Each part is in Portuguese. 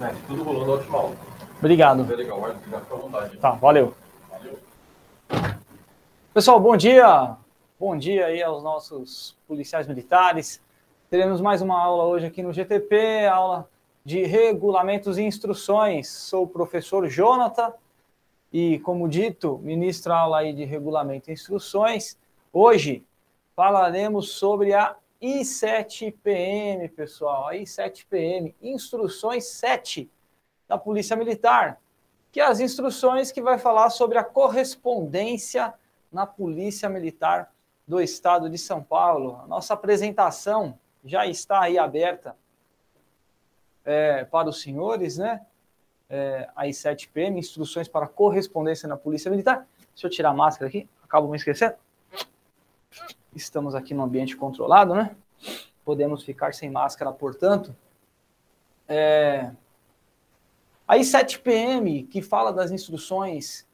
É, tudo rolando ótimo aula. Obrigado. Foi legal, à vontade. Tá, valeu. Valeu. Pessoal, bom dia. Bom dia aí aos nossos policiais militares. Teremos mais uma aula hoje aqui no GTP, aula de regulamentos e instruções. Sou o professor Jonathan e, como dito, ministro aula aí de regulamento e instruções. Hoje falaremos sobre a I7PM, pessoal. A I7PM, instruções 7 da Polícia Militar, que é as instruções que vai falar sobre a correspondência na Polícia Militar do Estado de São Paulo. A nossa apresentação já está aí aberta é, para os senhores, né? É, a I7PM, instruções para correspondência na Polícia Militar. Deixa eu tirar a máscara aqui, acabo me esquecendo. Estamos aqui no ambiente controlado, né? Podemos ficar sem máscara, portanto. É... A I7PM, que fala das instruções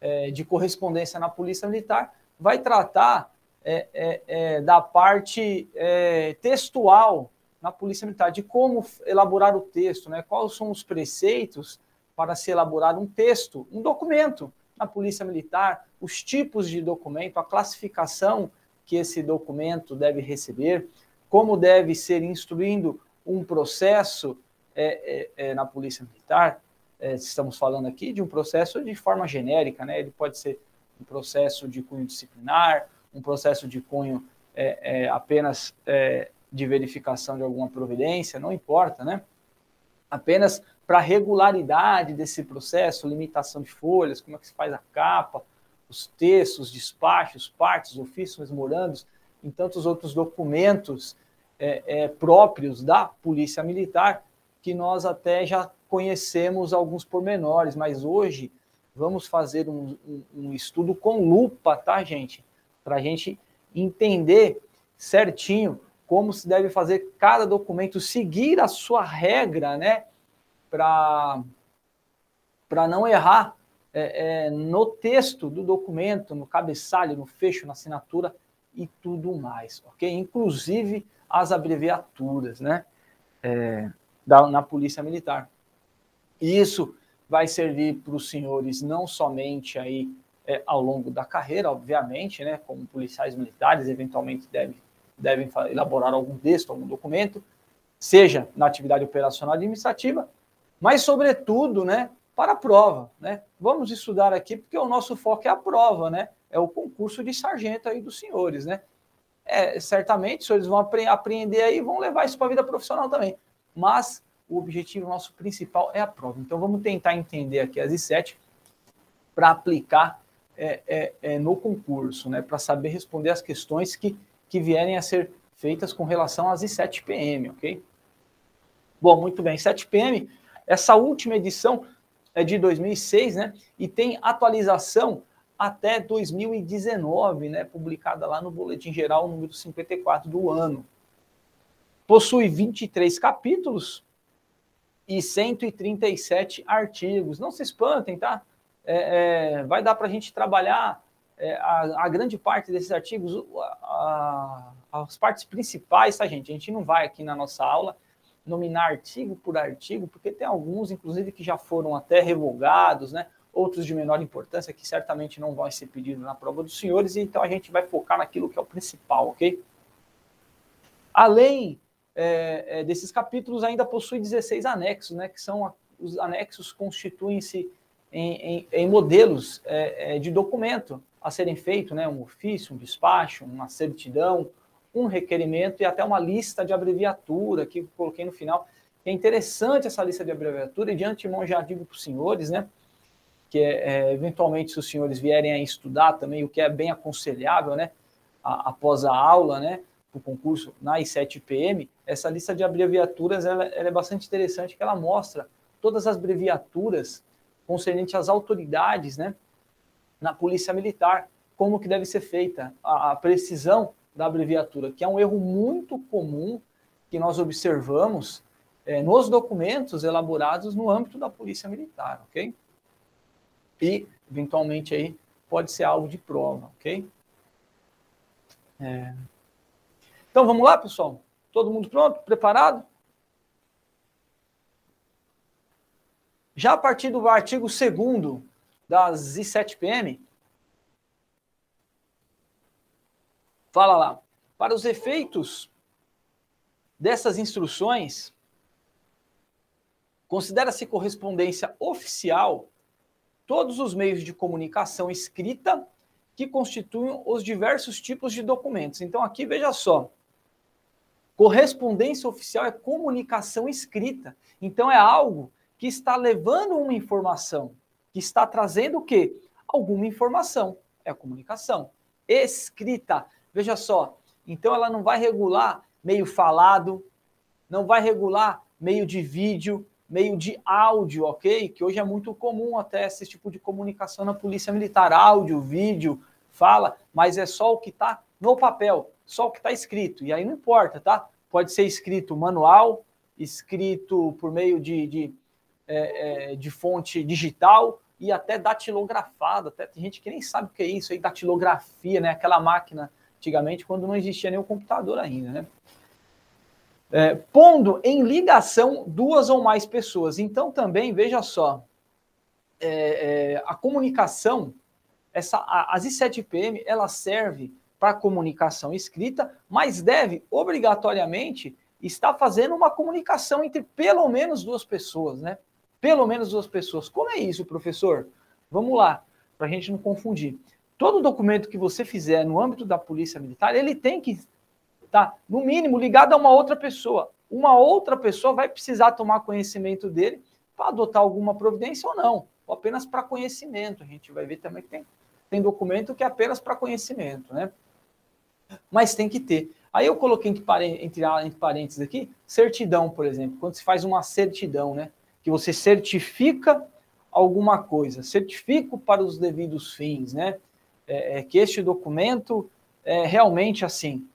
é, de correspondência na Polícia Militar, vai tratar é, é, é da parte é, textual na Polícia Militar, de como elaborar o texto, né? quais são os preceitos para se elaborar um texto, um documento na Polícia Militar, os tipos de documento, a classificação que esse documento deve receber, como deve ser instruindo um processo é, é, é, na Polícia Militar. É, estamos falando aqui de um processo de forma genérica, né? Ele pode ser um processo de cunho disciplinar, um processo de cunho é, apenas de verificação de alguma providência, não importa, né? Apenas para regularidade desse processo, limitação de folhas, como é que se faz a capa, os textos, despachos, partes, ofícios, memorandos, e tantos outros documentos é, é, próprios da Polícia Militar, que nós até já conhecemos alguns pormenores, mas hoje vamos fazer um, um, um estudo com lupa, tá, gente? Para a gente entender certinho como se deve fazer cada documento, seguir a sua regra, né? Para não errar é, é, no texto do documento, no cabeçalho, no fecho, na assinatura e tudo mais, ok? Inclusive as abreviaturas, né? É, da, na Polícia Militar. E isso vai servir para os senhores não somente aí é, ao longo da carreira, obviamente, né? Como policiais militares, eventualmente devem, devem elaborar algum texto, algum documento, seja na atividade operacional administrativa, mas, sobretudo, né, para a prova, né? Vamos estudar aqui porque o nosso foco é a prova, né? É o concurso de sargento aí dos senhores, né? É, certamente os senhores vão apre aprender aí vão levar isso para a vida profissional também. Mas o objetivo nosso principal é a prova. Então vamos tentar entender aqui as I7 para aplicar é, é, é, no concurso, né? Para saber responder as questões que, que vierem a ser feitas com relação às I7 PM, ok? Bom, muito bem. 7 PM, essa última edição é de 2006, né? E tem atualização até 2019, né? Publicada lá no Boletim Geral número 54 do ano. Possui 23 capítulos e 137 artigos. Não se espantem, tá? É, é, vai dar para a gente trabalhar é, a, a, grande parte desses artigos, a, a, as partes principais, tá, gente? A gente não vai aqui na nossa aula nominar artigo por artigo, porque tem alguns, inclusive, que já foram até revogados, né? outros de menor importância, que certamente não vão ser pedidos na prova dos senhores, e então a gente vai focar naquilo que é o principal, ok? Além é, é, desses capítulos, ainda possui 16 anexos, né? que são a, os anexos constituem-se em, em, em, modelos é, é de documento a serem feito, né? um ofício, um despacho, uma certidão, um requerimento e até uma lista de abreviatura que coloquei no final. É interessante essa lista de abreviatura e de antemão já digo para os senhores, né? Que é, é, eventualmente se os senhores vierem a estudar também, o que é bem aconselhável, né? A, após a aula, né? O concurso na I7PM, essa lista de abreviaturas ela, ela é bastante interessante, que ela mostra todas as abreviaturas concernentes às autoridades, né? Na polícia militar, como que deve ser feita, a, a precisão da abreviatura, que é um erro muito comum que nós observamos é, nos documentos elaborados no âmbito da Polícia Militar, ok? E, eventualmente, aí pode ser alvo de prova, ok? É... Então, vamos lá, pessoal? Todo mundo pronto? Preparado? Já a partir do artigo 2 das I7PM, fala lá, para os efeitos dessas instruções, considera-se correspondência oficial todos os meios de comunicação escrita que constituem os diversos tipos de documentos. Então, aqui, veja só, correspondência oficial é comunicação escrita. Então, é algo que está levando uma informação, que está trazendo o quê? Alguma informação. É a comunicação. Escrita. Veja só. Então, ela não vai regular meio falado, não vai regular meio de vídeo, meio de áudio, ok? Que hoje é muito comum até esse tipo de comunicação na polícia militar, áudio, vídeo, fala, mas é só o que está no papel, só o que está escrito. E aí não importa, tá? Pode ser escrito manual, escrito por meio de, de, é, é, de fonte digital e até datilografado. Até tem gente que nem sabe o que é isso aí, datilografia, né? Aquela máquina antigamente, quando não existia o computador ainda, né? É, pondo em ligação duas ou mais pessoas. Então, também, veja só, é, é, a comunicação essa, a, as I7PM, ela serve para comunicação escrita, mas deve obrigatoriamente estar fazendo uma comunicação entre pelo menos duas pessoas, né? Pelo menos duas pessoas. Como é isso, professor? Vamos lá, para a gente não confundir. Todo documento que você fizer no âmbito da Polícia Militar, ele tem que estar, tá, no mínimo, ligado a uma outra pessoa. Uma outra pessoa vai precisar tomar conhecimento dele para adotar alguma providência ou não, ou apenas para conhecimento. A gente vai ver também que tem tem documento que é apenas para conhecimento, né? Mas tem que ter. Aí eu coloquei entre, entre, entre parênteses aqui, certidão, por exemplo, quando se faz uma certidão, né? Que você certifica alguma coisa, certifico para os devidos fins, né? É, é, que este documento é realmente assim.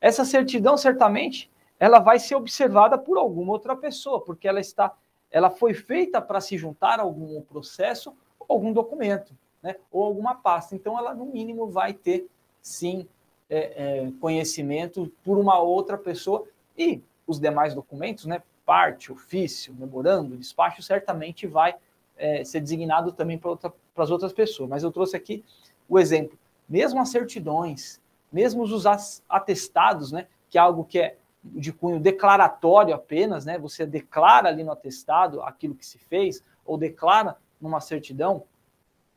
Essa certidão, certamente, ela vai ser observada por alguma outra pessoa, porque ela está, ela foi feita para se juntar a algum processo algum documento né, ou alguma pasta. Então, ela, no mínimo, vai ter, sim, é, é, conhecimento por uma outra pessoa e os demais documentos, né, parte, ofício, memorando, despacho, certamente vai é, ser designado também para outra, as outras pessoas. Mas eu trouxe aqui o exemplo. Mesmo as certidões, mesmo os atestados, né, que é algo que é de cunho declaratório apenas, né, você declara ali no atestado aquilo que se fez, ou declara numa certidão,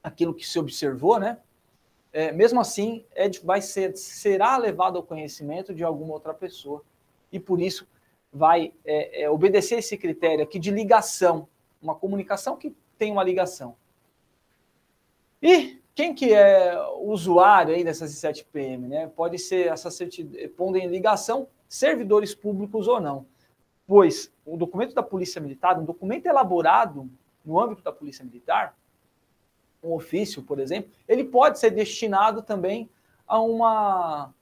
aquilo que se observou, né? É, mesmo assim, é, vai ser, será levado ao conhecimento de alguma outra pessoa e por isso vai é, é, obedecer esse critério aqui de ligação, uma comunicação que tem uma ligação. E quem que é usuário aí dessas 7 PM, né? Pode ser essa pondo em ligação servidores públicos ou não. Pois o documento da Polícia Militar, um documento elaborado no âmbito da Polícia Militar, um ofício, por exemplo, ele pode ser destinado também a uma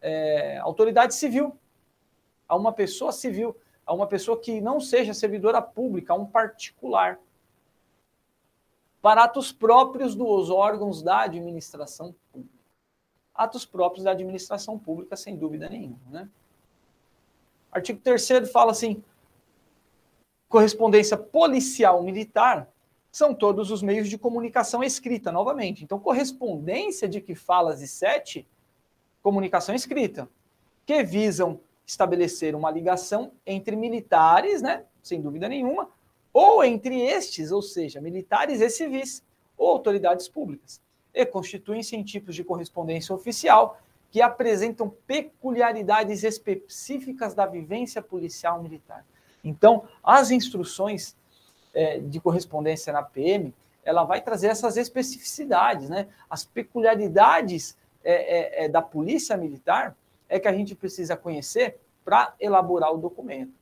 é, autoridade civil, a uma pessoa civil, a uma pessoa que não seja servidora pública, a um particular, para atos próprios dos órgãos da administração pública. Atos próprios da administração pública, sem dúvida nenhuma. Né? Artigo 3 fala assim: correspondência policial militar são todos os meios de comunicação escrita, novamente. Então, correspondência de que falas e sete, comunicação escrita, que visam estabelecer uma ligação entre militares, né, sem dúvida nenhuma, ou entre estes, ou seja, militares e civis, ou autoridades públicas, e constituem-se em tipos de correspondência oficial que apresentam peculiaridades específicas da vivência policial militar. Então, as instruções é, de correspondência na PM, ela vai trazer essas especificidades, né? As peculiaridades é, é, é, da polícia militar é que a gente precisa conhecer para elaborar o documento.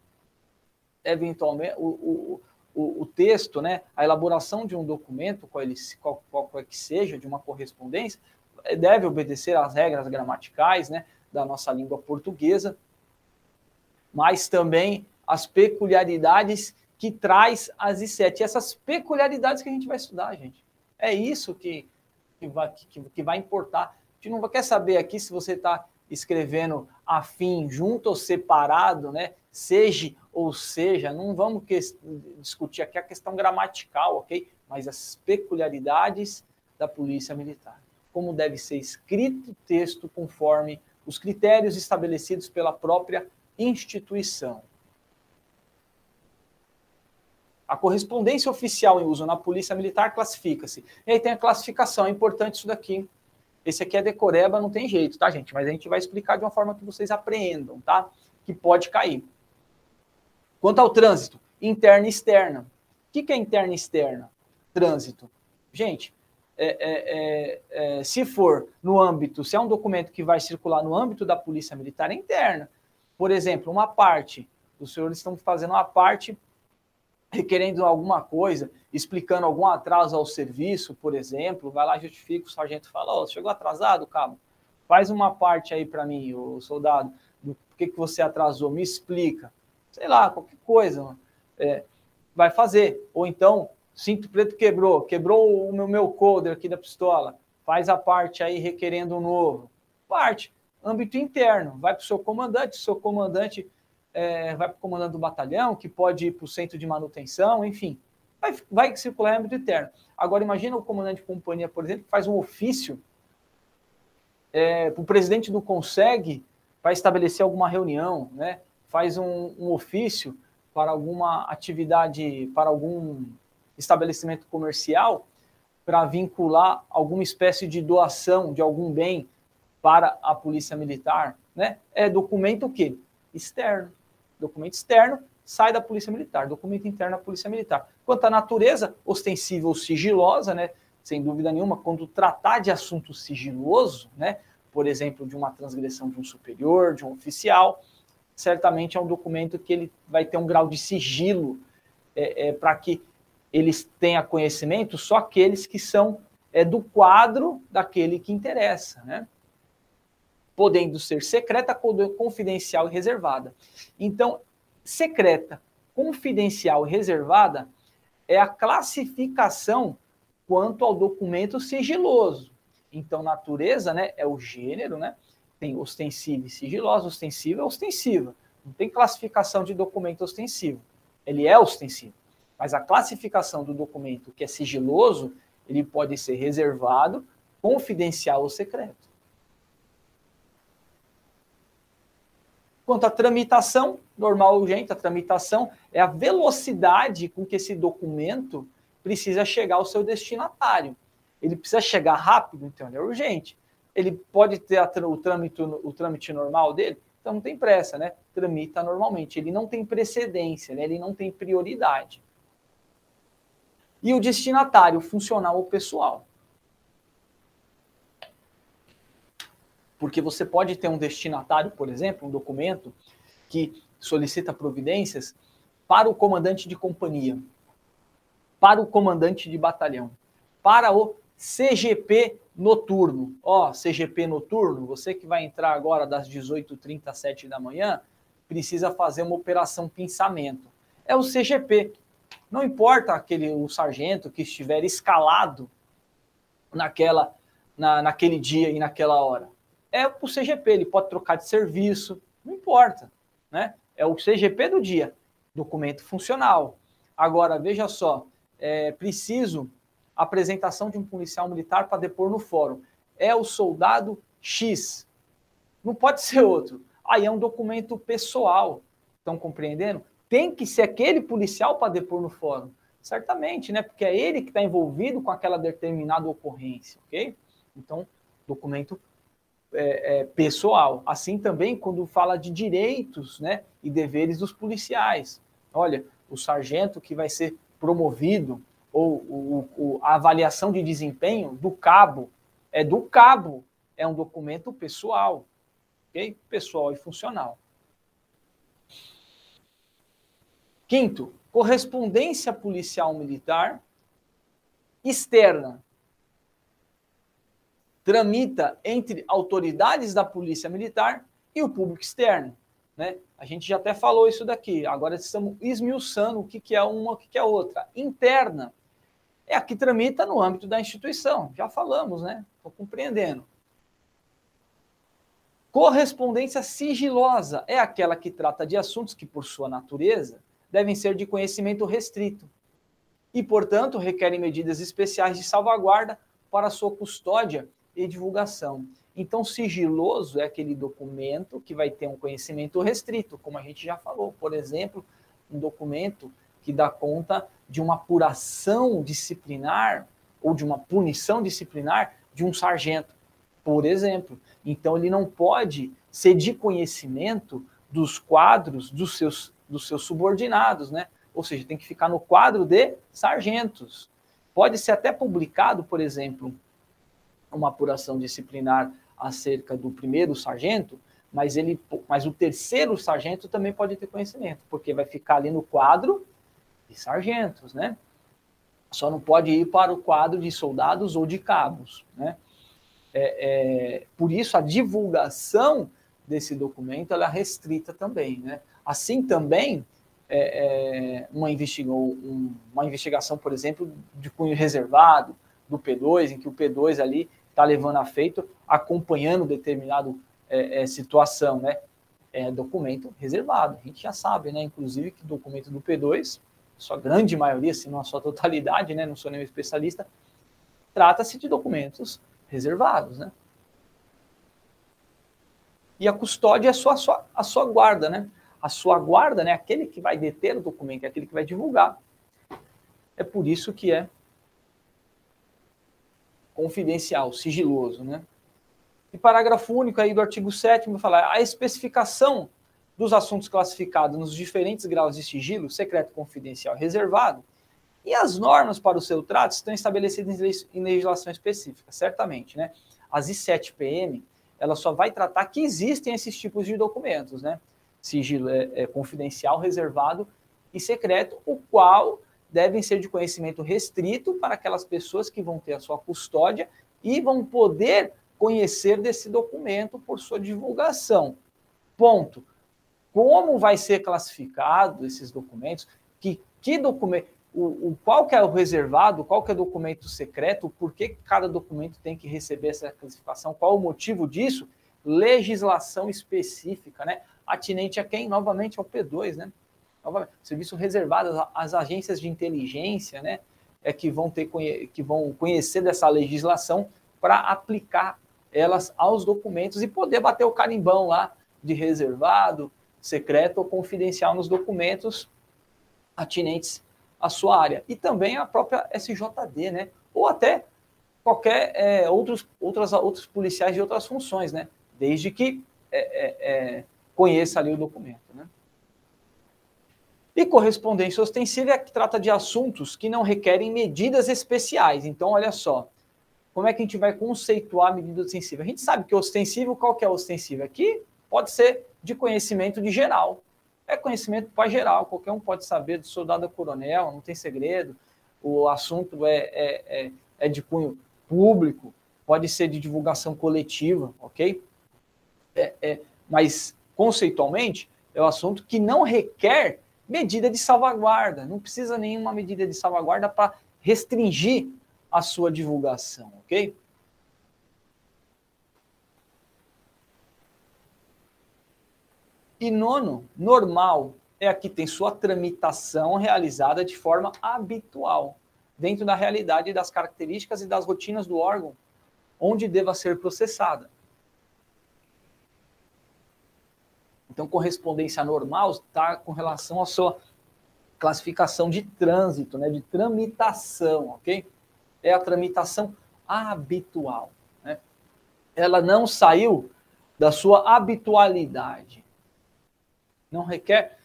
Eventualmente, o, o, o, o, texto, né, a elaboração de um documento, qual, ele, qual, qual que seja, de uma correspondência, é, deve obedecer às regras gramaticais né, da nossa língua portuguesa, mas também as peculiaridades que traz as I7. Essas peculiaridades que a gente vai estudar, gente. É isso que, que, vai, que, que vai importar. A gente não quer saber aqui se você está escrevendo afim, junto ou separado, né? Seja ou seja, não vamos que, discutir aqui a questão gramatical, ok? Mas as peculiaridades da Polícia Militar. Como deve ser escrito o texto conforme os critérios estabelecidos pela própria instituição. A correspondência oficial em uso na Polícia Militar classifica-se. E aí tem a classificação, é importante isso daqui. Esse aqui é decoreba, não tem jeito, tá, gente? Mas a gente vai explicar de uma forma que vocês apreendam, tá? Que pode cair. Quanto ao trânsito, interna e externa. O que é interna e externa? Trânsito. Gente, é, é, é, é, se for no âmbito, se é um documento que vai circular no âmbito da Polícia Militar, é interna. Por exemplo, uma parte, os senhores estão fazendo uma parte requerendo alguma coisa, explicando algum atraso ao serviço, por exemplo, vai lá, justifica, o sargento fala, oh, chegou atrasado, cabo? Faz uma parte aí para mim, o soldado, do que, que você atrasou, me explica. Sei lá, qualquer coisa, é, vai fazer. Ou então, cinto preto quebrou, quebrou o meu, meu coder aqui da pistola, faz a parte aí requerendo um novo. Parte, âmbito interno, vai para o seu comandante, seu comandante é, vai para o comandante do batalhão, que pode ir para o centro de manutenção, enfim, vai, vai circular em âmbito interno. Agora, imagina o comandante de companhia, por exemplo, que faz um ofício é, o presidente do CONSEG para estabelecer alguma reunião, né? Faz um, um ofício para alguma atividade, para algum estabelecimento comercial, para vincular alguma espécie de doação de algum bem para a polícia militar, né? É documento o quê? Externo documento externo sai da Polícia Militar, documento interno da Polícia Militar. Quanto à natureza, ostensiva ou sigilosa, né, sem dúvida nenhuma, quando tratar de assunto sigiloso, né, por exemplo, de uma transgressão de um superior, de um oficial, certamente é um documento que ele vai ter um grau de sigilo é, é, para que eles tenham conhecimento só aqueles que são é, do quadro daquele que interessa, né? podendo ser secreta, confidencial e reservada. Então, secreta, confidencial e reservada é a classificação quanto ao documento sigiloso. Então, natureza, né, é o gênero, né? Tem ostensiva e sigilosa, ostensiva é ostensiva. Não tem classificação de documento ostensivo. Ele é ostensivo. Mas a classificação do documento que é sigiloso, ele pode ser reservado, confidencial ou secreto. Quanto à tramitação, normal urgente, a tramitação é a velocidade com que esse documento precisa chegar ao seu destinatário. Ele precisa chegar rápido, então ele é urgente. Ele pode ter o, trâmite, o trâmite normal dele, então não tem pressa, né? Tramita normalmente. Ele não tem precedência, né? ele não tem prioridade. E o destinatário, funcional ou pessoal. Porque você pode ter um destinatário, por exemplo, um documento que solicita providências para o comandante de companhia, para o comandante de batalhão, para o CGP noturno. Ó, CGP noturno, você que vai entrar agora das 18h30 às 7 da manhã, precisa fazer uma operação pensamento. É o CGP. Não importa aquele o sargento que estiver escalado naquela na, naquele dia e naquela hora é o CGP, ele pode trocar de serviço, não importa, né? É o CGP do dia, documento funcional. Agora, veja só, é preciso apresentação de um policial militar para depor no fórum. É o soldado X. Não pode ser outro. Aí é um documento pessoal. Estão compreendendo? Tem que ser aquele policial para depor no fórum. Certamente, né? Porque é ele que está envolvido com aquela determinada ocorrência, ok? Então, documento é, é, pessoal. Assim também quando fala de direitos né, e deveres dos policiais. Olha, o sargento que vai ser promovido, ou o, o, a avaliação de desempenho do cabo, é do cabo, é um documento pessoal, ok? Pessoal e funcional. Quinto, correspondência policial militar externa tramita entre autoridades da Polícia Militar e o público externo. Né? A gente já até falou isso daqui, agora estamos esmiuçando o que, que é uma, o que, que é outra. Interna é a que tramita no âmbito da instituição, já falamos, né? Estou compreendendo. Correspondência sigilosa é aquela que trata de assuntos que, por sua natureza, devem ser de conhecimento restrito e, portanto, requerem medidas especiais de salvaguarda para sua custódia e divulgação. Então, sigiloso é aquele documento que vai ter um conhecimento restrito, como a gente já falou. Por exemplo, um documento que dá conta de uma apuração disciplinar ou de uma punição disciplinar de um sargento, por exemplo. Então, ele não pode ser de conhecimento dos quadros dos seus, dos seus subordinados, né? Ou seja, tem que ficar no quadro de sargentos. Pode ser até publicado, por exemplo, uma apuração disciplinar acerca do primeiro sargento, mas ele, mas o terceiro sargento também pode ter conhecimento, porque vai ficar ali no quadro de sargentos, né? Só não pode ir para o quadro de soldados ou de cabos, né? É, é, por isso a divulgação desse documento ela é restrita também, né? Assim também é, é uma, investiga um, uma investigação, por exemplo, de cunho reservado do P2, em que o P2 ali está levando a feito, acompanhando determinado é, é, situação, né? É documento reservado. A gente já sabe, né? Inclusive que documento do P2, sua grande maioria, se não a sua totalidade, né? Não sou nenhum especialista, trata-se de documentos reservados, né? E a custódia é só a sua, a sua guarda, né? A sua guarda, né? Aquele que vai deter o documento, é aquele que vai divulgar. É por isso que é confidencial, sigiloso, né? E parágrafo único aí do artigo 7 vai falar a especificação dos assuntos classificados nos diferentes graus de sigilo, secreto, confidencial e reservado, e as normas para o seu trato estão estabelecidas em legislação específica, certamente, né? As I7PM, ela só vai tratar que existem esses tipos de documentos, né? Sigilo é, é confidencial, reservado e secreto, o qual devem ser de conhecimento restrito para aquelas pessoas que vão ter a sua custódia e vão poder conhecer desse documento por sua divulgação. Ponto. Como vai ser classificado esses documentos? Que, que documento? O, o, qual que é o reservado, qual que é o documento secreto, por que cada documento tem que receber essa classificação, qual o motivo disso? Legislação específica, né? Atinente a quem? Novamente ao P2, né? novamente, serviço reservado às agências de inteligência, né, é que vão ter que vão conhecer dessa legislação para aplicar elas aos documentos e poder bater o carimbão lá de reservado, secreto ou confidencial nos documentos atinentes à sua área. E também a própria SJD, né? Ou até qualquer é, outros, outras, outros policiais de outras funções, né? Desde que é, é, é conheça ali o documento, né? E correspondência ostensiva é que trata de assuntos que não requerem medidas especiais. Então, olha só, como é que a gente vai conceituar a medida ostensiva? A gente sabe que ostensivo, qual que é ostensivo? Aqui pode ser de conhecimento de geral. É conhecimento para geral, qualquer um pode saber do soldado a coronel, não tem segredo. O assunto é, é, é, é de cunho público, pode ser de divulgação coletiva, ok? É, é, mas, conceitualmente, é um assunto que não requer medida de salvaguarda. Não precisa nenhuma medida de salvaguarda para restringir a sua divulgação, ok? E nono, normal é a que tem sua tramitação realizada de forma habitual, dentro da realidade das características e das rotinas do órgão onde deva ser processada. Então, correspondência normal está com relação à sua classificação de trânsito, né, de tramitação, ok? É a tramitação habitual. Né? Ela não saiu da sua habitualidade. Não requer.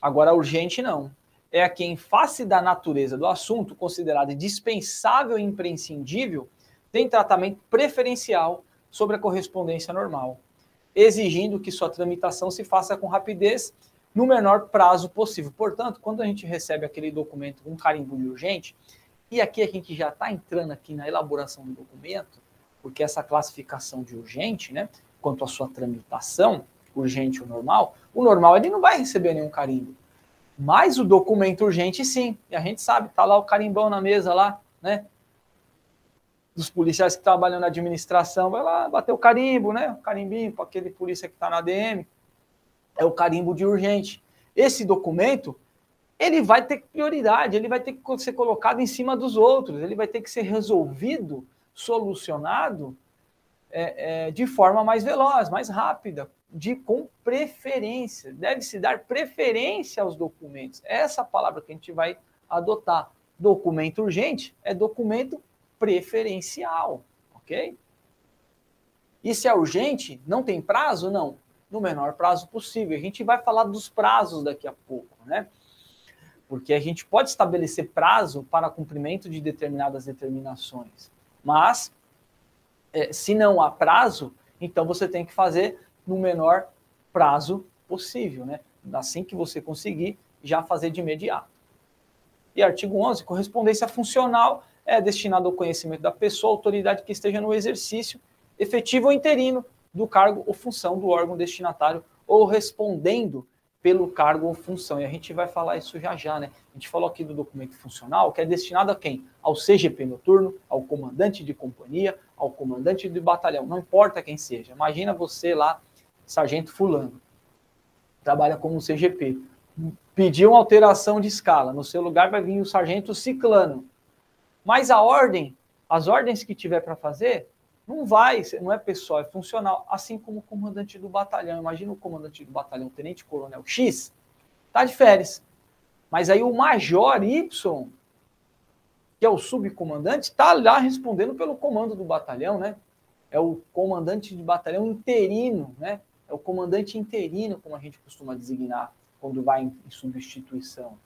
Agora, urgente não. É a que, em face da natureza do assunto, considerada dispensável e imprescindível, tem tratamento preferencial sobre a correspondência normal exigindo que sua tramitação se faça com rapidez no menor prazo possível. Portanto, quando a gente recebe aquele documento com um carimbo de urgente, e aqui a gente já está entrando aqui na elaboração do documento, porque essa classificação de urgente, né, quanto à sua tramitação, urgente ou normal, o normal ele não vai receber nenhum carimbo. Mas o documento urgente sim, e a gente sabe, tá lá o carimbão na mesa lá, né? dos policiais que trabalham na administração, vai lá bater o carimbo, né? O carimbinho para aquele polícia que está na ADM. É o carimbo de urgente. Esse documento, ele vai ter prioridade, ele vai ter que ser colocado em cima dos outros, ele vai ter que ser resolvido, solucionado é, é, de forma mais veloz, mais rápida, de com preferência. Deve-se dar preferência aos documentos. Essa palavra que a gente vai adotar. Documento urgente é documento preferencial, ok? E se é urgente, não tem prazo? Não, no menor prazo possível. A gente vai falar dos prazos daqui a pouco, né? Porque a gente pode estabelecer prazo para cumprimento de determinadas determinações, mas é, se não há prazo, então você tem que fazer no menor prazo possível, né? Assim que você conseguir, já fazer de imediato. E artigo 11, correspondência funcional é destinado ao conhecimento da pessoa, autoridade que esteja no exercício efetivo ou interino do cargo ou função do órgão destinatário ou respondendo pelo cargo ou função. E a gente vai falar isso já já, né? A gente falou aqui do documento funcional, que é destinado a quem? Ao CGP noturno, ao comandante de companhia, ao comandante de batalhão, não importa quem seja. Imagina você lá, sargento fulano, trabalha como CGP, pediu uma alteração de escala, no seu lugar vai vir o sargento ciclano. Mas a ordem, as ordens que tiver para fazer, não vai, não é pessoal, é funcional. Assim como o comandante do batalhão. Imagina o comandante do batalhão, tenente coronel X, tá de férias. Mas aí o major Y, que é o subcomandante, está lá respondendo pelo comando do batalhão, né? É o comandante de batalhão interino, né? É o comandante interino, como a gente costuma designar quando vai em substituição.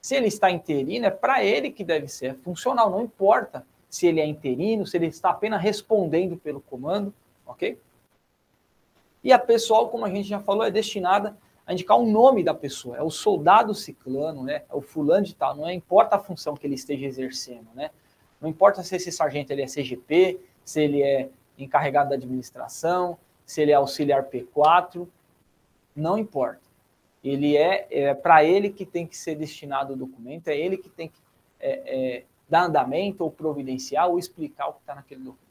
Se ele está interino, é para ele que deve ser, é funcional, não importa se ele é interino, se ele está apenas respondendo pelo comando, ok? E a pessoal, como a gente já falou, é destinada a indicar o nome da pessoa, é o soldado ciclano, né? É o fulano de tal, não é, importa a função que ele esteja exercendo, né? Não importa se esse sargento ele é CGP, se ele é encarregado da administração, se ele é auxiliar P4, não importa. Ele é, é para ele que tem que ser destinado o documento, é ele que tem que é, é, dar andamento ou providenciar ou explicar o que está naquele documento.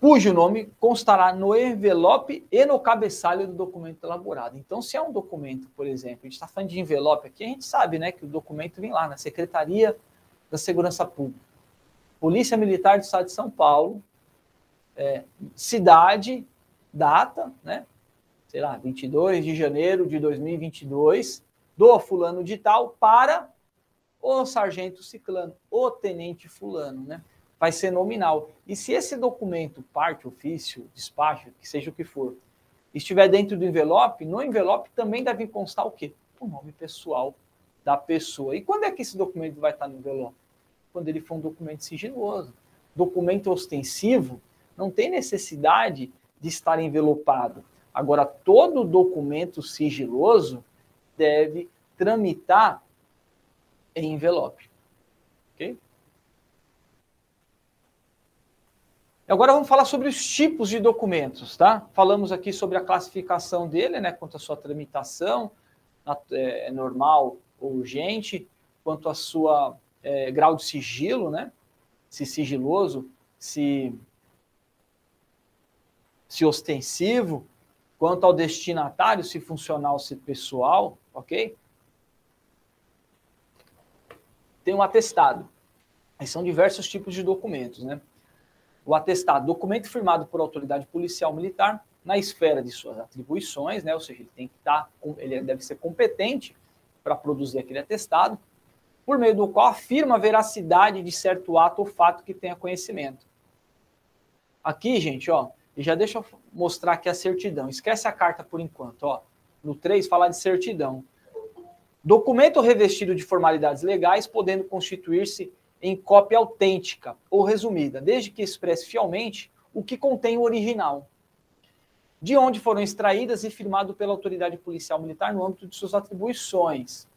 Cujo nome constará no envelope e no cabeçalho do documento elaborado. Então, se é um documento, por exemplo, a gente está falando de envelope aqui, a gente sabe né, que o documento vem lá na Secretaria da Segurança Pública. Polícia Militar do Estado de São Paulo, é, cidade, data, né? sei lá, 22 de janeiro de 2022, do fulano de tal para o sargento ciclano, o tenente fulano, né? Vai ser nominal. E se esse documento, parte, ofício, despacho, que seja o que for, estiver dentro do envelope, no envelope também deve constar o quê? O nome pessoal da pessoa. E quando é que esse documento vai estar no envelope? Quando ele for um documento sigiloso. Documento ostensivo não tem necessidade de estar envelopado. Agora, todo documento sigiloso deve tramitar em envelope. Ok? Agora vamos falar sobre os tipos de documentos, tá? Falamos aqui sobre a classificação dele, né? Quanto à sua tramitação, é, normal ou urgente, quanto à sua é, grau de sigilo, né? Se sigiloso, se, se ostensivo, Quanto ao destinatário, se funcional, se pessoal, ok? Tem um atestado. Aí são diversos tipos de documentos, né? O atestado, documento firmado por autoridade policial militar na esfera de suas atribuições, né? Ou seja, ele tem que estar, ele deve ser competente para produzir aquele atestado, por meio do qual afirma a veracidade de certo ato ou fato que tenha conhecimento. Aqui, gente, ó, e já deixa eu mostrar aqui a certidão. Esquece a carta por enquanto. Ó. No 3, falar de certidão. Documento revestido de formalidades legais, podendo constituir-se em cópia autêntica ou resumida, desde que expresse fielmente o que contém o original, de onde foram extraídas e firmado pela autoridade policial militar no âmbito de suas atribuições,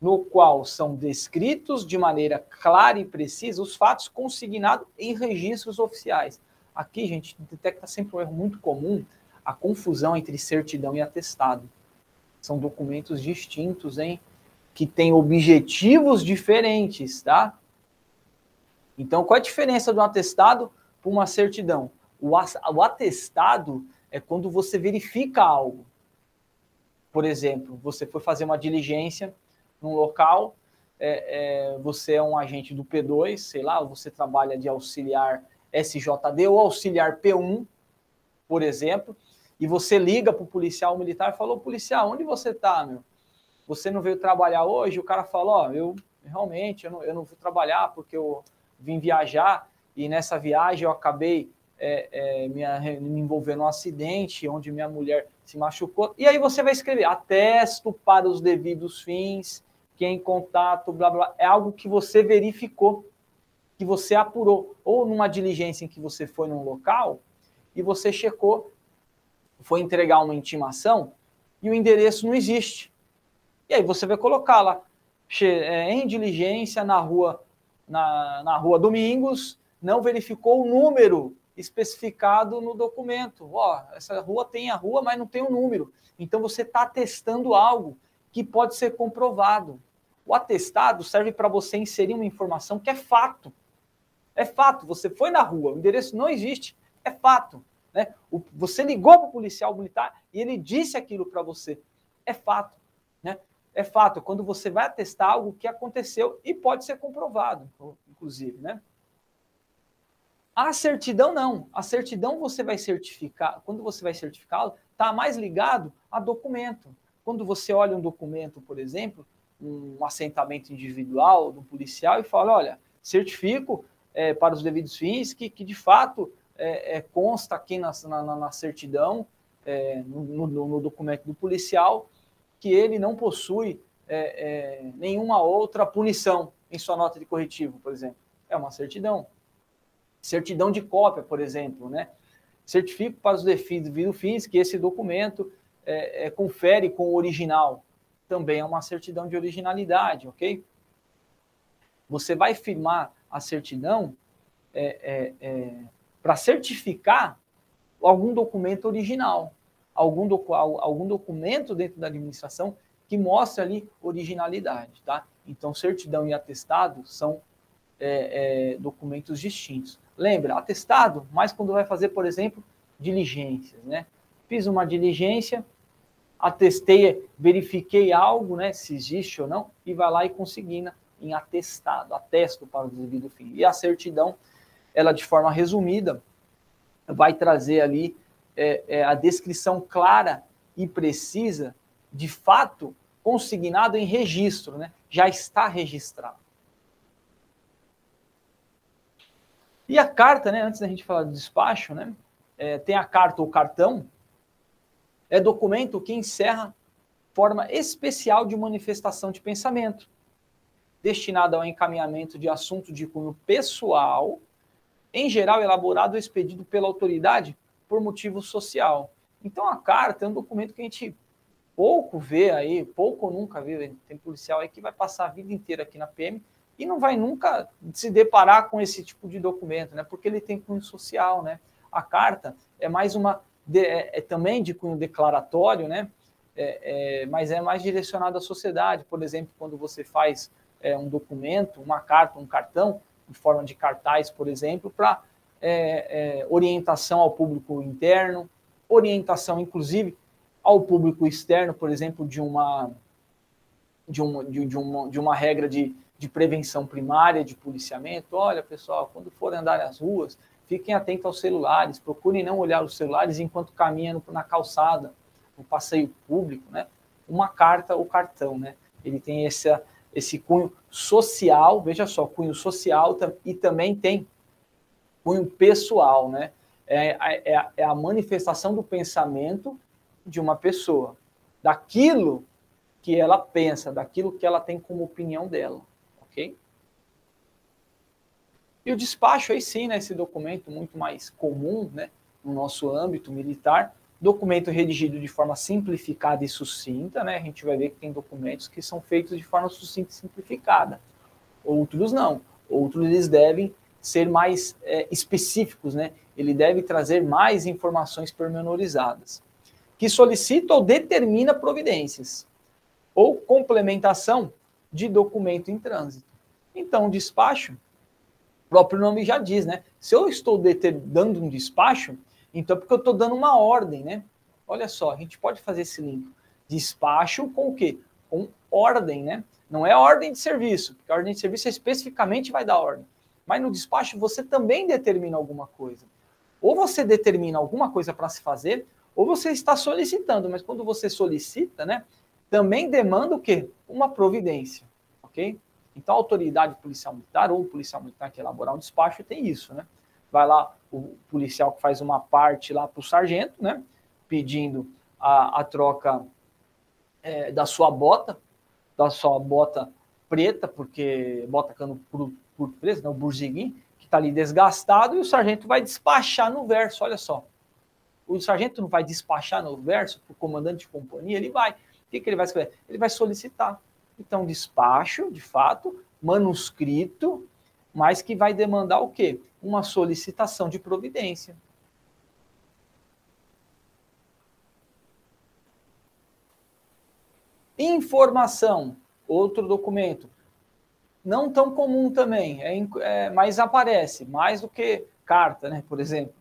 no qual são descritos de maneira clara e precisa os fatos consignados em registros oficiais Aqui, gente, detecta sempre um erro muito comum, a confusão entre certidão e atestado. São documentos distintos, hein? Que têm objetivos diferentes, tá? Então, qual é a diferença do atestado para uma certidão? O atestado é quando você verifica algo. Por exemplo, você foi fazer uma diligência num local, é, é, você é um agente do P2, sei lá, você trabalha de auxiliar SJD ou auxiliar P1, por exemplo, e você liga para o policial militar e falou, policial, onde você está, meu? Você não veio trabalhar hoje? O cara falou, ó, oh, eu realmente, eu não, eu não vou trabalhar porque eu vim viajar e nessa viagem eu acabei é, é, me, envolvendo num acidente onde minha mulher se machucou. E aí você vai escrever, atesto para os devidos fins, quem contato, blá, blá, é algo que você verificou, que você apurou, ou numa diligência em que você foi num local e você checou, foi entregar uma intimação e o endereço não existe. E aí você vai colocar lá, é, em diligência na rua, na, na rua Domingos, não verificou o número especificado no documento. Ó, essa rua tem a rua, mas não tem o número. Então você está testando algo que pode ser comprovado. O atestado serve para você inserir uma informação que é fato. É fato, você foi na rua, o endereço não existe, é fato. Né? O, você ligou para o policial militar e ele disse aquilo para você. É fato. Né? É fato, quando você vai atestar algo que aconteceu e pode ser comprovado, inclusive. Né? A certidão não. A certidão você vai certificar, quando você vai certificá-lo, está mais ligado a documento. Quando você olha um documento, por exemplo, um assentamento individual do policial e fala, olha, certifico é, para os devidos fins que, que de fato é, é, consta aqui na, na, na certidão, é, no, no, no, documento do policial, que ele não possui é, é, nenhuma outra punição em sua nota de corretivo, por exemplo. É uma certidão. Certidão de cópia, por exemplo, né? Certifico para os devidos fins que esse documento confere com o original também é uma certidão de originalidade, ok? Você vai firmar a certidão é, é, é, para certificar algum documento original, algum, docu algum documento dentro da administração que mostre ali originalidade, tá? Então, certidão e atestado são é, é, documentos distintos. Lembra, atestado, mas quando vai fazer, por exemplo, diligências, né? Fiz uma diligência, atestei, verifiquei algo, né, se existe ou não, e vai lá e consigna em atestado, atesto para o devido fim. E a certidão, ela de forma resumida, vai trazer ali é, é, a descrição clara e precisa, de fato, consignado em registro, né? já está registrado. E a carta, né, antes da gente falar do despacho, né, é, tem a carta ou cartão, é documento que encerra forma especial de manifestação de pensamento, destinada ao encaminhamento de assunto de cunho pessoal, em geral elaborado ou expedido pela autoridade por motivo social. Então a carta é um documento que a gente pouco vê aí, pouco ou nunca vê, tem policial aí que vai passar a vida inteira aqui na PM e não vai nunca se deparar com esse tipo de documento, né? Porque ele tem cunho social, né? A carta é mais uma é, é, também de cunho declaratório, né? É, é, mas é mais direcionado à sociedade. Por exemplo, quando você faz é, um documento, uma carta, um cartão, em forma de cartaz, por exemplo, para é, orientação ao público interno, orientação, inclusive, ao público externo, por exemplo, de uma, de uma, de, de uma, de uma regra de, de prevenção primária, de policiamento. Olha, pessoal, quando forem andar nas ruas, Fiquem atentos aos celulares, procurem não olhar os celulares enquanto caminham na calçada, no passeio público, né? Uma carta ou cartão, né? Ele tem esse, esse cunho social, veja só, cunho social e também tem cunho pessoal, né? É, é, é a manifestação do pensamento de uma pessoa, daquilo que ela pensa, daquilo que ela tem como opinião dela, ok? E o despacho, aí sim, né, esse documento muito mais comum né, no nosso âmbito militar, documento redigido de forma simplificada e sucinta, né? A gente vai ver que tem documentos que são feitos de forma sucinta e simplificada. Outros não. Outros eles devem ser mais é, específicos, né? Ele deve trazer mais informações pormenorizadas. Que solicita ou determina providências ou complementação de documento em trânsito. Então, o despacho próprio nome já diz, né? Se eu estou dando um despacho, então é porque eu estou dando uma ordem, né? Olha só, a gente pode fazer esse link. Despacho com o quê? Com ordem, né? Não é ordem de serviço, porque a ordem de serviço especificamente vai dar ordem. Mas no despacho você também determina alguma coisa. Ou você determina alguma coisa para se fazer, ou você está solicitando, mas quando você solicita, né, também demanda o quê? Uma providência, ok? Então, a autoridade policial militar ou policial militar que elaborar um despacho tem isso, né? Vai lá o policial que faz uma parte lá para o sargento, né? Pedindo a, a troca é, da sua bota, da sua bota preta, porque bota cano por, por preso, né? O burziguim, que está ali desgastado, e o sargento vai despachar no verso, olha só. O sargento não vai despachar no verso para o comandante de companhia, ele vai. O que, que ele vai escrever? Ele vai solicitar então, despacho, de fato, manuscrito, mas que vai demandar o quê? Uma solicitação de providência. Informação, outro documento. Não tão comum também, é, é, mas aparece, mais do que carta, né, por exemplo.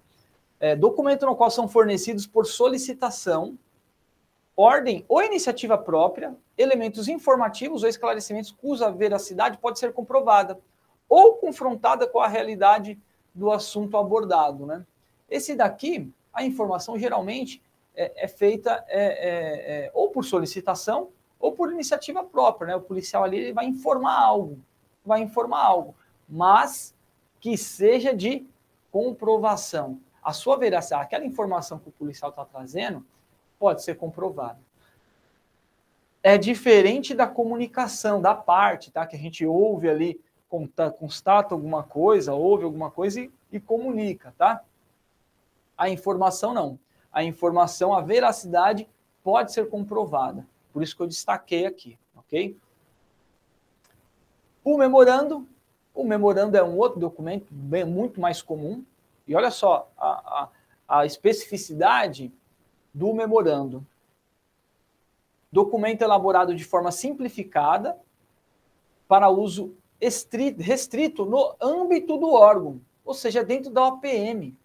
É, documento no qual são fornecidos por solicitação ordem ou iniciativa própria, elementos informativos ou esclarecimentos cuja veracidade pode ser comprovada ou confrontada com a realidade do assunto abordado. Né? Esse daqui, a informação geralmente é, é feita é, é, é ou por solicitação ou por iniciativa própria. Né? O policial ali vai informar algo, vai informar algo, mas que seja de comprovação. A sua veracidade, aquela informação que o policial está trazendo, pode ser comprovado. É diferente da comunicação, da parte, tá? Que a gente ouve ali, constata alguma coisa, ouve alguma coisa e, e comunica, tá? A informação não. A informação, a veracidade pode ser comprovada. Por isso que eu destaquei aqui, ok? O memorando, o memorando é um outro documento bem, muito mais comum. E olha só, a, a, a especificidade do memorando. Documento elaborado de forma simplificada para uso restrito no âmbito do órgão, ou seja, dentro da OPM.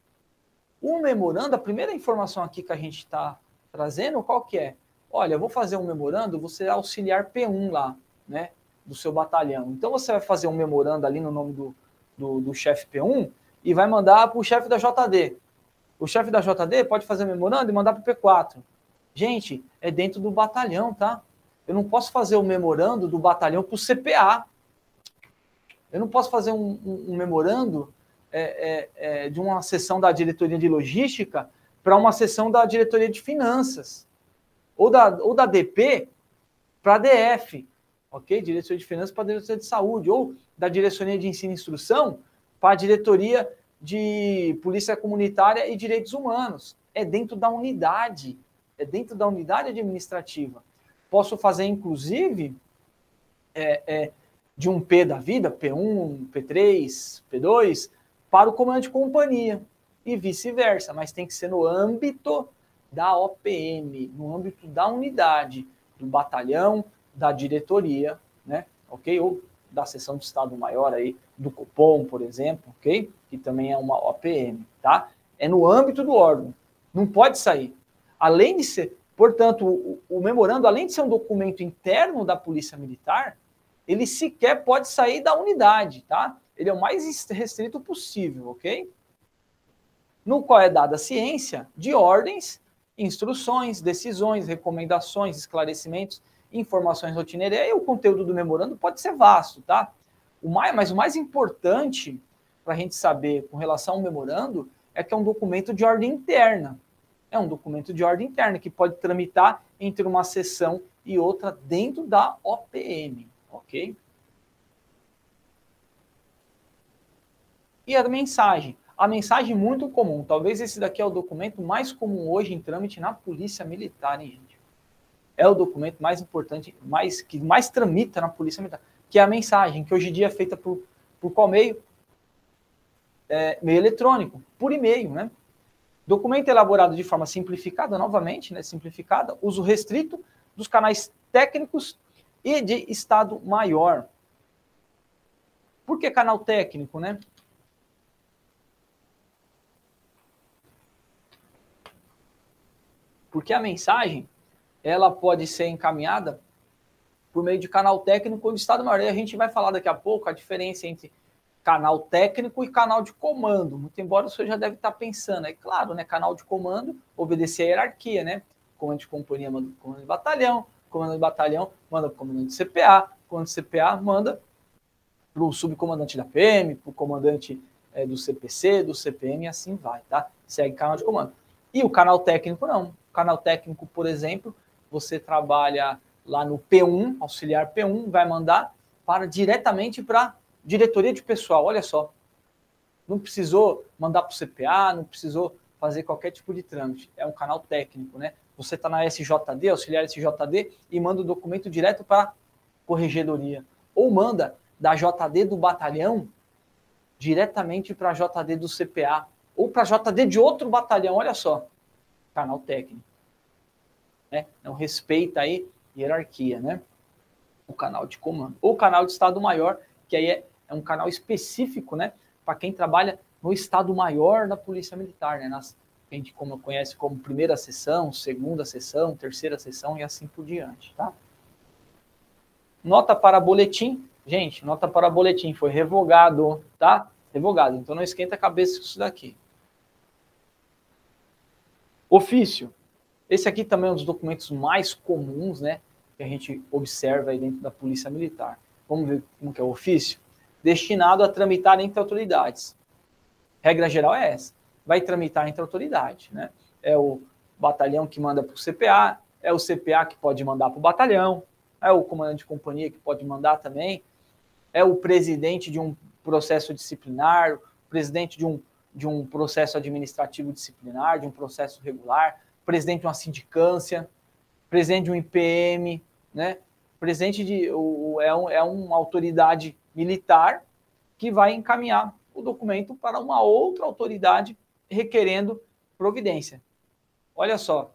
O memorando, a primeira informação aqui que a gente está trazendo, qual que é? Olha, eu vou fazer um memorando, você é auxiliar P1 lá, né, do seu batalhão. Então você vai fazer um memorando ali no nome do, do, do chefe P1 e vai mandar para o chefe da JD. O chefe da JD pode fazer memorando e mandar para o P4. Gente, é dentro do batalhão, tá? Eu não posso fazer o memorando do batalhão para o CPA. Eu não posso fazer um, um, um memorando é, é, é, de uma sessão da diretoria de logística para uma sessão da diretoria de finanças. Ou da, ou da DP para a DF. Ok? Diretoria de finanças para a diretoria de saúde. Ou da diretoria de ensino e instrução para a diretoria de polícia comunitária e direitos humanos. É dentro da unidade, é dentro da unidade administrativa. Posso fazer, inclusive, é, é, de um P da vida, P1, P3, P2, para o comando de companhia e vice-versa, mas tem que ser no âmbito da OPM, no âmbito da unidade, do batalhão, da diretoria, né? Ok? Ou da seção de Estado Maior aí, do Copom, por exemplo, ok? Que também é uma OPM, tá? É no âmbito do órgão, não pode sair. Além de ser, portanto, o, o memorando, além de ser um documento interno da Polícia Militar, ele sequer pode sair da unidade, tá? Ele é o mais restrito possível, ok? No qual é dada a ciência de ordens, instruções, decisões, recomendações, esclarecimentos informações rotineiras. E aí o conteúdo do memorando pode ser vasto, tá? O mais, mas o mais importante para a gente saber com relação ao memorando é que é um documento de ordem interna. É um documento de ordem interna que pode tramitar entre uma sessão e outra dentro da OPM, ok? E a mensagem. A mensagem muito comum. Talvez esse daqui é o documento mais comum hoje em trâmite na Polícia Militar, hein, gente? é o documento mais importante, mais que mais tramita na Polícia Militar, que é a mensagem, que hoje em dia é feita por, por qual meio? É, meio eletrônico, por e-mail, né? Documento elaborado de forma simplificada, novamente, né, simplificada, uso restrito dos canais técnicos e de Estado Maior. Por que canal técnico, né? Porque a mensagem ela pode ser encaminhada por meio de canal técnico ou de Estado Maior. E a gente vai falar daqui a pouco a diferença entre canal técnico e canal de comando. Muito embora você já deve estar pensando, é claro, né? Canal de comando, obedecer à hierarquia, né? Comando de companhia, comando de batalhão, comando de batalhão manda para o comandante de CPA, comando de CPA manda para o subcomandante da PM, para o comandante é, do CPC, do CPM e assim vai, tá? Segue canal de comando. E o canal técnico não. O canal técnico, por exemplo, você trabalha lá no P1, auxiliar P1, vai mandar para diretamente para diretoria de pessoal. Olha só, não precisou mandar para o CPA, não precisou fazer qualquer tipo de trâmite. É um canal técnico, né? Você está na SJD, auxiliar SJD, e manda o documento direto para corregedoria. Ou manda da JD do batalhão diretamente para a JD do CPA ou para a JD de outro batalhão, olha só, canal técnico. Né? Então respeita aí hierarquia, né? O canal de comando. Ou canal de Estado Maior, que aí é, é um canal específico, né? Para quem trabalha no Estado Maior da Polícia Militar, né? Nas, a gente como conhece como primeira sessão, segunda sessão, terceira sessão e assim por diante, tá? Nota para boletim. Gente, nota para boletim foi revogado, tá? Revogado. Então não esquenta a cabeça com isso daqui. Ofício. Esse aqui também é um dos documentos mais comuns, né? Que a gente observa aí dentro da Polícia Militar. Vamos ver como que é o ofício? Destinado a tramitar entre autoridades. Regra geral é essa. Vai tramitar entre autoridades, né? É o batalhão que manda para o CPA, é o CPA que pode mandar para o batalhão, é o comandante de companhia que pode mandar também, é o presidente de um processo disciplinar, presidente de um, de um processo administrativo disciplinar, de um processo regular, presidente de uma sindicância, presidente de um IPM, né? Presidente de o, é, um, é uma autoridade militar que vai encaminhar o documento para uma outra autoridade requerendo providência. Olha só,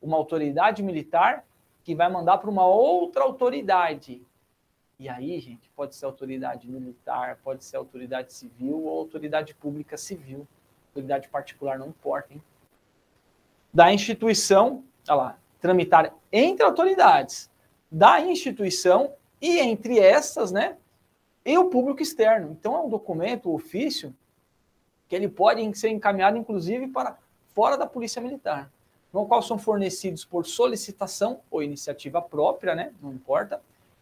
uma autoridade militar que vai mandar para uma outra autoridade. E aí, gente, pode ser autoridade militar, pode ser autoridade civil ou autoridade pública civil. Autoridade particular não importa, hein? Da instituição, olha lá, tramitar entre autoridades da instituição e entre essas, né, e o público externo. Então é um documento, um ofício, que ele pode ser encaminhado, inclusive, para fora da Polícia Militar no qual são fornecidos por solicitação ou iniciativa própria, né? Não importa.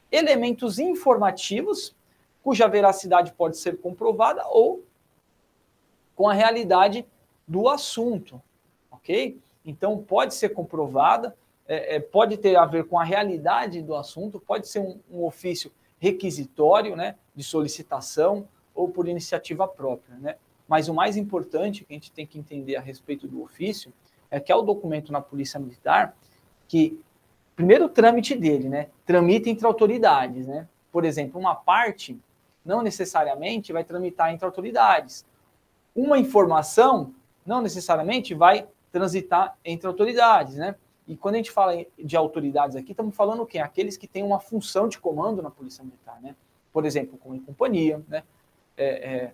Elementos informativos, cuja veracidade pode ser comprovada ou com a realidade do assunto, ok? Então, pode ser comprovada, é, é, pode ter a ver com a realidade do assunto, pode ser um, um ofício requisitório, né, de solicitação ou por iniciativa própria, né? Mas o mais importante que a gente tem que entender a respeito do ofício é que é o documento na Polícia Militar que, primeiro o trâmite dele, né? Tramita entre autoridades, né? Por exemplo, uma parte não necessariamente vai tramitar entre autoridades. Uma informação não necessariamente vai transitar entre autoridades, né? E quando a gente fala de autoridades aqui, estamos falando quê? Aqueles que têm uma função de comando na Polícia Militar, né? Por exemplo, como em companhia, né? É, é,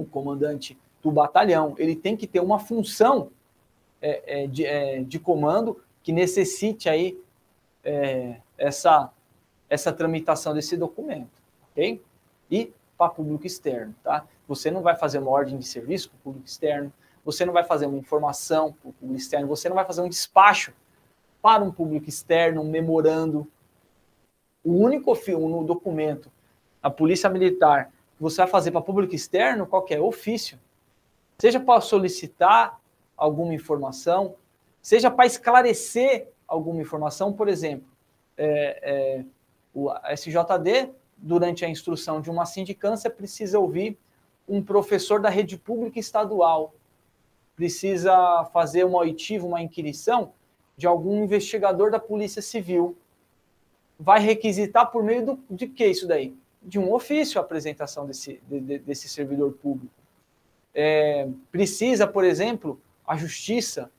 o comandante do batalhão, ele tem que ter uma função é, é, de, é, de, comando que necessite aí é, essa, essa tramitação desse documento, ok? E para público externo, tá? Você não vai fazer uma ordem de serviço para o público externo, você não vai fazer uma informação para o público externo, você não vai fazer um despacho para um público externo, um memorando. O único no documento, a Polícia Militar, você vai fazer para público externo, qualquer ofício, seja para solicitar alguma informação, seja para esclarecer alguma informação, por exemplo, é, é, o SJD, durante a instrução de uma sindicância, precisa ouvir um professor da rede pública estadual, precisa fazer uma oitiva, uma inquirição de algum investigador da Polícia Civil. Vai requisitar por meio do, de que isso daí? De um ofício a apresentação desse, de, desse servidor público. É, precisa, por exemplo, a justiça,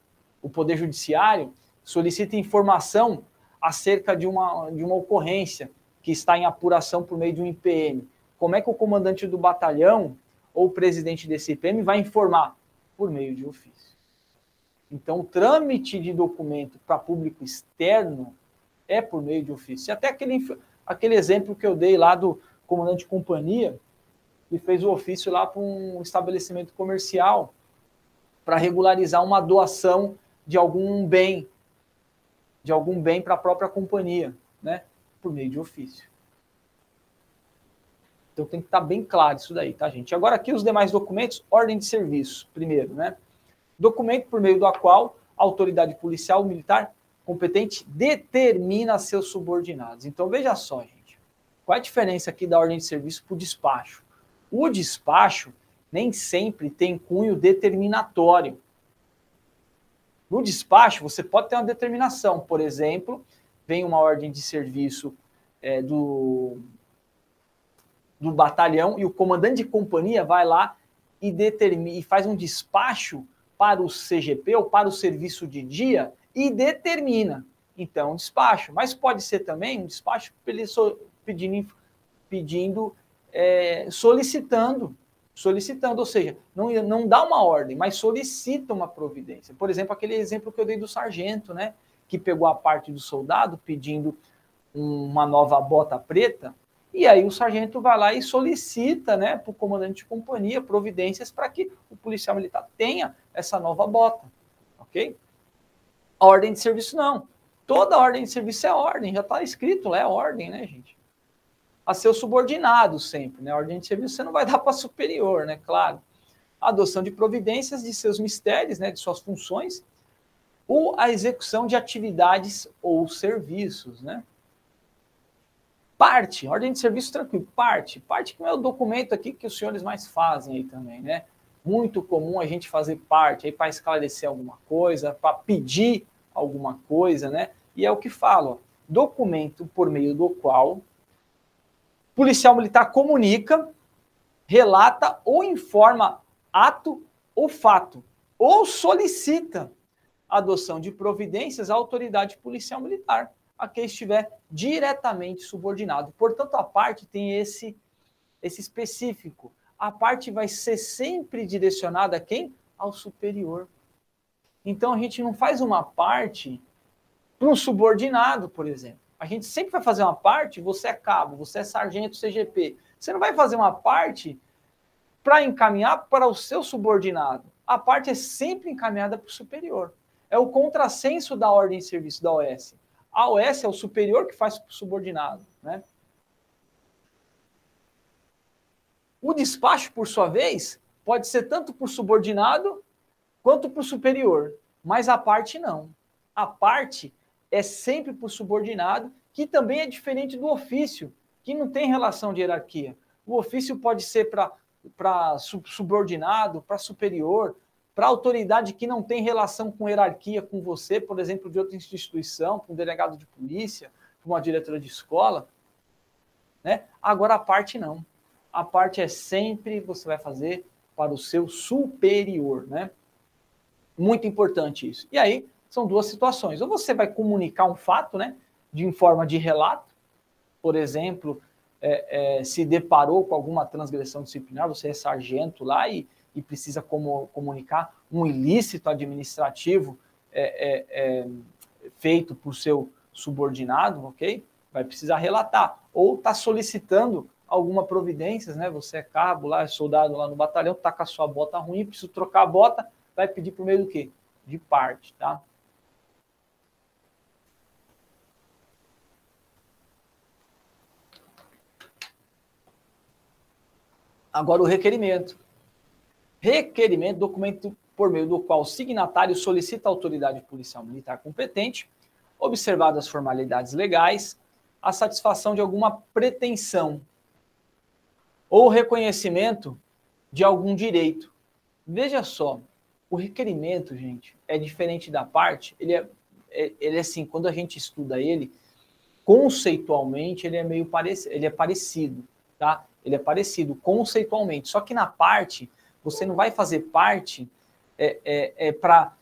o poder judiciário, solicita informação acerca de uma, de uma ocorrência que está em apuração por meio de um IPM. Como é que o comandante do batalhão ou o presidente desse IPM vai informar? Por meio de ofício. Então, o trâmite de documento para público externo é por meio de ofício. Até aquele, aquele exemplo que eu dei lá do comandante de companhia, que fez o ofício lá para um estabelecimento comercial para regularizar uma doação de algum bem, de algum bem para a própria companhia, né? Por meio de ofício. Então tem que estar tá bem claro isso daí, tá, gente? Agora aqui os demais documentos, ordem de serviço, primeiro, né? Documento por meio do qual a autoridade policial militar competente determina seus subordinados. Então veja só, gente. Qual é a diferença aqui da ordem de serviço para o despacho? O despacho nem sempre tem cunho determinatório. No despacho, você pode ter uma determinação. Por exemplo, vem uma ordem de serviço é, do, do batalhão e o comandante de companhia vai lá e, determina, e faz um despacho para o CGP ou para o serviço de dia e determina. Então, despacho. Mas pode ser também um despacho pedindo, pedindo é, solicitando solicitando, ou seja, não, não dá uma ordem, mas solicita uma providência. Por exemplo, aquele exemplo que eu dei do sargento, né, que pegou a parte do soldado pedindo uma nova bota preta, e aí o sargento vai lá e solicita, né, para o comandante de companhia providências para que o policial militar tenha essa nova bota, ok? A ordem de serviço não. Toda ordem de serviço é ordem, já está escrito lá, é ordem, né, gente? A seu subordinado sempre, né? A ordem de serviço você não vai dar para superior, né? Claro. A adoção de providências de seus mistérios, né? De suas funções, ou a execução de atividades ou serviços, né? Parte, ordem de serviço tranquilo, parte, parte que é o documento aqui que os senhores mais fazem aí também, né? Muito comum a gente fazer parte aí para esclarecer alguma coisa, para pedir alguma coisa, né? E é o que falo, documento por meio do qual policial militar comunica, relata ou informa ato ou fato, ou solicita adoção de providências à autoridade policial militar, a quem estiver diretamente subordinado. Portanto, a parte tem esse, esse específico. A parte vai ser sempre direcionada a quem? Ao superior. Então, a gente não faz uma parte para um subordinado, por exemplo. A gente sempre vai fazer uma parte, você é cabo, você é sargento CGP. Você não vai fazer uma parte para encaminhar para o seu subordinado. A parte é sempre encaminhada para o superior. É o contrassenso da ordem de serviço da OS. A OS é o superior que faz para o subordinado. Né? O despacho, por sua vez, pode ser tanto para o subordinado quanto para o superior, mas a parte não. A parte é sempre para o subordinado, que também é diferente do ofício, que não tem relação de hierarquia. O ofício pode ser para subordinado, para superior, para autoridade que não tem relação com hierarquia com você, por exemplo, de outra instituição, para um delegado de polícia, para uma diretora de escola. Né? Agora, a parte não. A parte é sempre você vai fazer para o seu superior. Né? Muito importante isso. E aí, são duas situações. Ou você vai comunicar um fato, né, de em forma de relato, por exemplo, é, é, se deparou com alguma transgressão disciplinar, você é sargento lá e, e precisa como, comunicar um ilícito administrativo é, é, é feito por seu subordinado, ok? Vai precisar relatar. Ou está solicitando alguma providências, né? Você é cabo lá, é soldado lá no batalhão, está com a sua bota ruim, precisa trocar a bota, vai pedir por meio do quê? De parte, tá? Agora, o requerimento. Requerimento, documento por meio do qual o signatário solicita à autoridade policial militar competente, observadas as formalidades legais, a satisfação de alguma pretensão ou reconhecimento de algum direito. Veja só, o requerimento, gente, é diferente da parte. Ele é, é ele é assim, quando a gente estuda ele, conceitualmente ele é meio parecido, ele é parecido, tá? Ele é parecido conceitualmente. Só que na parte, você não vai fazer parte é, é, é para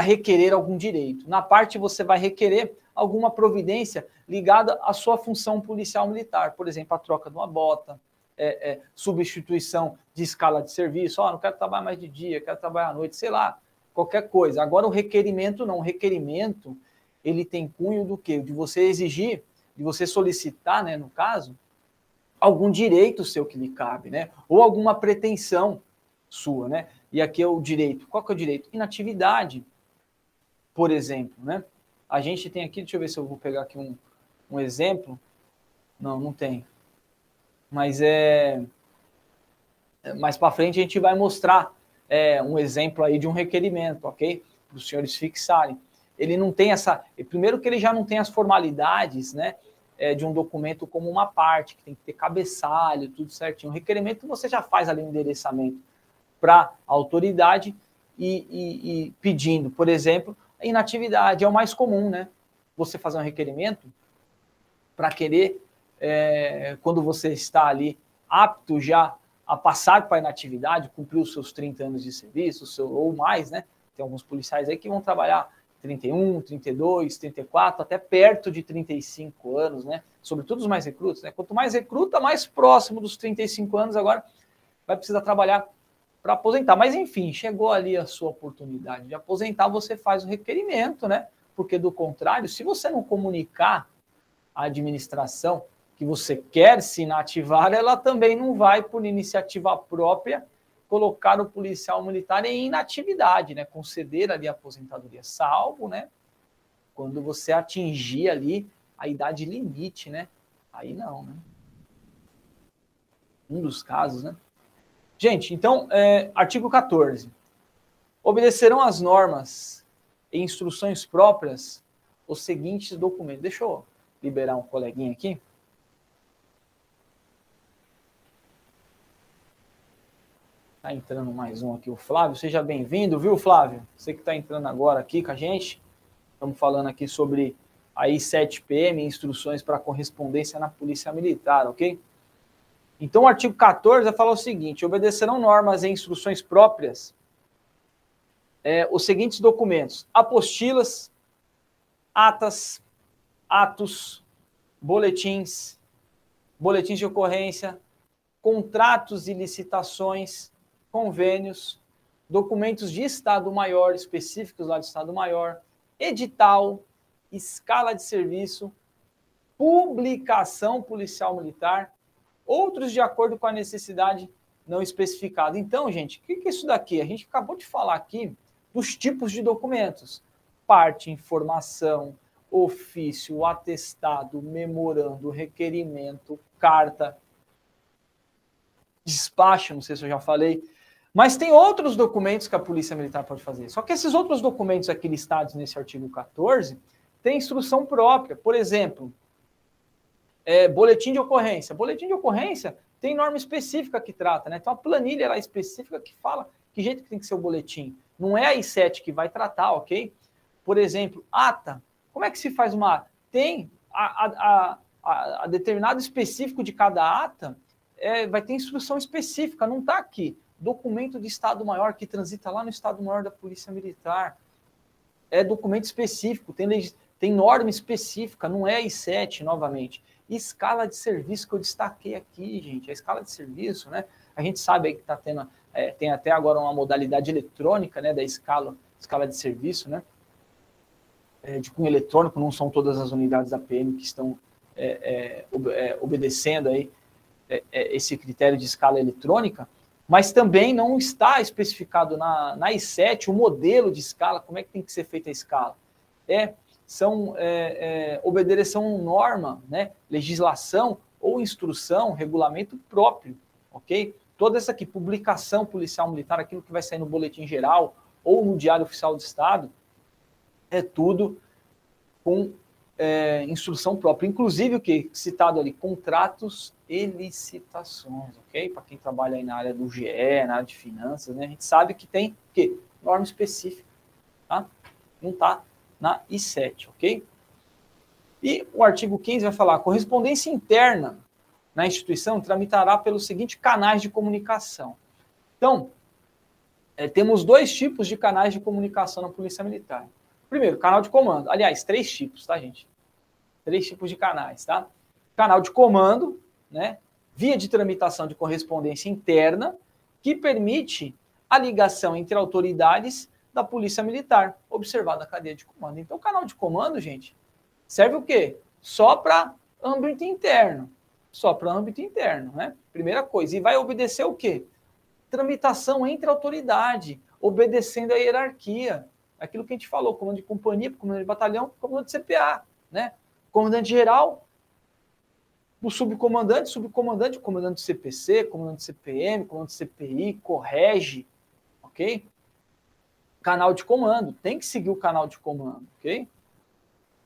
requerer algum direito. Na parte, você vai requerer alguma providência ligada à sua função policial militar. Por exemplo, a troca de uma bota, é, é, substituição de escala de serviço. Oh, não quero trabalhar mais de dia, quero trabalhar à noite, sei lá. qualquer coisa. Agora o requerimento não, o requerimento ele tem cunho do quê? De você exigir, de você solicitar, né, no caso, algum direito seu que lhe cabe, né? Ou alguma pretensão sua, né? E aqui é o direito. Qual que é o direito? Inatividade, por exemplo, né? A gente tem aqui, deixa eu ver se eu vou pegar aqui um, um exemplo. Não, não tem. Mas é mais para frente a gente vai mostrar é, um exemplo aí de um requerimento, ok? Para os senhores fixarem. Ele não tem essa. Primeiro que ele já não tem as formalidades, né? É, de um documento como uma parte, que tem que ter cabeçalho, tudo certinho. O requerimento você já faz ali o um endereçamento para a autoridade e, e, e, pedindo, por exemplo, inatividade é o mais comum, né? Você fazer um requerimento para querer, é, quando você está ali apto já a passar para a inatividade, cumprir os seus 30 anos de serviço, seu, ou mais, né? Tem alguns policiais aí que vão trabalhar 31, 32, 34, até perto de 35 anos, né? Sobretudo os mais recrutas, né? Quanto mais recruta, mais próximo dos 35 anos, agora vai precisar trabalhar para aposentar. Mas enfim, chegou ali a sua oportunidade de aposentar, você faz o requerimento, né? Porque do contrário, se você não comunicar à administração que você quer se inativar, ela também não vai, por iniciativa própria, colocar o policial militar em inatividade, né? Conceder ali a aposentadoria, salvo, né? Quando você atingir ali a idade limite, né? Aí não, né? Um dos casos, né? Gente, então, é, artigo 14. Obedecerão às normas e instruções próprias os seguintes documentos. Deixa eu liberar um coleguinha aqui. Está entrando mais um aqui, o Flávio. Seja bem-vindo, viu, Flávio? Você que está entrando agora aqui com a gente. Estamos falando aqui sobre a I7PM, instruções para correspondência na Polícia Militar, ok? Então, o artigo 14 vai falar o seguinte: obedecerão normas e instruções próprias é, os seguintes documentos: apostilas, atas, atos, boletins, boletins de ocorrência, contratos e licitações, convênios, documentos de Estado Maior específicos lá do Estado Maior, edital, escala de serviço, publicação policial militar, outros de acordo com a necessidade não especificada. Então, gente, o que é isso daqui? A gente acabou de falar aqui dos tipos de documentos: parte, informação, ofício, atestado, memorando, requerimento, carta, despacho, não sei se eu já falei, mas tem outros documentos que a Polícia Militar pode fazer. Só que esses outros documentos aqui listados nesse artigo 14 têm instrução própria. Por exemplo, é, boletim de ocorrência. Boletim de ocorrência tem norma específica que trata, né? Então a planilha lá específica que fala que jeito que tem que ser o boletim. Não é a I7 que vai tratar, ok? Por exemplo, ata. Como é que se faz uma ata? Tem a, a, a, a determinado específico de cada ata, é, vai ter instrução específica, não está aqui documento de Estado Maior que transita lá no Estado Maior da Polícia Militar. É documento específico, tem, tem norma específica, não é I7 novamente. Escala de serviço que eu destaquei aqui, gente, a escala de serviço, né? A gente sabe aí que tá tendo, é, tem até agora uma modalidade eletrônica, né, da escala, escala de serviço, né? É, de cunho eletrônico, não são todas as unidades da PM que estão é, é, é obedecendo aí é, esse critério de escala eletrônica, mas também não está especificado na, na I7 o modelo de escala, como é que tem que ser feita a escala. É, são, é, é, obedecerão norma, né, legislação ou instrução, regulamento próprio, ok? Toda essa aqui, publicação policial militar, aquilo que vai sair no boletim geral ou no Diário Oficial do Estado, é tudo com é, instrução própria. Inclusive, o que? Citado ali, contratos e licitações, ok? Para quem trabalha aí na área do GE, na área de finanças, né? A gente sabe que tem o quê? Norma específica, tá? Não está na I7, ok? E o artigo 15 vai falar: correspondência interna na instituição tramitará pelos seguintes canais de comunicação. Então, é, temos dois tipos de canais de comunicação na Polícia Militar. Primeiro, canal de comando. Aliás, três tipos, tá, gente? Três tipos de canais, tá? Canal de comando, né? Via de tramitação de correspondência interna, que permite a ligação entre autoridades da Polícia Militar, observada a cadeia de comando. Então, o canal de comando, gente, serve o quê? Só para âmbito interno. Só para âmbito interno, né? Primeira coisa. E vai obedecer o quê? Tramitação entre autoridade, obedecendo a hierarquia. Aquilo que a gente falou, comando de companhia, comandante de batalhão, comandante de CPA, né? Comandante geral, o subcomandante, subcomandante, comandante do CPC, comandante do CPM, comandante do CPI, correge, ok? Canal de comando, tem que seguir o canal de comando, ok?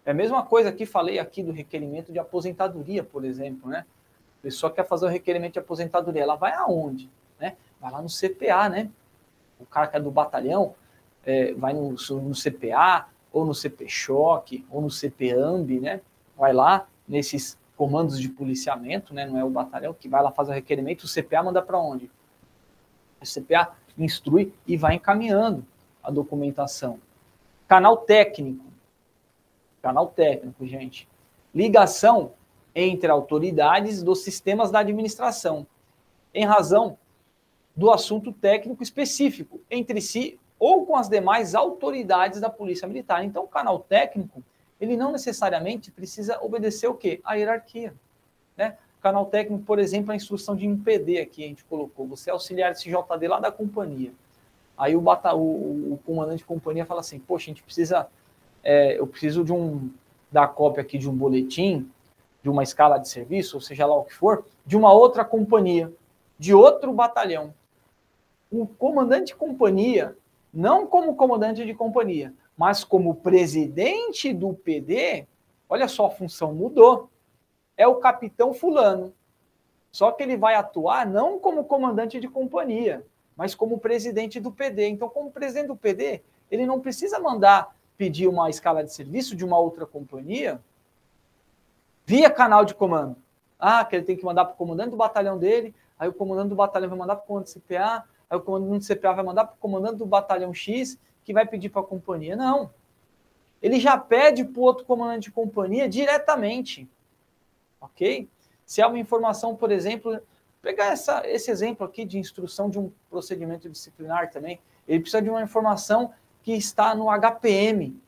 É a mesma coisa que falei aqui do requerimento de aposentadoria, por exemplo, né? A pessoa quer fazer o requerimento de aposentadoria, ela vai aonde? Né? Vai lá no CPA, né? O cara que é do batalhão é, vai no, no CPA, ou no CP-Choque, ou no CPAMB, né? Vai lá nesses comandos de policiamento, né? Não é o batalhão que vai lá fazer o requerimento, o CPA manda para onde? O CPA instrui e vai encaminhando a documentação. Canal técnico. Canal técnico, gente. Ligação entre autoridades dos sistemas da administração, em razão do assunto técnico específico entre si ou com as demais autoridades da Polícia Militar. Então, o canal técnico, ele não necessariamente precisa obedecer o quê? A hierarquia. Né? Canal técnico, por exemplo, a instrução de impeder aqui, a gente colocou. Você é auxiliar de CJD lá da companhia. Aí o, bata, o, o comandante de companhia fala assim, poxa, a gente precisa, é, eu preciso de um, da cópia aqui de um boletim, de uma escala de serviço, ou seja lá o que for, de uma outra companhia, de outro batalhão. O comandante de companhia, não como comandante de companhia, mas como presidente do PD, olha só, a função mudou. É o capitão fulano. Só que ele vai atuar não como comandante de companhia, mas como presidente do PD. Então, como presidente do PD, ele não precisa mandar pedir uma escala de serviço de uma outra companhia via canal de comando. Ah, que ele tem que mandar para o comandante do batalhão dele, aí o comandante do batalhão vai mandar para o comandante do CPA, aí o comandante do CPA vai mandar para o comandante do batalhão X, que vai pedir para a companhia. Não. Ele já pede para o outro comandante de companhia diretamente. Ok? Se há uma informação, por exemplo, pegar essa, esse exemplo aqui de instrução de um procedimento disciplinar também, ele precisa de uma informação que está no HPM.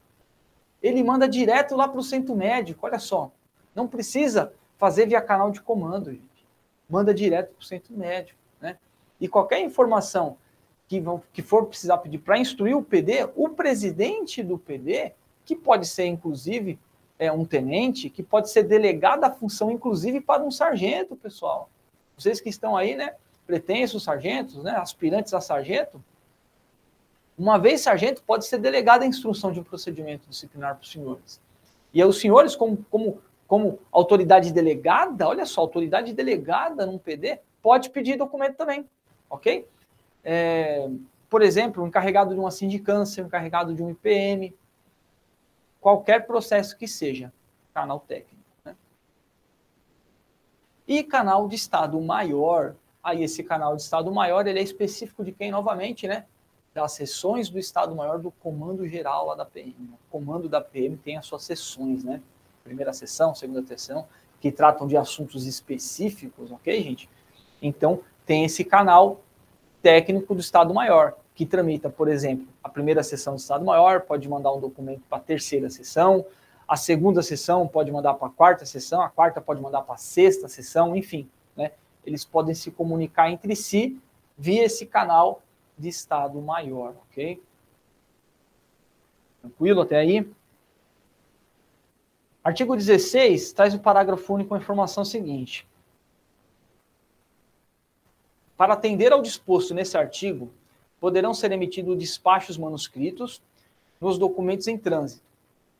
Ele manda direto lá para o centro médico, olha só. Não precisa fazer via canal de comando, gente. Manda direto para o centro médico? E qualquer informação que, vão, que for precisar pedir para instruir o PD, o presidente do PD, que pode ser, inclusive, é, um tenente, que pode ser delegado a função, inclusive, para um sargento, pessoal. Vocês que estão aí, né? Pretensos sargentos, né? Aspirantes a sargento. Uma vez sargento, pode ser delegado a instrução de um procedimento disciplinar para os senhores. E os senhores, como, como, como autoridade delegada, olha só, autoridade delegada num PD, pode pedir documento também, ok? É, por exemplo, um encarregado de uma sindicância, um encarregado de um IPM, qualquer processo que seja, canal técnico. E canal de estado maior, aí esse canal de estado maior, ele é específico de quem, novamente, né? Das sessões do estado maior do comando geral lá da PM. O comando da PM tem as suas sessões, né? Primeira sessão, segunda sessão, que tratam de assuntos específicos, ok, gente? Então, tem esse canal técnico do Estado Maior, que tramita, por exemplo, a primeira sessão do Estado Maior, pode mandar um documento para a terceira sessão, a segunda sessão pode mandar para a quarta sessão, a quarta pode mandar para a sexta sessão, enfim, né? Eles podem se comunicar entre si via esse canal de estado maior, ok? Tranquilo até aí? Artigo 16 traz o parágrafo único com a informação seguinte. Para atender ao disposto nesse artigo, poderão ser emitidos despachos manuscritos nos documentos em trânsito,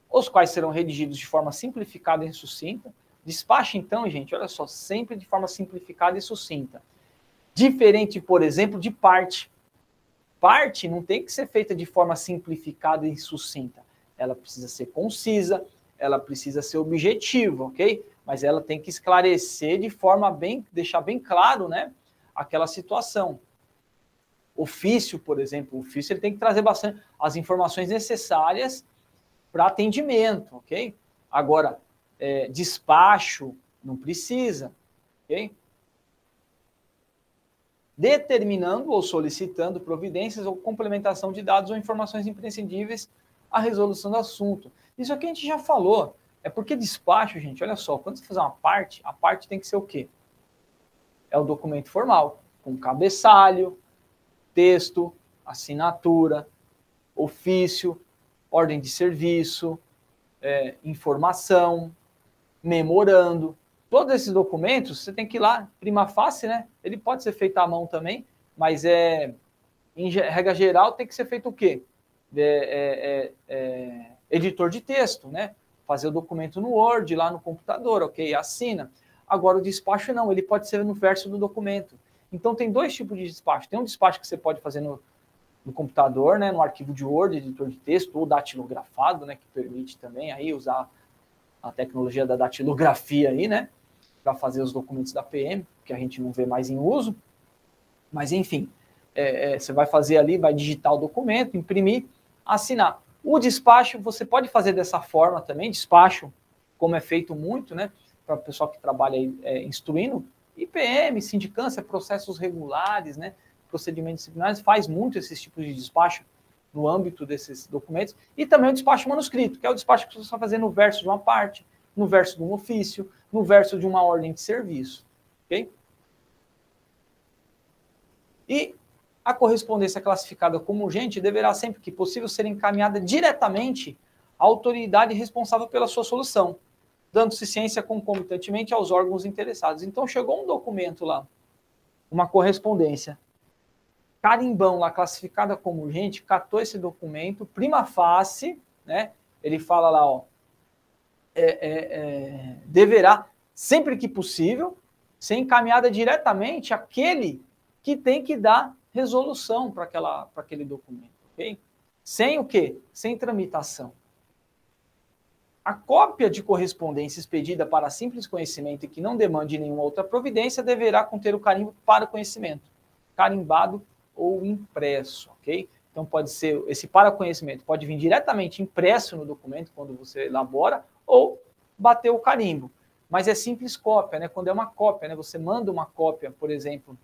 os quais serão redigidos de forma simplificada e sucinta. Despache, então, gente, olha só, sempre de forma simplificada e sucinta. Diferente, por exemplo, de parte. Parte não tem que ser feita de forma simplificada e sucinta. Ela precisa ser concisa, ela precisa ser objetiva, ok? Mas ela tem que esclarecer de forma bem, deixar bem claro, né, aquela situação. Ofício, por exemplo, o ofício ele tem que trazer bastante as informações necessárias para atendimento, ok? Agora, é, despacho, não precisa, ok? determinando ou solicitando providências ou complementação de dados ou informações imprescindíveis à resolução do assunto. Isso aqui a gente já falou. É porque despacho, gente, olha só, quando você fazer uma parte, a parte tem que ser o quê? É o documento formal, com cabeçalho, texto, assinatura, ofício, ordem de serviço, é, informação, memorando. Todos esses documentos, você tem que ir lá, prima facie, né? Ele pode ser feito à mão também, mas é, em regra geral, tem que ser feito o quê? É, é, é, é editor de texto, né? Fazer o documento no Word, lá no computador, ok? Assina. Agora, o despacho não, ele pode ser no verso do documento. Então, tem dois tipos de despacho. Tem um despacho que você pode fazer no, no computador, né, no arquivo de Word, editor de texto, ou datilografado, né, que permite também aí usar a tecnologia da datilografia aí, né, para fazer os documentos da PM, que a gente não vê mais em uso. Mas, enfim, é, é, você vai fazer ali, vai digitar o documento, imprimir, assinar. O despacho você pode fazer dessa forma também, despacho, como é feito muito, né, para o pessoal que trabalha é, instruindo, IPM, sindicância, processos regulares, né, procedimentos disciplinares faz muito esses tipos de despacho no âmbito desses documentos, e também o despacho manuscrito, que é o despacho que você está fazendo no verso de uma parte, no verso de um ofício, no verso de uma ordem de serviço. Ok? E a correspondência classificada como urgente deverá, sempre que possível, ser encaminhada diretamente à autoridade responsável pela sua solução, dando-se ciência concomitantemente aos órgãos interessados. Então, chegou um documento lá, uma correspondência carimbão lá classificada como urgente, catou esse documento, prima facie, né? Ele fala lá, ó, é, é, é, deverá, sempre que possível, ser encaminhada diretamente àquele que tem que dar resolução para aquele documento, ok? Sem o quê? Sem tramitação. A cópia de correspondência expedida para simples conhecimento e que não demande nenhuma outra providência deverá conter o carimbo para conhecimento, carimbado ou impresso, ok? Então pode ser esse para conhecimento pode vir diretamente impresso no documento quando você elabora ou bater o carimbo. Mas é simples cópia, né? Quando é uma cópia, né? Você manda uma cópia, por exemplo,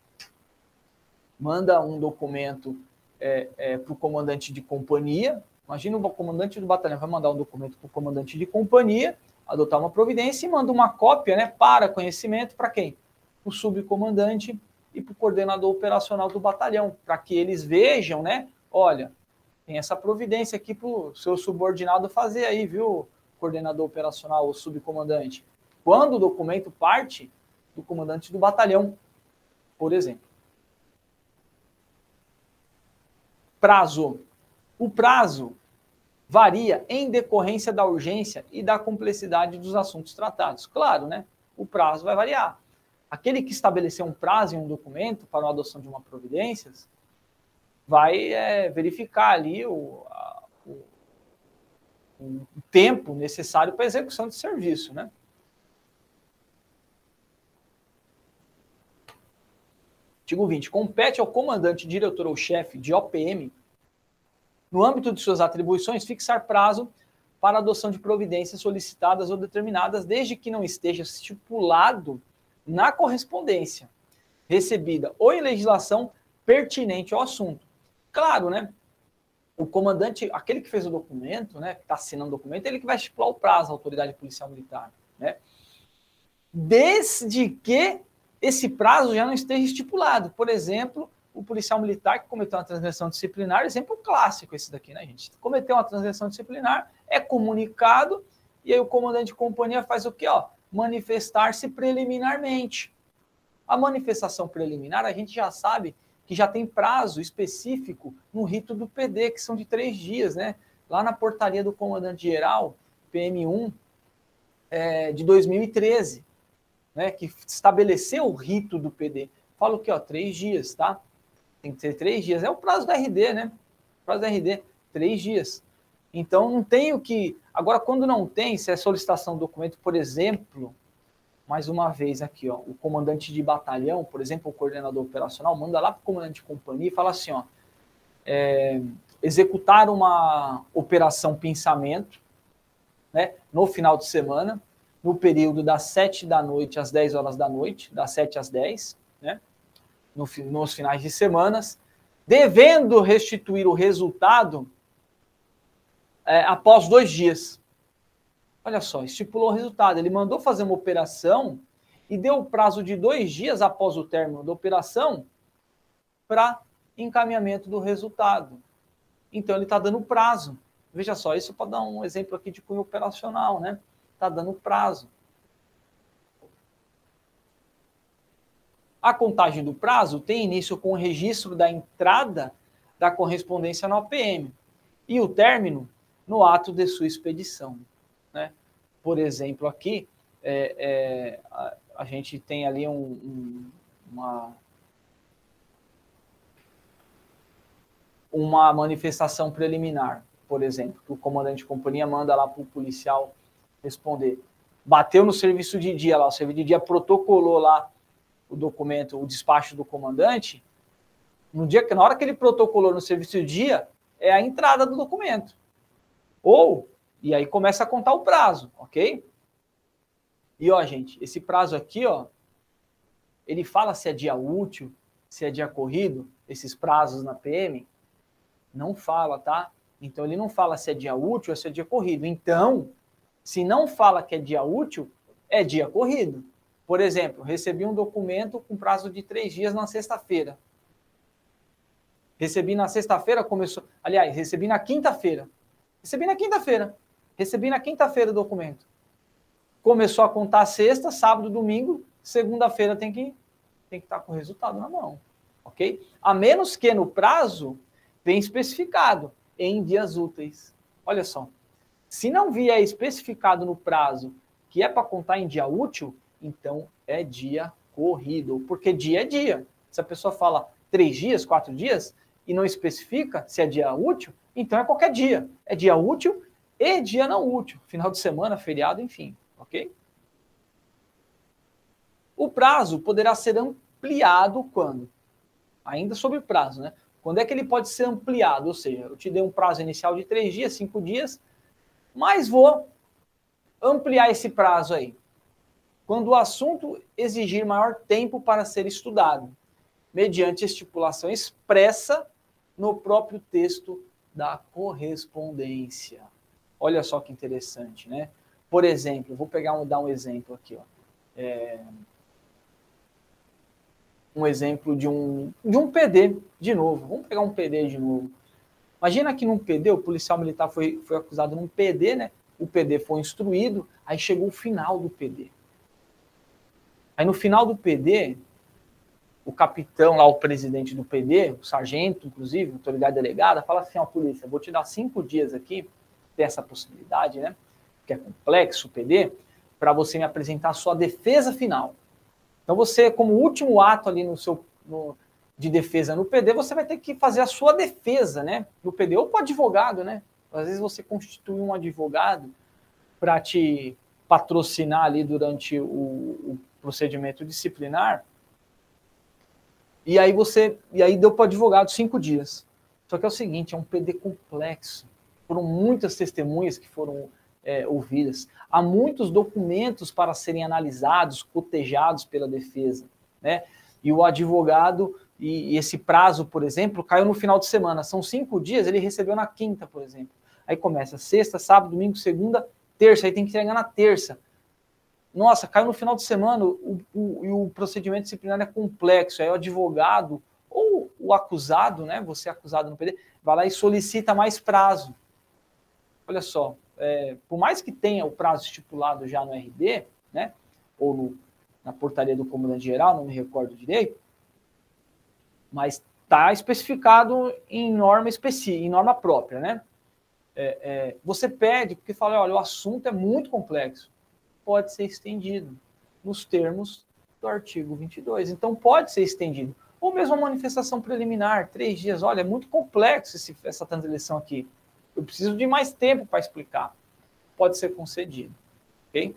manda um documento é, é, para o comandante de companhia. Imagina o comandante do batalhão vai mandar um documento para o comandante de companhia, adotar uma providência e manda uma cópia, né? Para conhecimento para quem? O subcomandante e para o coordenador operacional do batalhão, para que eles vejam, né? Olha, tem essa providência aqui para o seu subordinado fazer aí, viu, coordenador operacional ou subcomandante. Quando o documento parte do comandante do batalhão, por exemplo. Prazo. O prazo varia em decorrência da urgência e da complexidade dos assuntos tratados. Claro, né? O prazo vai variar aquele que estabeleceu um prazo em um documento para a adoção de uma providência vai é, verificar ali o, a, o, o, tempo necessário para a execução de serviço, né? Artigo 20. Compete ao comandante, diretor ou chefe de OPM, no âmbito de suas atribuições, fixar prazo para a adoção de providências solicitadas ou determinadas, desde que não esteja estipulado na correspondência recebida ou em legislação pertinente ao assunto. Claro, né? O comandante, aquele que fez o documento, né, que está assinando o documento, ele que vai estipular o prazo à autoridade policial militar, né? Desde que esse prazo já não esteja estipulado. Por exemplo, o policial militar que cometeu uma transgressão disciplinar, exemplo clássico esse daqui, né, gente? Cometeu uma transgressão disciplinar, é comunicado, e aí o comandante de companhia faz o quê? Ó, manifestar-se preliminarmente. A manifestação preliminar, a gente já sabe que já tem prazo específico no rito do PD, que são de três dias, né? Lá na portaria do comandante-geral, PM1, é, de 2013, né? Que estabeleceu o rito do PD. Fala o que, ó, três dias, tá? Tem que ser três dias. É o prazo da RD, né? O prazo da RD, três dias. Então, não tem o que. Agora, quando não tem, se é solicitação do documento, por exemplo, mais uma vez aqui, ó, o comandante de batalhão, por exemplo, o coordenador operacional, manda lá para o comandante de companhia e fala assim: ó, é, executar uma operação pensamento né, no final de semana, no período das 7 da noite às 10 horas da noite, das 7 às 10, né? No, nos finais de semanas, devendo restituir o resultado é, após dois dias. Olha só, estipulou o resultado. Ele mandou fazer uma operação e deu o prazo de dois dias após o término da operação para encaminhamento do resultado. Então, ele está dando prazo. Veja só, isso para dar um exemplo aqui de cunho operacional, né? Está dando prazo. A contagem do prazo tem início com o registro da entrada da correspondência no APM e o término no ato de sua expedição. Né? Por exemplo, aqui é, é, a, a, gente tem ali um, um, uma, uma manifestação preliminar, por exemplo, que o comandante de companhia manda lá para o policial responder. Bateu no serviço de dia lá, o serviço de dia protocolou lá o documento, o despacho do comandante, no dia que na hora que ele protocolou no serviço de dia, é a entrada do documento. Ou, e aí começa a contar o prazo, ok? E ó, gente, esse prazo aqui, ó, ele fala se é dia útil, se é dia corrido, esses prazos na PM, não fala, tá? Então ele não fala se é dia útil ou se é dia corrido. Então, se não fala que é dia útil, é dia corrido. Por exemplo, recebi um documento com prazo de três dias na sexta-feira. Recebi na sexta-feira, começou. Aliás, recebi na quinta-feira. Recebi na quinta-feira. Recebi na quinta-feira o documento. Começou a contar sexta, sábado, domingo, segunda-feira tem que tem que estar com o resultado na mão, ok? A menos que no prazo vem especificado em dias úteis. Olha só, se não vier especificado no prazo que é para contar em dia útil, então é dia corrido, porque dia é dia. Se a pessoa fala três dias, quatro dias, e não especifica se é dia útil, então é qualquer dia. É dia útil e dia não útil, final de semana, feriado, enfim, ok? O prazo poderá ser ampliado quando? Ainda sobre prazo, né? Quando é que ele pode ser ampliado? Ou seja, eu te dei um prazo inicial de três dias, cinco dias, mas vou ampliar esse prazo aí quando o assunto exigir maior tempo para ser estudado, mediante estipulação expressa no próprio texto da correspondência. Olha só que interessante, né? Por exemplo, vou pegar um, dar um exemplo aqui, ó. É, um exemplo de um, de um PD, de novo. Vamos pegar um PD de novo. Imagina que num PD, o policial militar foi, foi acusado num PD, né? O PD foi instruído, aí chegou o final do PD. Aí no final do PD, o capitão lá, o presidente do PD, o sargento, inclusive, autoridade delegada, fala assim: ó, polícia, vou te dar cinco dias aqui, dessa possibilidade, né? Que é complexo o PD, para você me apresentar a sua defesa final. Então você, como último ato ali no seu no, de defesa no PD, você vai ter que fazer a sua defesa, né? No PD ou para advogado, né? Às vezes você constitui um advogado para te patrocinar ali durante o, o procedimento disciplinar. E aí você, e aí deu para o advogado cinco dias. Só que é o seguinte, é um PD complexo. Foram muitas testemunhas que foram é, ouvidas. Há muitos documentos para serem analisados, cotejados pela defesa, né? E o advogado e, e esse prazo, por exemplo, caiu no final de semana. São cinco dias, ele recebeu na quinta, por exemplo. Aí começa sexta, sábado, domingo, segunda, terça. Aí tem que entregar na terça nossa, caiu no final de semana, o, o, o procedimento disciplinar é complexo, aí o advogado ou o acusado, né, você é acusado no PD, vai lá e solicita mais prazo. Olha só, é, por mais que tenha o prazo estipulado já no RD, né, ou no, na portaria do comandante geral, não me recordo direito, mas está especificado em norma específica, em norma própria, né? É, é, você pede, porque fala, olha, o assunto é muito complexo pode ser estendido nos termos do artigo 22. Então, pode ser estendido. Ou mesmo a manifestação preliminar, três dias. Olha, é muito complexo esse, essa transição aqui. Eu preciso de mais tempo para explicar. Pode ser concedido. Ok?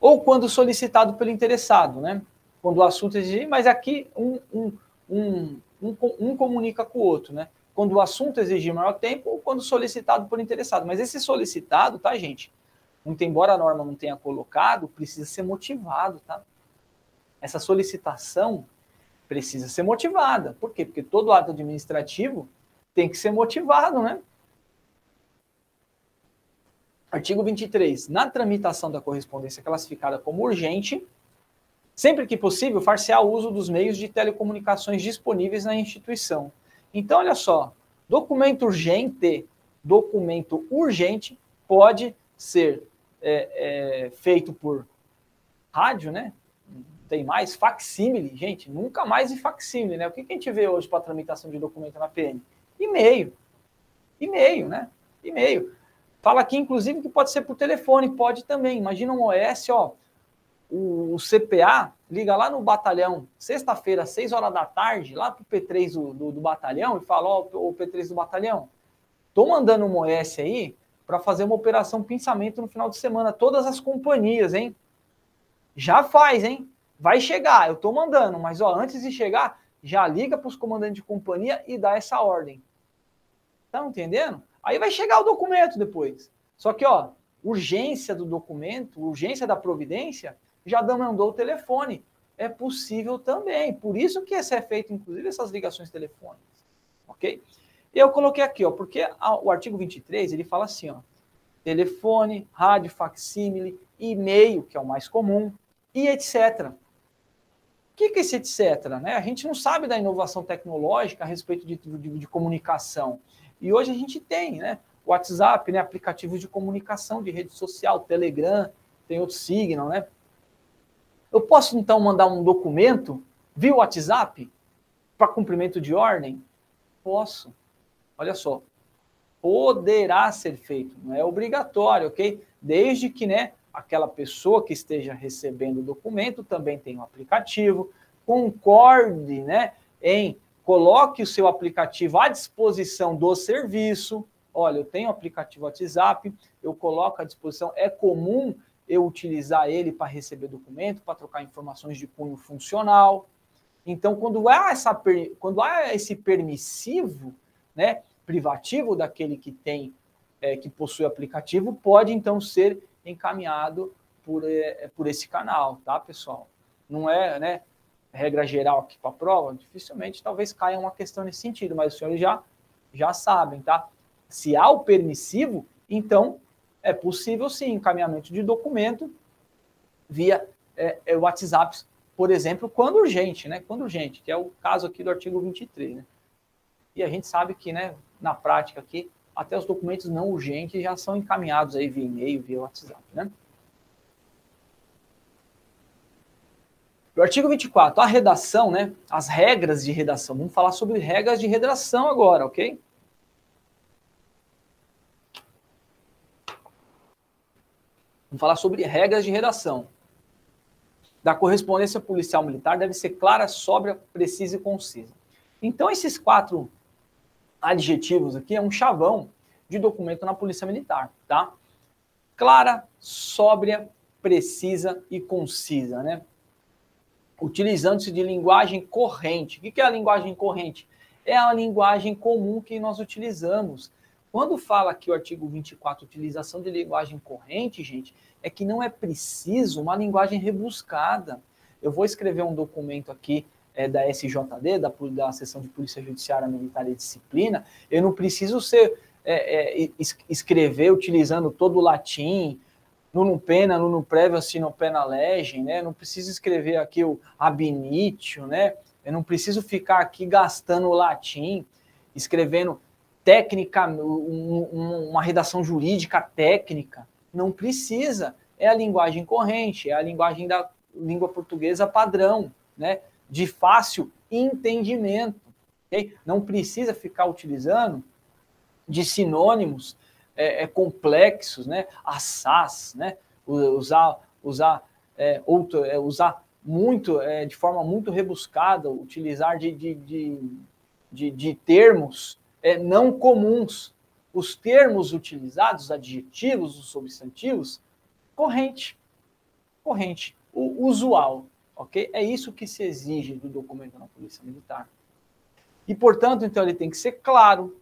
Ou quando solicitado pelo interessado, né? Quando o assunto exigir, mas aqui um, um, um, um, um comunica com o outro, né? Quando o assunto exigir maior tempo ou quando solicitado por interessado. Mas esse solicitado, tá, gente? Muito embora a norma não tenha colocado, precisa ser motivado, tá? Essa solicitação, precisa ser motivada. Por quê? Porque todo ato administrativo tem que ser motivado, né? Artigo 23. Na tramitação da correspondência classificada como urgente, sempre que possível, far-se-á uso dos meios de telecomunicações disponíveis na instituição. Então, olha só, documento urgente, documento urgente pode ser é, é, feito por rádio, né? tem mais, facsímile, gente, nunca mais em facsímile, né? O que, que a gente vê hoje para tramitação de documento na PM? E-mail. E-mail, né? E-mail. Fala aqui, inclusive, que pode ser por telefone, pode também. Imagina um OS, ó, o, CPA liga lá no batalhão, sexta-feira, 6 horas da tarde, lá pro P3 do, do, do batalhão, e fala, ó, o P3 do batalhão, tô mandando um OS aí para fazer uma operação pensamento no final de semana, todas as companhias, hein? Já faz, hein? Vai chegar, eu estou mandando, mas ó, antes de chegar, já liga para os comandantes de companhia e dá essa ordem. Estão entendendo? Aí vai chegar o documento depois. Só que, ó, urgência do documento, urgência da providência, já mandou o telefone. É possível também. Por isso que esse é feito, inclusive, essas ligações telefônicas. Ok? Eu coloquei aqui, ó, porque o artigo 23, ele fala assim, ó, telefone, rádio, facsímile, e-mail, que é o mais comum, e etc que, que é esse etc? Né? A gente não sabe da inovação tecnológica a respeito de, de, de comunicação. E hoje a gente tem, né? WhatsApp, né? aplicativos de comunicação de rede social, Telegram, tem outro Signal, né? Eu posso então mandar um documento via WhatsApp para cumprimento de ordem? Posso. Olha só. Poderá ser feito, não é obrigatório, ok? Desde que, né, aquela pessoa que esteja recebendo o documento também tem um aplicativo, concorde né, em coloque o seu aplicativo à disposição do serviço. Olha, eu tenho o aplicativo WhatsApp, eu coloco à disposição. É comum eu utilizar ele para receber documento, para trocar informações de cunho funcional. Então, quando há, essa, quando há esse permissivo, né, privativo daquele que tem, é, que possui aplicativo, pode então ser encaminhado por, é, por esse canal, tá, pessoal? Não é, né, regra geral aqui para a prova, dificilmente talvez caia uma questão nesse sentido, mas os senhores já, já sabem, tá? Se há o permissivo, então é possível sim encaminhamento de documento via é, é, WhatsApp, por exemplo, quando urgente, né? Quando urgente, que é o caso aqui do artigo 23, né? E a gente sabe que, né, na prática aqui, até os documentos não urgentes já são encaminhados aí via e-mail, via WhatsApp, né? O artigo 24, a redação, né? As regras de redação. Vamos falar sobre regras de redação agora, ok? Vamos falar sobre regras de redação. Da correspondência policial militar deve ser clara, sóbria, precisa e concisa. Então, esses quatro adjetivos aqui é um chavão de documento na Polícia Militar, tá? Clara, sóbria, precisa e concisa, né? Utilizando-se de linguagem corrente. O que é a linguagem corrente? É a linguagem comum que nós utilizamos. Quando fala aqui o artigo 24, utilização de linguagem corrente, gente, é que não é preciso uma linguagem rebuscada. Eu vou escrever um documento aqui é, da SJD, da, da Seção de Polícia Judiciária Militar e Disciplina, eu não preciso ser é, é, escrever utilizando todo o latim, nuno pena, nuno prévio, sino pena legem, né? Não preciso escrever aqui o ab initio, né? Eu não preciso ficar aqui gastando o latim, escrevendo técnica, um, uma redação jurídica técnica. Não precisa. É a linguagem corrente, é a linguagem da língua portuguesa padrão, né? De fácil entendimento. Okay? Não precisa ficar utilizando de sinônimos é, é, complexos, né? assaz, né? usar, usar, é, outro, é, usar muito, é, de forma muito rebuscada, utilizar de, de, de, de, de termos é, não comuns. Os termos utilizados, os adjetivos, os substantivos, corrente. Corrente. O usual ok? É isso que se exige do documento na Polícia Militar. E, portanto, então, ele tem que ser claro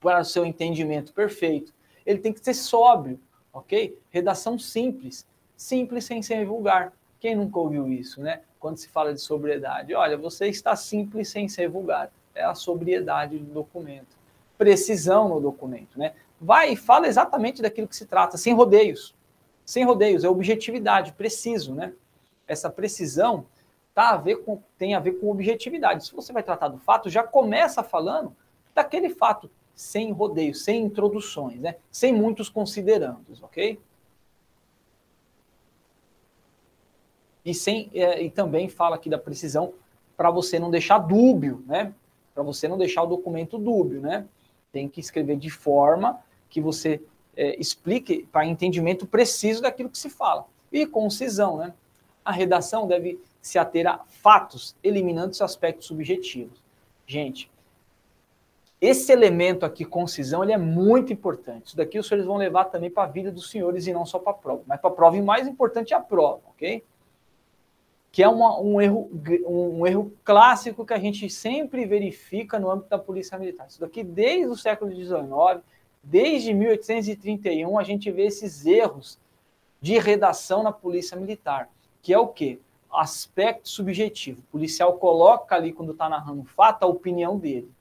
para o seu entendimento perfeito. Ele tem que ser sóbrio, ok? Redação simples. Simples sem ser vulgar. Quem nunca ouviu isso, né? quando se fala de sobriedade? Olha, você está simples sem ser vulgar. É a sobriedade do documento. Precisão no documento, né? Vai e fala exatamente daquilo que se trata, sem rodeios. Sem rodeios, é objetividade, preciso, né? Essa precisão tá a ver com, tem a ver com objetividade. Se você vai tratar do fato, já começa falando daquele fato, sem rodeios, sem introduções, né? Sem muitos considerandos, ok? E, sem, é, e também fala aqui da precisão para você não deixar dúbio, né? Para você não deixar o documento dúbio, né? Tem que escrever de forma que você é, explique para entendimento preciso daquilo que se fala. E concisão, né? A redação deve se ater a fatos, eliminando os aspectos subjetivos. Gente, esse elemento aqui, concisão, ele é muito importante. Isso daqui os senhores vão levar também para a vida dos senhores e não só para a prova. Mas para a prova, e mais importante é a prova, ok? que é uma, um, erro, um erro clássico que a gente sempre verifica no âmbito da Polícia Militar. Isso daqui, desde o século XIX, desde 1831, a gente vê esses erros de redação na Polícia Militar, que é o quê? Aspecto subjetivo. O policial coloca ali, quando está narrando o fato, a opinião dele.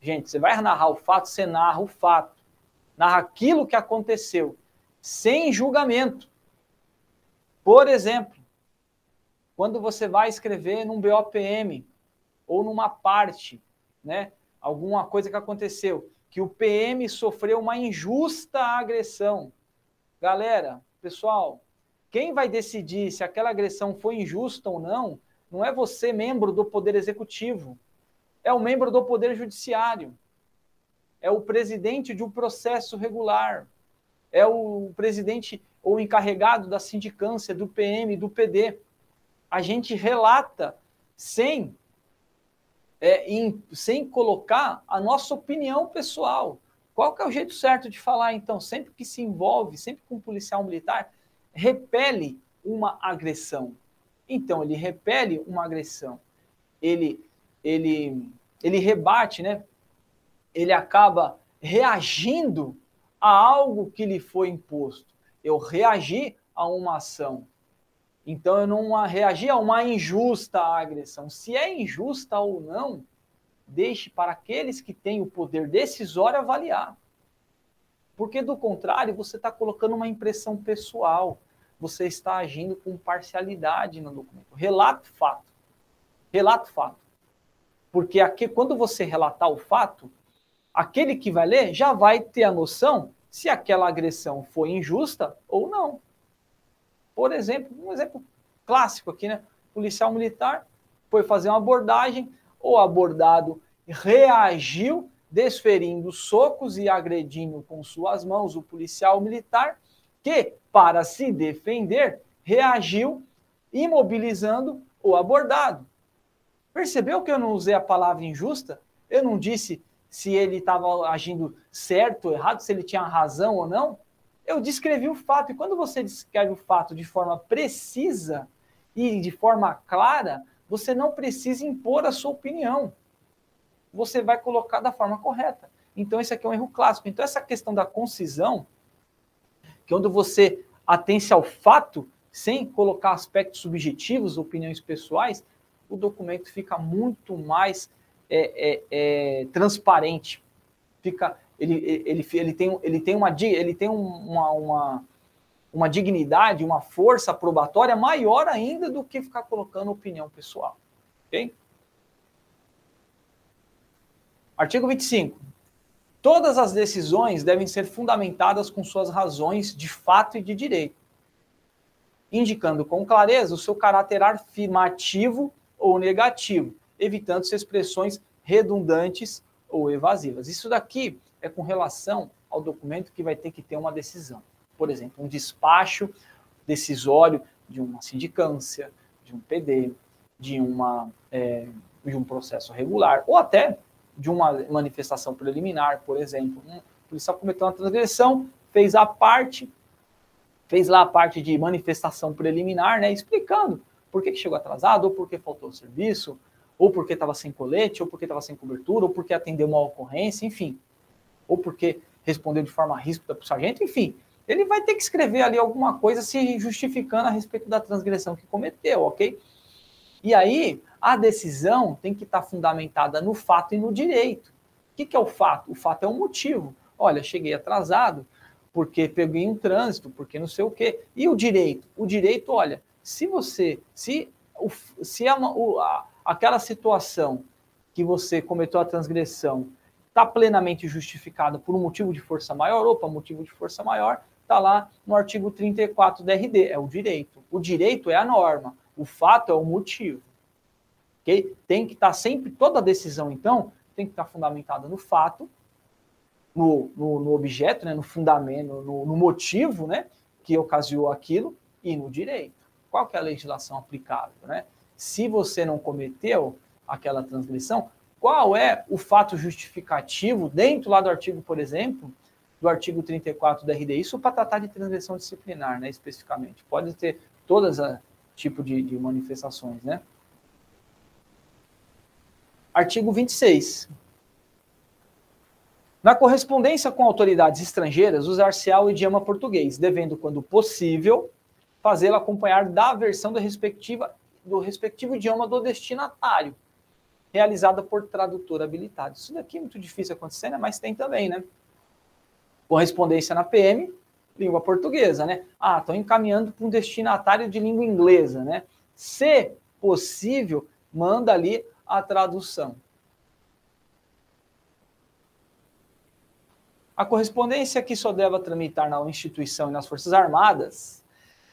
Gente, você vai narrar o fato, você narra o fato. Narra aquilo que aconteceu, sem julgamento. Por exemplo, quando você vai escrever num BOPM ou numa parte, né, alguma coisa que aconteceu, que o PM sofreu uma injusta agressão. Galera, pessoal, quem vai decidir se aquela agressão foi injusta ou não, não é você, membro do Poder Executivo, é o membro do Poder Judiciário, é o presidente de um processo regular, é o presidente ou encarregado da sindicância, do PM, do PD a gente relata sem, é, em, sem colocar a nossa opinião pessoal. Qual que é o jeito certo de falar, então? Sempre que se envolve, sempre com um policial militar, repele uma agressão. Então, ele repele uma agressão. Ele, ele, ele rebate, né? Ele acaba reagindo a algo que lhe foi imposto. Eu reagi a uma ação. Então eu não reagi a uma injusta agressão. Se é injusta ou não, deixe para aqueles que têm o poder decisório avaliar. Porque do contrário, você está colocando uma impressão pessoal. Você está agindo com parcialidade no documento. Relato fato. Relato fato. Porque aqui, quando você relatar o fato, aquele que vai ler já vai ter a noção se aquela agressão foi injusta ou não. Por exemplo, um exemplo clássico aqui, né? policial militar foi fazer uma abordagem, o abordado reagiu, desferindo socos e agredindo com suas mãos o policial militar, que, para se defender, reagiu imobilizando o abordado. Percebeu que eu não usei a palavra injusta? Eu não disse se ele estava agindo certo ou errado, se ele tinha razão ou não eu descrevi o fato. E quando você descreve o fato de forma precisa e de forma clara, você não precisa impor a sua opinião. Você vai colocar da forma correta. Então, esse aqui é um erro clássico. Então, essa questão da concisão, que é onde você atende ao fato, sem colocar aspectos subjetivos, opiniões pessoais, o documento fica muito mais é, é, é, transparente, fica ele, ele, ele, tem, ele tem, uma, ele tem uma, uma, uma dignidade, uma força probatória maior ainda do que ficar colocando opinião pessoal. Ok? Artigo 25. Todas as decisões devem ser fundamentadas com suas razões de fato e de direito, indicando com clareza o seu caráter afirmativo ou negativo, evitando-se expressões redundantes ou evasivas. Isso daqui é com relação ao documento que vai ter que ter uma decisão. Por exemplo, um despacho decisório de uma sindicância, de um PD, de, uma, é, de um processo regular, ou até de uma manifestação preliminar, por exemplo. Um policial cometeu uma transgressão, fez a parte, fez lá a parte de manifestação preliminar, né, explicando por que chegou atrasado, ou por que faltou o serviço, ou porque estava sem colete, ou porque estava sem cobertura, ou porque atendeu uma ocorrência, enfim ou porque respondeu de forma ríspida para o sargento, enfim, ele vai ter que escrever ali alguma coisa se justificando a respeito da transgressão que cometeu, ok? E aí, a decisão tem que estar fundamentada no fato e no direito. O que, que é o fato? O fato é um motivo. Olha, cheguei atrasado porque peguei um trânsito, porque não sei o quê. E o direito? O direito, olha, se você, se, se a, a, aquela situação que você cometeu a transgressão está plenamente justificada por um motivo de força maior, opa, motivo de força maior, está lá no artigo 34 da RD, é o direito. O direito é a norma, o fato é o motivo. Okay? Tem que estar sempre, toda decisão, então, tem que estar fundamentada no fato, no, no, no objeto, né, no fundamento, no, no, motivo né, que ocasionou aquilo e no direito. Qual que é a legislação aplicável? Né? Se você não cometeu aquela transgressão, qual é o fato justificativo dentro lá do artigo, por exemplo, do artigo 34 da RDI, isso para tratar de transgressão disciplinar, né, especificamente. Pode ter todas as tipo de, de manifestações, né? Artigo 26. Na correspondência com autoridades estrangeiras, usar-se-á o idioma português, devendo, quando possível, fazê-lo acompanhar da versão do, respectiva, do respectivo idioma do destinatário, realizada por tradutor habilitado. Isso daqui é muito difícil acontecer, né? mas tem também, né? correspondência na PM, língua portuguesa, né? Ah, estão encaminhando para um destinatário de língua inglesa, né? Se possível, manda ali a tradução. A correspondência que só deva tramitar na instituição e nas Forças Armadas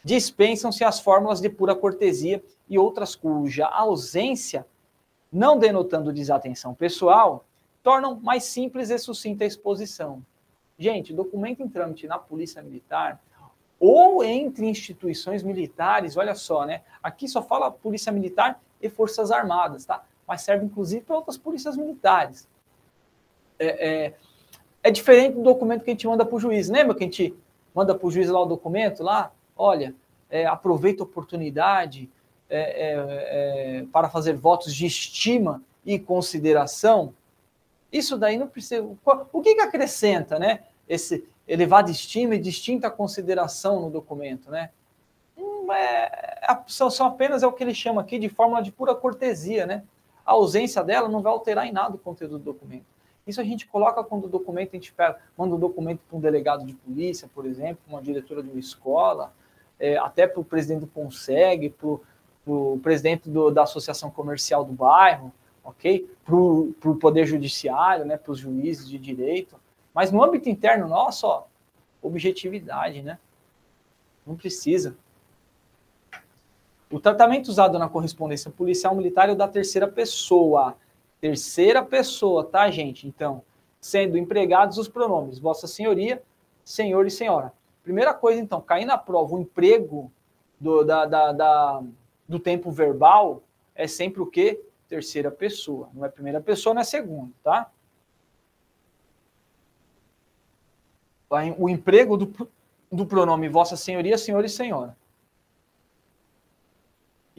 dispensam-se as fórmulas de pura cortesia e outras cuja ausência, não denotando desatenção pessoal, tornam mais simples e sucinta a exposição. Gente, documento em trâmite na Polícia Militar ou entre instituições militares, olha só, né? Aqui só fala Polícia Militar e Forças Armadas, tá? Mas serve inclusive para outras polícias militares. É, é, é, diferente do documento que a gente manda para o juiz. Lembra que a gente manda para o juiz lá o documento lá? Olha, é, aproveita a oportunidade é, é, é, para fazer votos de estima e consideração. Isso daí não precisa. O que, que acrescenta, né? esse elevada estima e distinta consideração no documento, né? Hum, é, são, são apenas é o que ele chama aqui de fórmula de pura cortesia, né? A ausência dela não vai alterar em nada o conteúdo do documento. Isso a gente coloca quando o documento, a gente pega, manda um documento para um delegado de polícia, por exemplo, uma diretora de uma escola, é, até para o presidente do CONSEG, para o presidente do, da associação comercial do bairro, ok? Para o Poder Judiciário, né, para os juízes de direito. Mas no âmbito interno nosso, ó, objetividade, né? Não precisa. O tratamento usado na correspondência policial militar é o da terceira pessoa. Terceira pessoa, tá, gente? Então, sendo empregados os pronomes Vossa Senhoria, Senhor e Senhora. Primeira coisa, então, cair na prova o emprego do, da, da, da, do tempo verbal é sempre o quê? Terceira pessoa. Não é primeira pessoa, não é segunda, tá? o emprego do, do pronome Vossa Senhoria, Senhor e Senhora.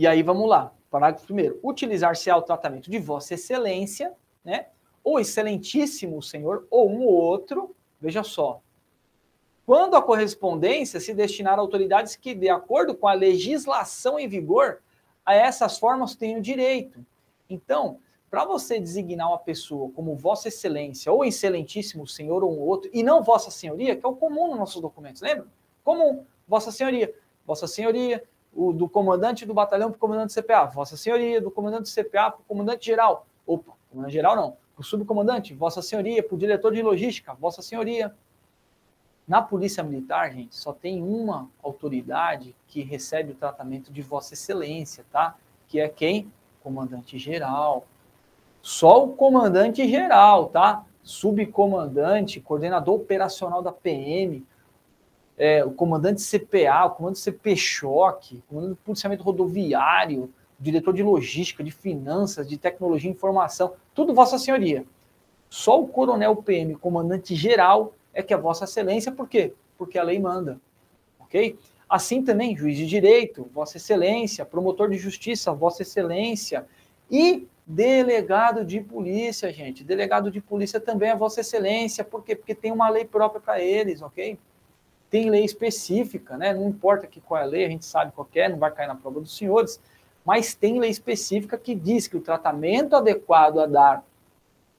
E aí vamos lá. Parágrafo primeiro. Utilizar-se ao tratamento de Vossa Excelência, né? Ou Excelentíssimo Senhor, ou um ou outro. Veja só. Quando a correspondência se destinar a autoridades que, de acordo com a legislação em vigor, a essas formas tenham direito. Então, para você designar uma pessoa como Vossa Excelência ou Excelentíssimo Senhor ou um outro, e não Vossa Senhoria, que é o comum nos nossos documentos, lembra? Comum, Vossa Senhoria. Vossa Senhoria, o do comandante do batalhão para o comandante do CPA. Vossa Senhoria, do comandante do CPA para o comandante geral. Opa, comandante geral não. O subcomandante, Vossa Senhoria, para o diretor de logística, Vossa Senhoria. Na Polícia Militar, gente, só tem uma autoridade que recebe o tratamento de Vossa Excelência, tá? Que é quem? Comandante geral. Só o comandante geral, tá? Subcomandante, coordenador operacional da PM, é, o comandante CPA, o comandante CP Choque, o comandante de policiamento rodoviário, o diretor de logística, de finanças, de tecnologia e informação, tudo Vossa Senhoria. Só o coronel PM, comandante geral, é que é Vossa Excelência, por quê? Porque a lei manda, ok? Assim também, juiz de direito, Vossa Excelência, promotor de justiça, Vossa Excelência, e Delegado de polícia, gente. Delegado de polícia também é Vossa Excelência. Por quê? Porque tem uma lei própria para eles, ok? Tem lei específica, né? Não importa que qual é a lei, a gente sabe qual é, não vai cair na prova dos senhores. mas tem lei específica que diz que o tratamento adequado a dar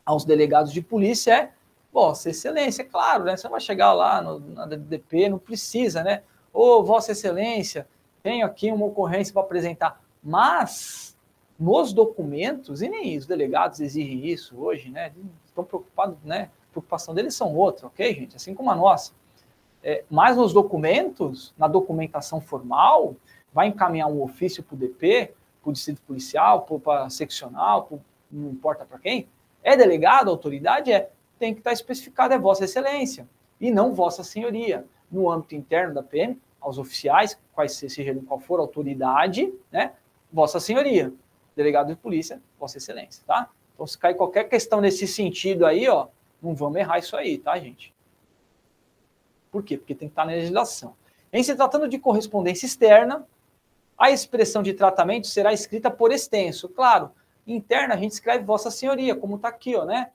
aos delegados de polícia é Vossa Excelência, claro, né? Você vai chegar lá no, na DDP, não precisa, né? Ô, Vossa Excelência, tenho aqui uma ocorrência para apresentar. Mas, nos documentos, e nem os delegados exigem isso hoje, né? Estão preocupados, né? A preocupação deles são outra, ok, gente? Assim como a nossa. É, mas nos documentos, na documentação formal, vai encaminhar um ofício para o DP, para o distrito policial, para seccional, pro, não importa para quem. É delegado, autoridade? É. Tem que estar tá especificado, é Vossa Excelência, e não Vossa Senhoria. No âmbito interno da PM, aos oficiais, quais seja qual for a autoridade, né? Vossa Senhoria. Delegado de polícia, Vossa Excelência, tá? Então, se cair qualquer questão nesse sentido aí, ó, não vamos errar isso aí, tá, gente? Por quê? Porque tem que estar na legislação. Em se tratando de correspondência externa, a expressão de tratamento será escrita por extenso. Claro, interna a gente escreve Vossa Senhoria, como está aqui, ó, né?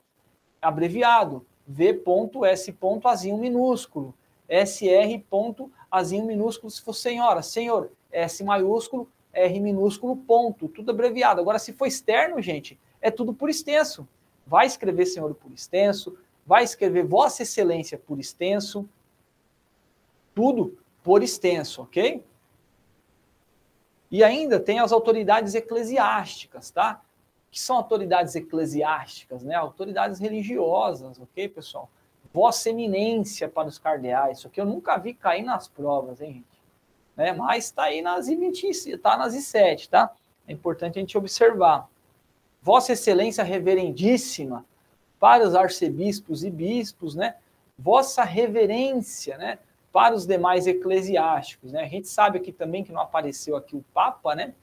Abreviado. V.S.azinho minúsculo. SR.azinho minúsculo se for senhora. Senhor, S maiúsculo, R minúsculo, ponto. Tudo abreviado. Agora, se for externo, gente, é tudo por extenso. Vai escrever senhor por extenso, vai escrever Vossa Excelência por extenso, tudo por extenso, ok? E ainda tem as autoridades eclesiásticas, tá? Que são autoridades eclesiásticas, né? Autoridades religiosas, ok, pessoal? Vossa Eminência para os cardeais. Isso aqui eu nunca vi cair nas provas, hein, gente? Né? Mas está aí nas I20, está nas I7, tá? É importante a gente observar. Vossa Excelência Reverendíssima para os arcebispos e bispos, né? Vossa Reverência, né? Para os demais eclesiásticos. Né? A gente sabe aqui também que não apareceu aqui o Papa, né?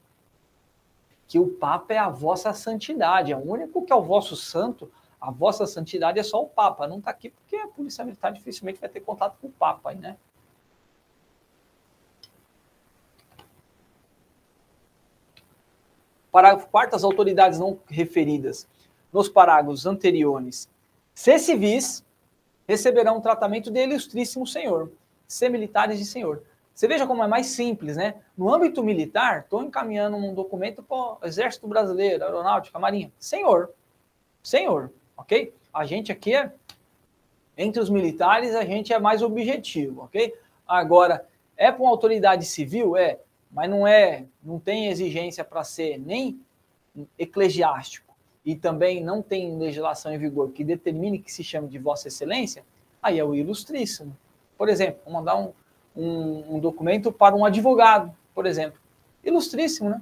Que o Papa é a vossa santidade, é o único que é o vosso santo, a vossa santidade é só o Papa. Não está aqui porque a Polícia Militar dificilmente vai ter contato com o Papa, né? Parágrafo 4 as autoridades não referidas nos parágrafos anteriores, se civis, receberão o tratamento de ilustríssimo senhor ser militares de senhor. Você veja como é mais simples, né? No âmbito militar, estou encaminhando um documento para o Exército Brasileiro, Aeronáutica, Marinha. Senhor. Senhor, ok? A gente aqui é, entre os militares, a gente é mais objetivo, ok? Agora, é para uma autoridade civil? É, mas não é, não tem exigência para ser nem eclesiástico e também não tem legislação em vigor que determine que se chame de Vossa Excelência, aí é o ilustríssimo. Por exemplo, vou mandar um, um, um documento para um advogado, por exemplo. Ilustríssimo, né?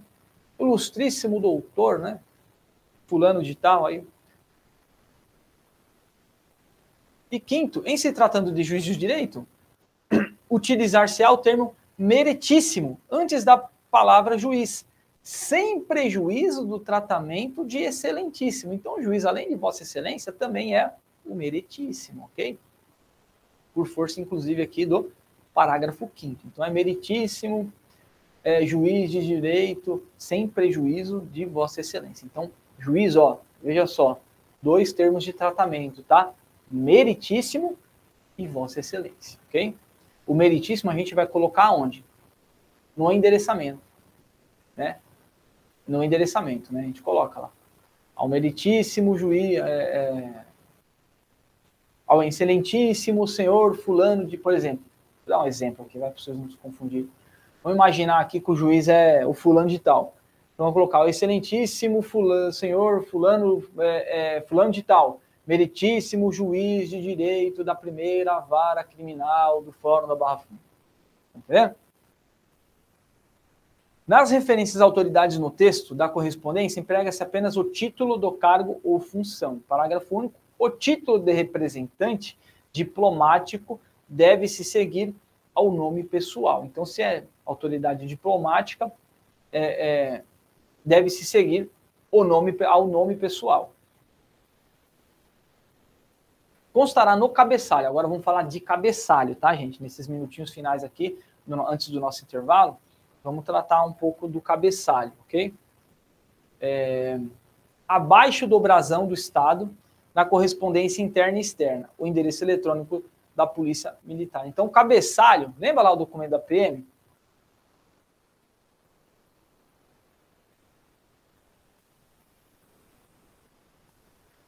Ilustríssimo doutor, né? Fulano de tal aí. E quinto, em se tratando de juiz de direito, utilizar-se-á o termo meritíssimo antes da palavra juiz, sem prejuízo do tratamento de excelentíssimo. Então, o juiz, além de Vossa Excelência, também é o meritíssimo, ok? Por força, inclusive, aqui do parágrafo 5. Então, é meritíssimo é, juiz de direito sem prejuízo de Vossa Excelência. Então, juiz, ó, veja só, dois termos de tratamento, tá? Meritíssimo e Vossa Excelência, ok? O meritíssimo a gente vai colocar onde? No endereçamento, né? No endereçamento, né? A gente coloca lá. Ao meritíssimo juiz, é, é, ao excelentíssimo senhor fulano de, por exemplo, vou dar um exemplo aqui, vai para vocês não se confundirem. Vamos imaginar aqui que o juiz é o fulano de tal. Então, vamos colocar o excelentíssimo fulano, senhor fulano, é, é, fulano de tal, meritíssimo juiz de direito da primeira vara criminal do Fórum da Barra Funda. Tá entendendo? Nas referências autoridades no texto da correspondência, emprega-se apenas o título do cargo ou função. Parágrafo único. O título de representante diplomático deve se seguir ao nome pessoal. Então, se é autoridade diplomática, é, é, deve se seguir o nome, ao nome pessoal. Constará no cabeçalho. Agora vamos falar de cabeçalho, tá, gente? Nesses minutinhos finais aqui, no, antes do nosso intervalo, vamos tratar um pouco do cabeçalho, ok? É, abaixo do brasão do Estado na correspondência interna e externa, o endereço eletrônico da Polícia Militar. Então, cabeçalho, lembra lá o documento da PM?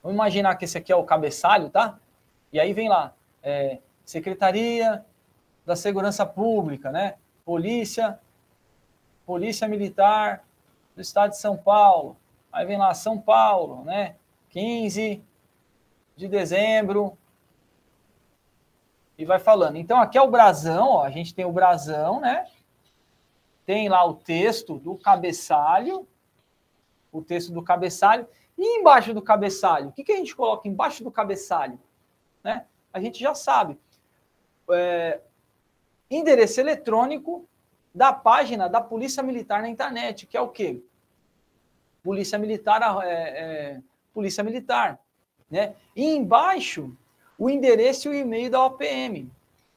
Vamos imaginar que esse aqui é o cabeçalho, tá? E aí vem lá, é, Secretaria da Segurança Pública, né? Polícia, Polícia Militar do Estado de São Paulo. Aí vem lá, São Paulo, né? 15 de dezembro. E vai falando. Então, aqui é o brasão, ó. A gente tem o brasão, né? Tem lá o texto do cabeçalho. O texto do cabeçalho. E embaixo do cabeçalho? O que, que a gente coloca embaixo do cabeçalho? Né? A gente já sabe. É, endereço eletrônico da página da Polícia Militar na internet, que é o quê? Polícia Militar, é, é, Polícia Militar, né? E embaixo o endereço e o e-mail da OPM.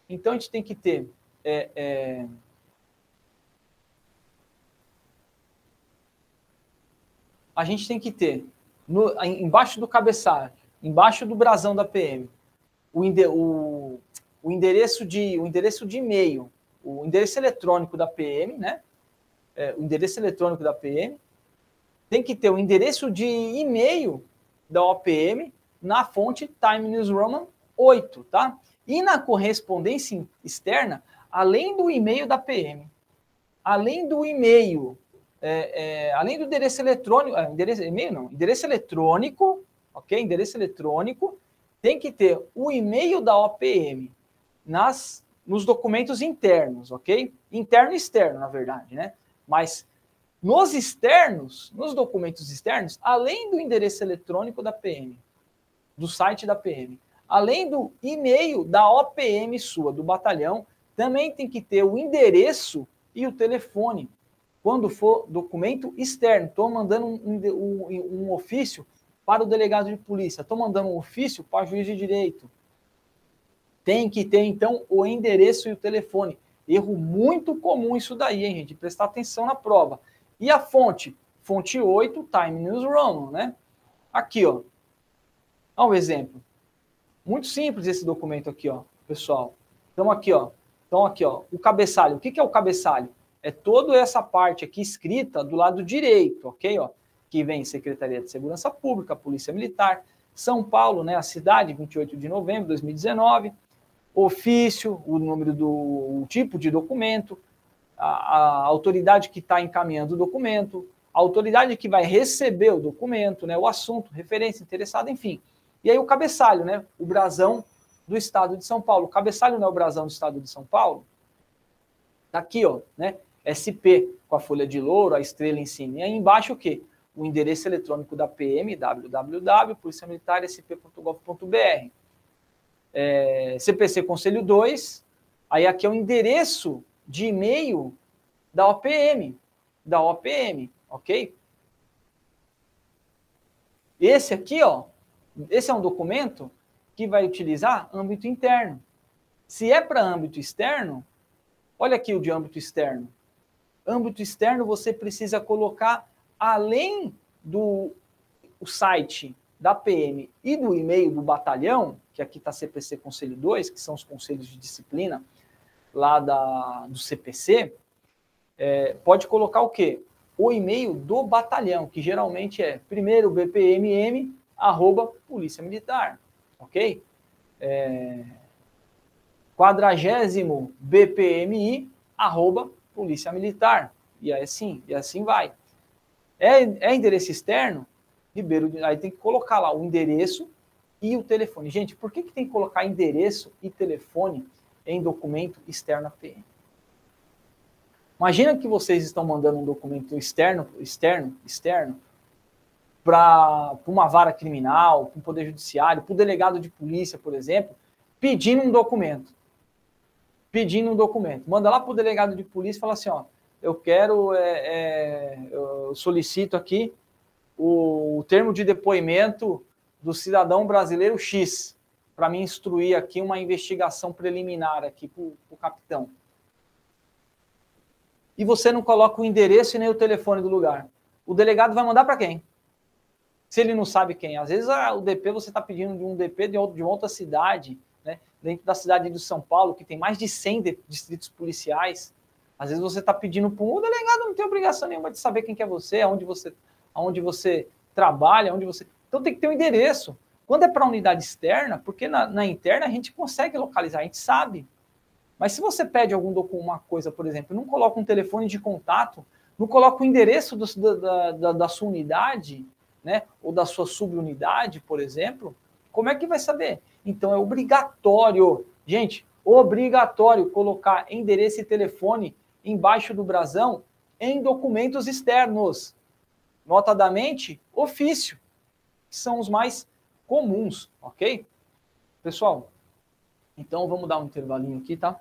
Então a gente tem que ter é, é, a gente tem que ter no, embaixo do cabeçalho, embaixo do brasão da PM, o, o, o endereço de o endereço de e-mail, o endereço eletrônico da PM, né? É, o endereço eletrônico da PM tem que ter o endereço de e-mail da OPM na fonte Time News Roman 8, tá? E na correspondência externa, além do e-mail da PM, além do e-mail é, é, além do endereço eletrônico, é, endereço e-mail não, endereço eletrônico, ok? Endereço eletrônico, tem que ter o e-mail da OPM nas, nos documentos internos, ok? Interno e externo, na verdade, né? Mas nos externos, nos documentos externos, além do endereço eletrônico da PM, do site da PM, além do e-mail da OPM sua, do batalhão, também tem que ter o endereço e o telefone quando for documento externo. Estou mandando um, um, um, ofício para o delegado de polícia, estou mandando um ofício para o juiz de direito. Tem que ter, então, o endereço e o telefone. Erro muito comum isso daí, hein, gente? Prestar atenção na prova. E a fonte? Fonte 8, Time News Roman, né? Aqui, ó. Olha um exemplo. Muito simples esse documento aqui, ó, pessoal. Então, aqui, ó. Então, aqui, ó. O cabeçalho. O que é o cabeçalho? é toda essa parte aqui escrita do lado direito, ok? Ó, que vem Secretaria de Segurança Pública, Polícia Militar, São Paulo, né, a cidade, 28 de novembro de 2019, ofício, o número do o tipo de documento, a, a autoridade que está encaminhando o documento, a autoridade que vai receber o documento, né, o assunto, referência, interessado, enfim. E aí o cabeçalho, né, o brasão do Estado de São Paulo. O cabeçalho não é o brasão do Estado de São Paulo? Tá aqui, ó, né? SP com a folha de louro, a estrela em cima. E aí embaixo o quê? O endereço eletrônico da PM, www.policiamilitarsp.gov.br. É, CPC Conselho 2, aí aqui é o endereço de e-mail da OPM, da OPM, ok? Esse aqui, ó, esse é um documento que vai utilizar âmbito interno. Se é para âmbito externo, olha aqui o de âmbito externo âmbito externo, você precisa colocar, além do o site da PM e do e-mail do batalhão, que aqui está CPC Conselho 2, que são os conselhos de disciplina lá da, do CPC, é, pode colocar o quê? O e-mail do batalhão, que geralmente é primeiro bpmm, arroba Polícia Militar, ok? É, quadragésimo BPMI, arroba polícia militar. E assim, e assim vai. É, é endereço externo? Ribeiro, aí tem que colocar lá o endereço e o telefone. Gente, por que, que tem que colocar endereço e telefone em documento externo à PM? Imagina que vocês estão mandando um documento externo, externo, externo, para uma vara criminal, para um poder judiciário, para o delegado de polícia, por exemplo, pedindo um documento pedindo um documento. Manda lá para o delegado de polícia e fala assim, ó, eu quero, é, é, eu solicito aqui o, o, termo de depoimento do cidadão brasileiro X, para me instruir aqui uma investigação preliminar aqui para o capitão. E você não coloca o endereço e nem o telefone do lugar. O delegado vai mandar para quem? Se ele não sabe quem. Às vezes ah, o DP você está pedindo de um DP de, outro, de outra cidade, né? dentro da cidade de São Paulo, que tem mais de 100 distritos policiais, às vezes você está pedindo para um delegado não tem obrigação nenhuma de saber quem que é você, aonde você, aonde você trabalha, onde você. Então tem que ter um endereço. Quando é para unidade externa, porque na, na, interna a gente consegue localizar, a gente sabe. Mas se você pede algum uma coisa, por exemplo, não coloca um telefone de contato, não coloca o endereço do, da, da, da sua unidade, né, ou da sua subunidade, por exemplo, como é que vai saber? Então é obrigatório, gente, obrigatório colocar endereço e telefone embaixo do brasão em documentos externos, notadamente ofício, que são os mais comuns, ok? Pessoal, então vamos dar um intervalinho aqui, tá?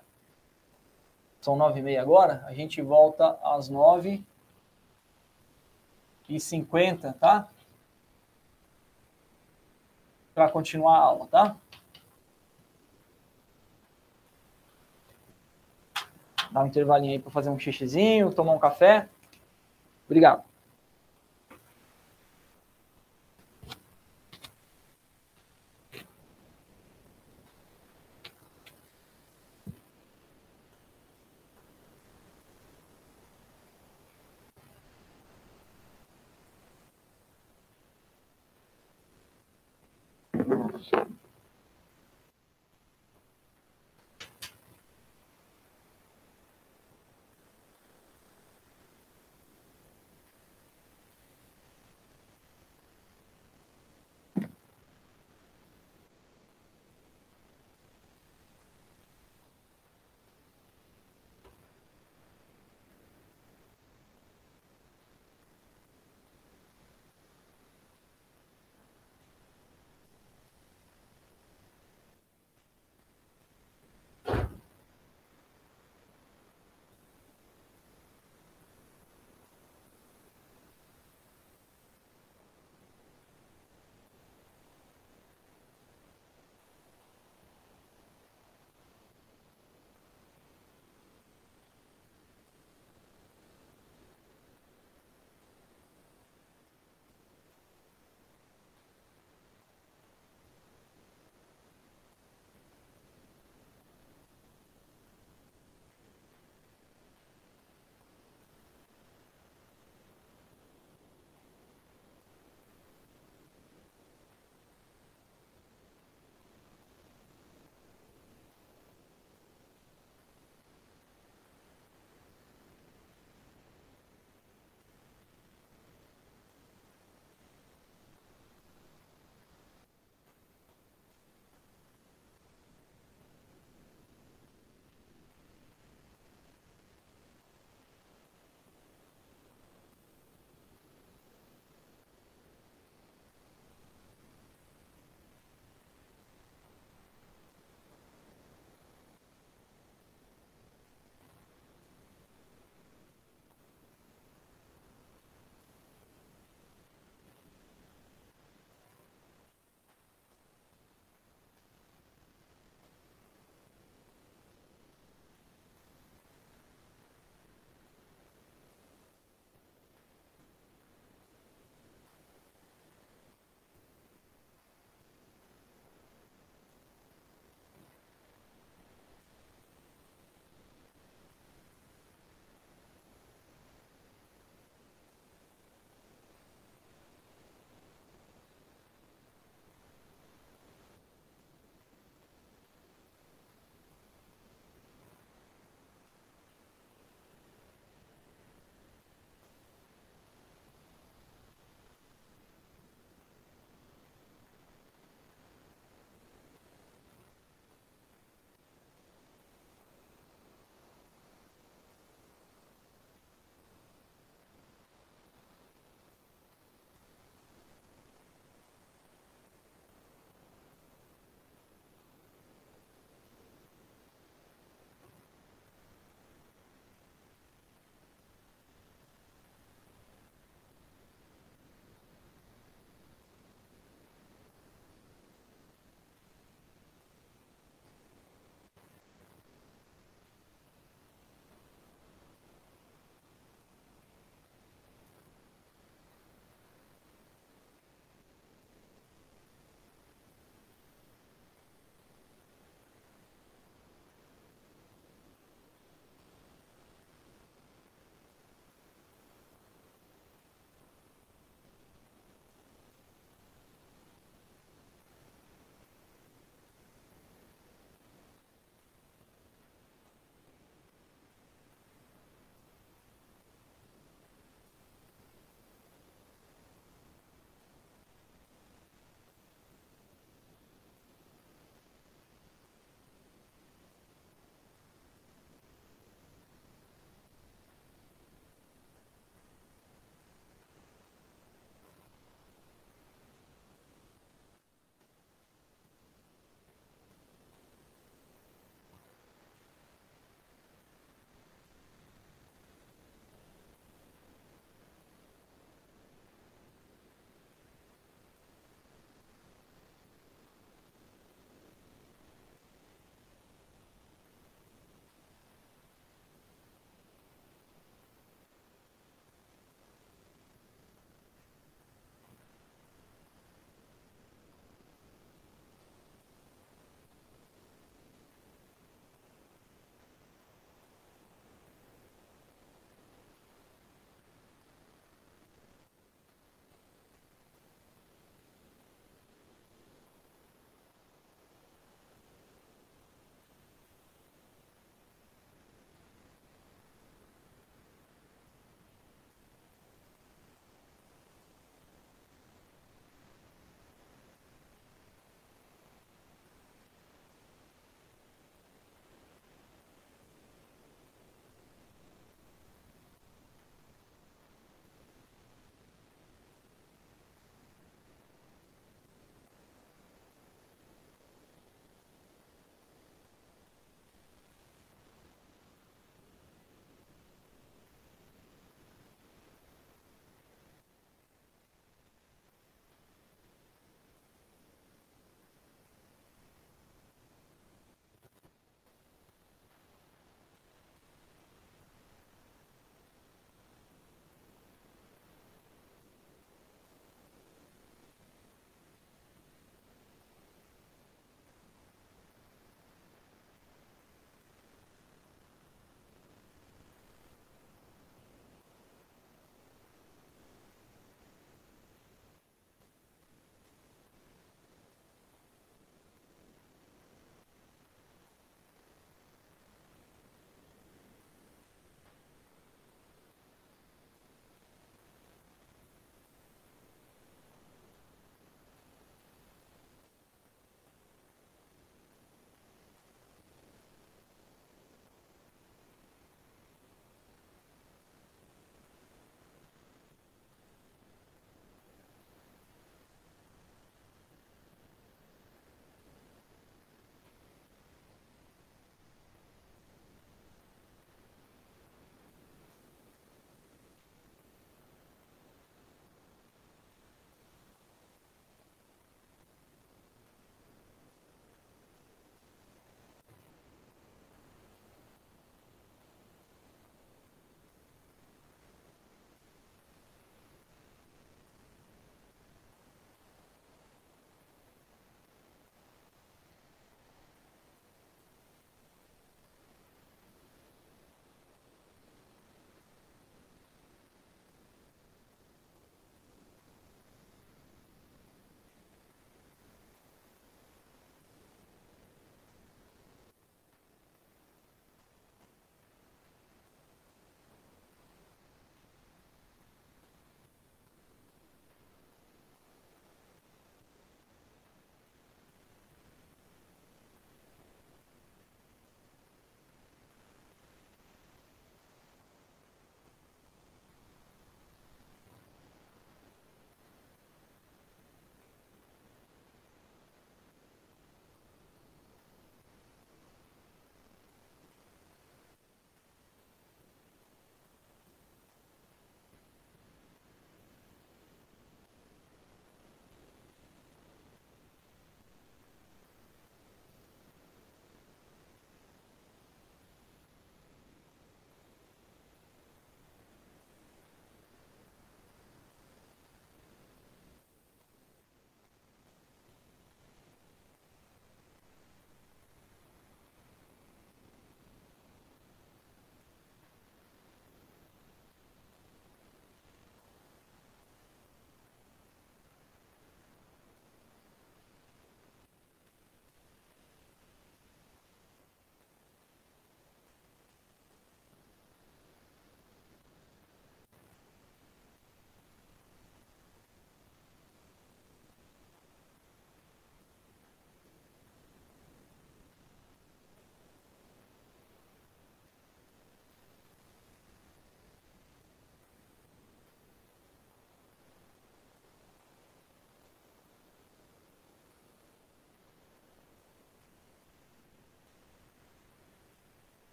São nove e meia agora, a gente volta às nove e cinquenta, tá? Para continuar a aula, tá? Dá um intervalinho aí para fazer um xixizinho, tomar um café. Obrigado.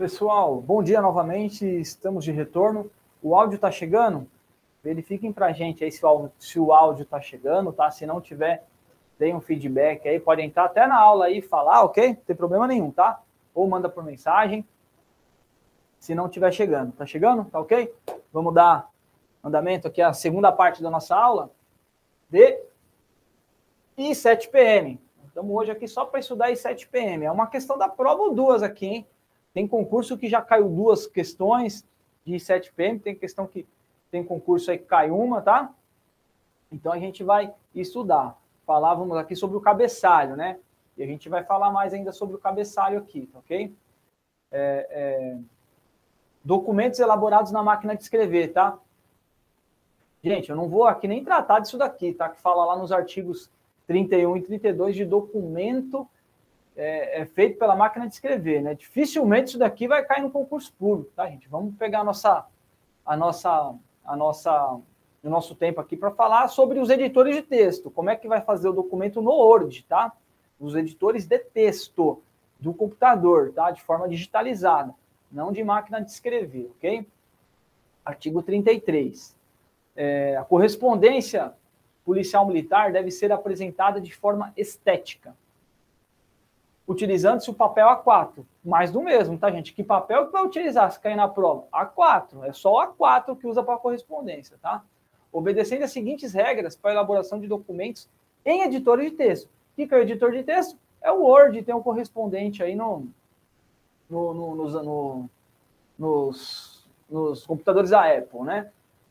Pessoal, bom dia novamente, estamos de retorno. O áudio está chegando? Verifiquem para a gente aí se o, áudio está chegando, tá? Se não tiver, deem um feedback aí, podem entrar até na aula aí e falar, ok? Não tem problema nenhum, tá? Ou manda por mensagem, se não estiver chegando. Tá chegando? Tá ok? Vamos dar andamento aqui à segunda parte da nossa aula de I7PM. Estamos hoje aqui só para estudar I7PM. É uma questão da prova ou duas aqui, hein? Tem concurso que já caiu duas questões de 7PM, tem questão que tem concurso aí que cai uma, tá? Então a gente vai estudar. Falávamos aqui sobre o cabeçalho, né? E a gente vai falar mais ainda sobre o cabeçalho aqui, tá ok? É, é... Documentos elaborados na máquina de escrever, tá? Gente, eu não vou aqui nem tratar disso daqui, tá? Que fala lá nos artigos 31 e 32 de documento é, é, feito pela máquina de escrever, né? Dificilmente isso daqui vai cair no concurso público, tá, gente? Vamos pegar a nossa, a nossa, a nossa, o nosso tempo aqui para falar sobre os editores de texto. Como é que vai fazer o documento no Word, tá? Os editores de texto do computador, tá? De forma digitalizada, não de máquina de escrever, ok? Artigo 33. É, a correspondência policial militar deve ser apresentada de forma estética utilizando-se o papel A4. Mais do mesmo, tá, gente? Que papel que vai utilizar se cair na prova? A4. É só o A4 que usa para correspondência, tá? Obedecendo as seguintes regras para elaboração de documentos em editores de texto. O que é o editor de texto? É o Word, tem um correspondente aí no, no, no, nos, no, nos, nos, computadores da Apple, né?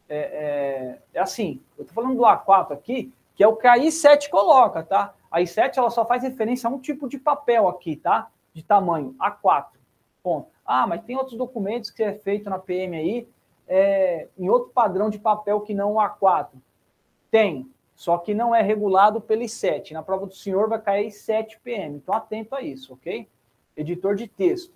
É, é, é assim, eu estou falando do A4 aqui, que é o que a i7 coloca, tá? A I7 ela só faz referência a um tipo de papel aqui, tá? De tamanho A4. Ponto. Ah, mas tem outros documentos que é feito na PM aí é, em outro padrão de papel que não o A4. Tem, só que não é regulado pelo I7. Na prova do senhor vai cair 7 PM. Então atento a isso, ok? Editor de texto.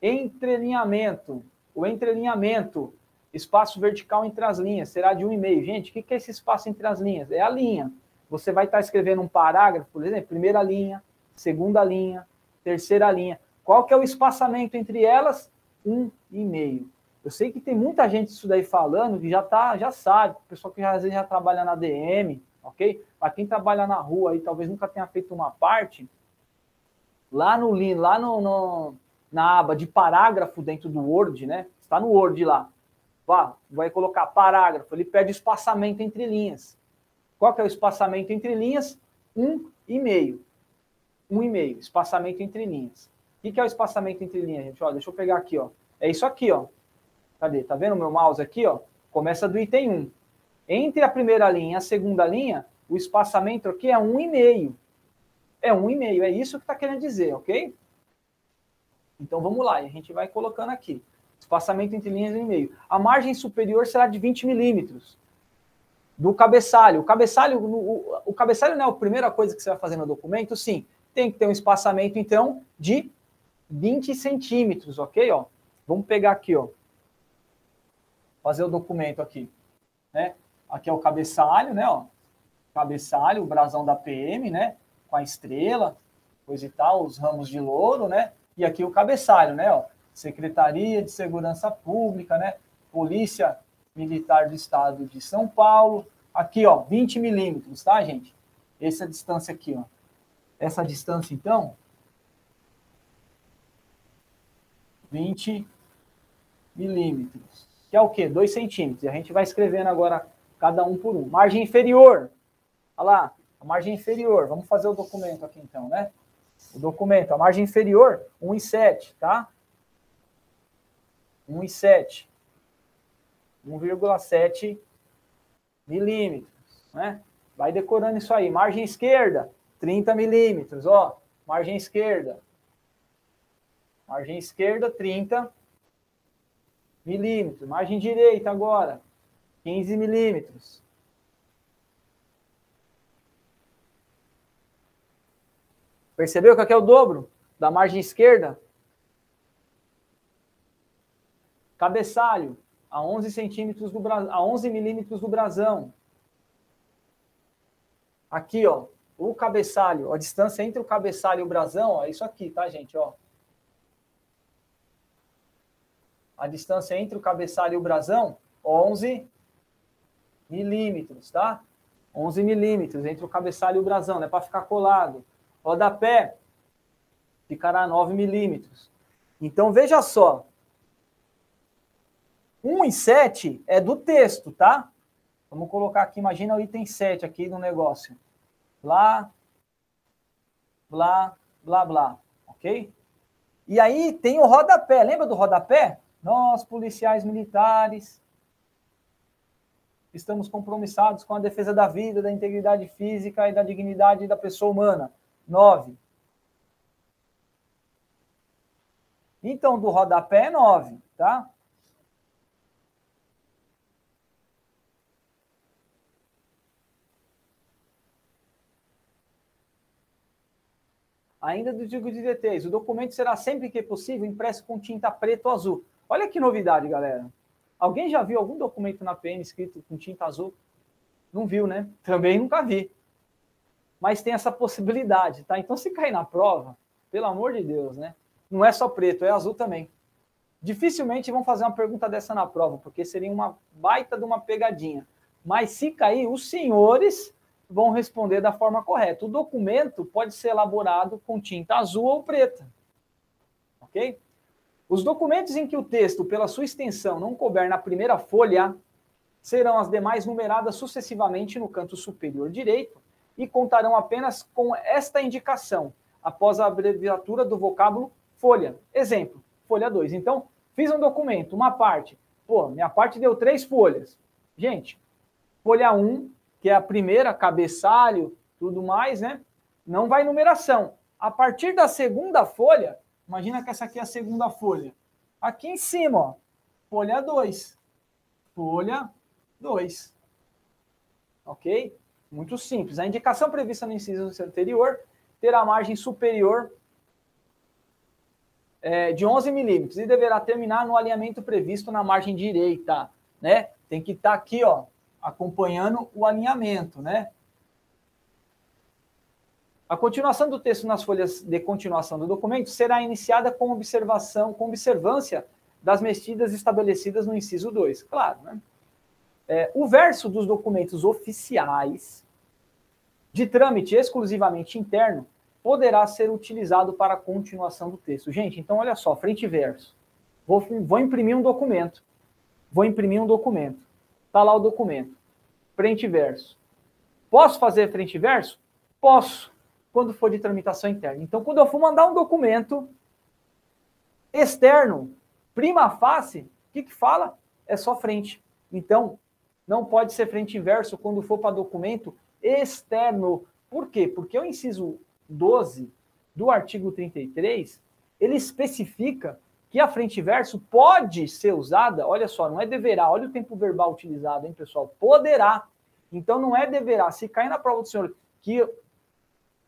Entrelinhamento. O entrelinhamento, espaço vertical entre as linhas, será de 1,5. Gente, o que é esse espaço entre as linhas? É a linha você vai estar escrevendo um parágrafo, por exemplo, primeira linha, segunda linha, terceira linha. Qual que é o espaçamento entre elas? Um e meio. Eu sei que tem muita gente isso daí falando que já tá, já sabe, pessoal que já, às vezes já trabalha na DM, ok? Para quem trabalha na rua e talvez nunca tenha feito uma parte, lá no lá no, no, na aba de parágrafo dentro do Word, né? Está no Word lá. Vá, vai colocar parágrafo, ele pede espaçamento entre linhas. Qual que é o espaçamento entre linhas? Um e meio. Um e meio, espaçamento entre linhas. O que é o espaçamento entre linhas, gente? Ó, deixa eu pegar aqui, ó. É isso aqui, ó. Cadê? Tá vendo o meu mouse aqui, ó? Começa do item 1. Entre a primeira linha e a segunda linha, o espaçamento aqui é um e meio. É um e meio, é isso que está querendo dizer, ok? Então vamos lá, a gente vai colocando aqui. Espaçamento entre linhas e meio. A margem superior será de 20 milímetros do cabeçalho. O cabeçalho, o, o cabeçalho não é a primeira coisa que você vai fazer no documento, sim. Tem que ter um espaçamento, então, de 20 centímetros, ok? Ó, vamos pegar aqui, ó. Fazer o documento aqui. Né? Aqui é o cabeçalho, né? Ó. Cabeçalho, o brasão da PM, né? Com a estrela, coisa e tal, os ramos de louro, né? E aqui o cabeçalho, né? Ó. Secretaria de Segurança Pública, né? Polícia Militar do Estado de São Paulo. Aqui, ó, 20 milímetros, tá, gente? Essa distância aqui, ó. Essa distância, então, 20 milímetros. Que é o quê? 2 centímetros. E a gente vai escrevendo agora cada um por um. Margem inferior. Olha lá, a margem inferior. Vamos fazer o documento aqui, então, né? O documento, a margem inferior, 1,7, tá? 1,7. 1,7 milímetros, né? Vai decorando isso aí. Margem esquerda, 30 milímetros, ó. Margem esquerda. Margem esquerda, 30 milímetros. Margem direita agora, 15 milímetros. Percebeu que aqui é o dobro da margem esquerda? Cabeçalho, a 11 centímetros do a 11 milímetros do brasão. Aqui, ó, o cabeçalho, a distância entre o cabeçalho e o brasão, ó, é isso aqui, tá, gente, ó. a distância entre o cabeçalho e o brasão, 11 milímetros, tá? 11 milímetros entre o cabeçalho e o brasão, não é para ficar colado. Rodapé ficará 9 milímetros. Então, veja só. 1 e 7 é do texto, tá? Vamos colocar aqui, imagina o item 7 aqui no negócio. Blá, blá, blá, blá, ok? E aí tem o rodapé, lembra do rodapé? Nós, policiais militares, estamos compromissados com a defesa da vida, da integridade física e da dignidade da pessoa humana. Nove. Então, do rodapé é nove, tá? Ainda do digo de DTs, o documento será sempre que possível impresso com tinta preta ou azul. Olha que novidade, galera. Alguém já viu algum documento na PM escrito com tinta azul? Não viu, né? Também nunca vi. Mas tem essa possibilidade, tá? Então, se cair na prova, pelo amor de Deus, né? Não é só preto, é azul também. Dificilmente vão fazer uma pergunta dessa na prova, porque seria uma baita de uma pegadinha. Mas se cair, os senhores vão responder da forma correta. O documento pode ser elaborado com tinta azul ou preta. Ok? Os documentos em que o texto, pela sua extensão, não couber na primeira folha, serão as demais numeradas sucessivamente no canto superior direito e contarão apenas com esta indicação, após a abreviatura do vocábulo folha. Exemplo, folha 2. Então, fiz um documento, uma parte. Pô, minha parte deu três folhas. Gente, folha 1, um, que é a primeira, cabeçalho, tudo mais, né? Não vai numeração. A partir da segunda folha, Imagina que essa aqui é a segunda folha. Aqui em cima, ó, folha 2. Folha 2. Ok? Muito simples. A indicação prevista no inciso anterior terá margem superior é, de 11 milímetros e deverá terminar no alinhamento previsto na margem direita, né? Tem que estar tá aqui, ó, acompanhando o alinhamento, né? A continuação do texto nas folhas de continuação do documento será iniciada com observação, com observância das medidas estabelecidas no inciso 2. Claro, né? É, o verso dos documentos oficiais de trâmite exclusivamente interno poderá ser utilizado para a continuação do texto. Gente, então olha só, frente e verso. Vou, vou imprimir um documento. Vou imprimir um documento. Está lá o documento. Frente e verso. Posso fazer frente e verso? Posso quando for de tramitação interna. Então, quando eu for mandar um documento externo, prima facie, o que, que fala? É só frente. Então, não pode ser frente e verso quando for para documento externo. Por quê? Porque o inciso 12 do artigo 33, ele especifica que a frente verso pode ser usada, olha só, não é deverá, olha o tempo verbal utilizado, hein, pessoal? Poderá. Então não é deverá. Se cair na prova do senhor que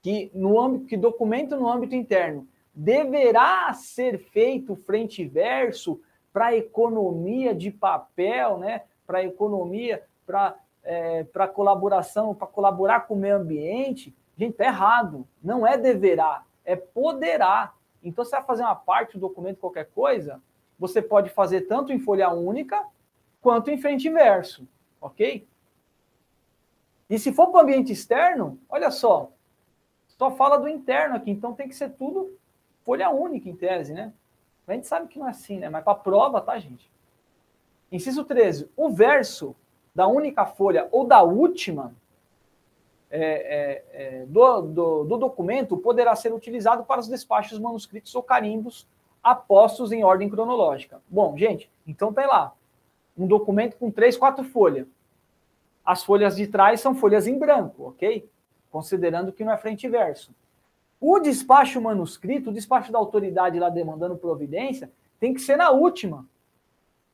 que no âmbito que documento no âmbito interno deverá ser feito frente verso para economia de papel, né? Para economia, para é, colaboração, para colaborar com o meio ambiente, gente, tá errado. Não é deverá, é poderá. Então, você vai fazer uma parte do documento, qualquer coisa, você pode fazer tanto em folha única quanto em frente e verso, ok? E se for para o ambiente externo, olha só, só fala do interno aqui, então tem que ser tudo folha única em tese, né? A gente sabe que não é assim, né? Mas para prova, tá, gente? Inciso 13. O verso da única folha ou da última é, é, é, do, do, do, documento poderá ser utilizado para os despachos manuscritos ou carimbos apostos em ordem cronológica. Bom, gente, então tem lá um documento com três, quatro folhas. As folhas de trás são folhas em branco, ok? considerando que não é frente e verso. O despacho manuscrito, o despacho da autoridade lá demandando providência, tem que ser na última.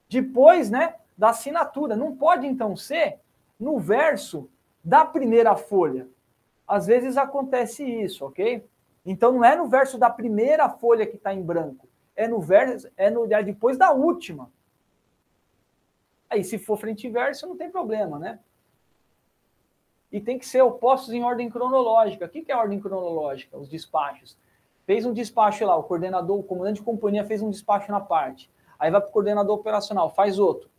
Depois, né, da assinatura. Não pode, então, ser no verso da primeira folha. Às vezes acontece isso, ok? Então não é no verso da primeira folha que está em branco. É no verso, é no é depois da última. Aí, se for frente e verso, não tem problema, né? e tem que ser opostos em ordem cronológica. O que é ordem cronológica? Os despachos. Fez um despacho lá, o coordenador, o comandante de companhia fez um despacho na parte. Aí vai para o coordenador operacional, faz outro.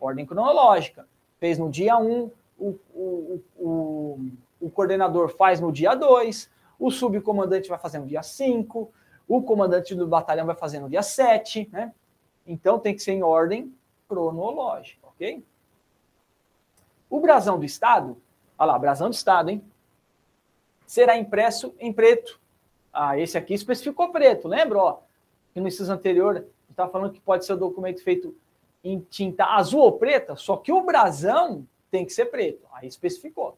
Ordem cronológica. Fez no dia 1, um, o, o, o, o coordenador faz no dia 2, o subcomandante vai fazer no dia 5, o comandante do batalhão vai fazer no dia 7, né? Então tem que ser em ordem cronológica, ok? O brasão do Estado, olha lá, brasão do Estado, hein? Será impresso em preto. Ah, esse aqui especificou preto, lembra? Ó, que no inciso anterior estava falando que pode ser o documento feito em tinta azul ou preta, só que o brasão tem que ser preto. Aí especificou.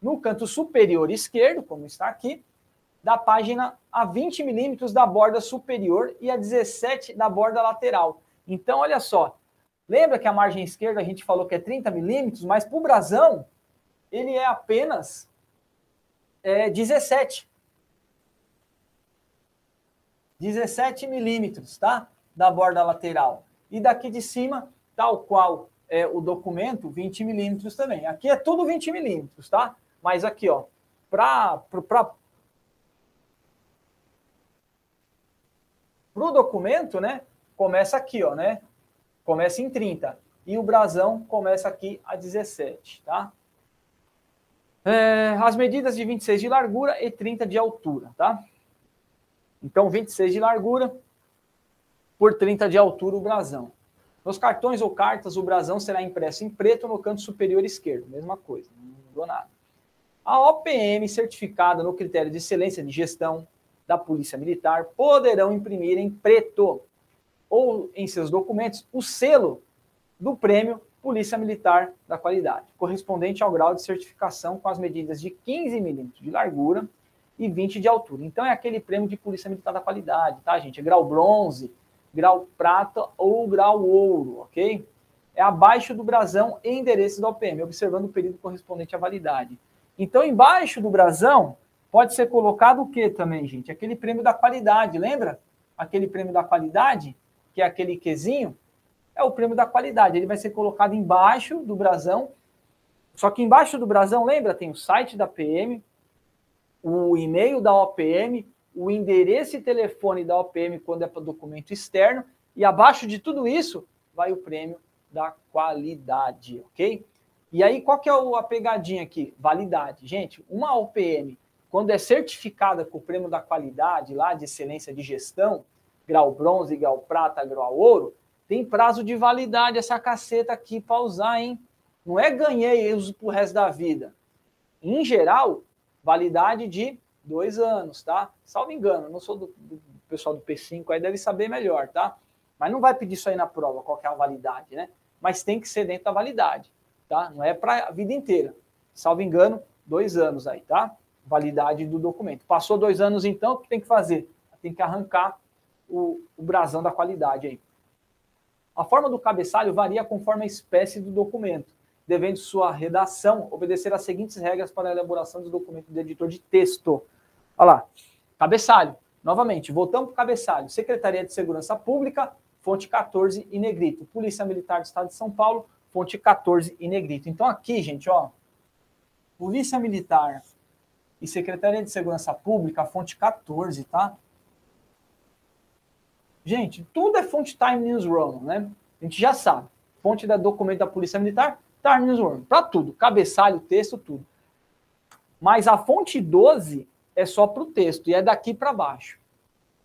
No canto superior esquerdo, como está aqui, da página a 20 milímetros da borda superior e a 17 da borda lateral. Então, olha só. Lembra que a margem esquerda a gente falou que é 30 milímetros, mas para o brasão, ele é apenas é, 17. 17 milímetros, tá? Da borda lateral. E daqui de cima, tal qual é o documento, 20 milímetros também. Aqui é tudo 20 milímetros, tá? Mas aqui, ó, para o documento, né? Começa aqui, ó, né? Começa em 30. E o brasão começa aqui a 17, tá? É, as medidas de 26 de largura e 30 de altura, tá? Então, 26 de largura por 30 de altura o brasão. Nos cartões ou cartas, o brasão será impresso em preto no canto superior esquerdo. Mesma coisa, não mudou nada. A OPM certificada no critério de excelência de gestão da Polícia Militar poderão imprimir em preto ou em seus documentos o selo do prêmio Polícia Militar da Qualidade, correspondente ao grau de certificação com as medidas de 15 milímetros de largura e 20 de altura. Então é aquele prêmio de Polícia Militar da Qualidade, tá, gente? É grau bronze, grau prata ou grau ouro, ok? É abaixo do brasão e endereço da OPM, observando o período correspondente à validade. Então, embaixo do brasão, Pode ser colocado o que também, gente? Aquele prêmio da qualidade, lembra? Aquele prêmio da qualidade, que é aquele quezinho, é o prêmio da qualidade. Ele vai ser colocado embaixo do brasão. Só que embaixo do brasão, lembra? Tem o site da PM, o e-mail da OPM, o endereço e telefone da OPM quando é para documento externo, e abaixo de tudo isso vai o prêmio da qualidade, ok? E aí, qual que é a pegadinha aqui? Validade. Gente, uma OPM quando é certificada com o prêmio da qualidade lá de excelência de gestão, grau bronze, grau prata, grau ouro, tem prazo de validade essa caceta aqui para usar, hein? Não é ganhei e uso pro resto da vida. Em geral, validade de dois anos, tá? Salvo engano, não sou do, do pessoal do P5, aí deve saber melhor, tá? Mas não vai pedir isso aí na prova, qual é a validade, né? Mas tem que ser dentro da validade, tá? Não é para a vida inteira. Salvo engano, dois anos aí, tá? validade do documento. Passou dois anos, então, o que tem que fazer? Tem que arrancar o, o brasão da qualidade aí. A forma do cabeçalho varia conforme a espécie do documento, devendo sua redação obedecer às seguintes regras para a elaboração do documento do editor de texto. Olha lá, cabeçalho. Novamente, voltamos para o cabeçalho. Secretaria de Segurança Pública, fonte 14 e negrito. Polícia Militar do Estado de São Paulo, fonte 14 e negrito. Então aqui, gente, ó, Polícia Militar e Secretaria de Segurança Pública, fonte 14, tá? Gente, tudo é fonte Time News Roman, né? A gente já sabe. Fonte da documento da Polícia Militar, Time News Roman. Para tudo, cabeçalho, texto, tudo. Mas a fonte 12 é só para o texto e é daqui para baixo.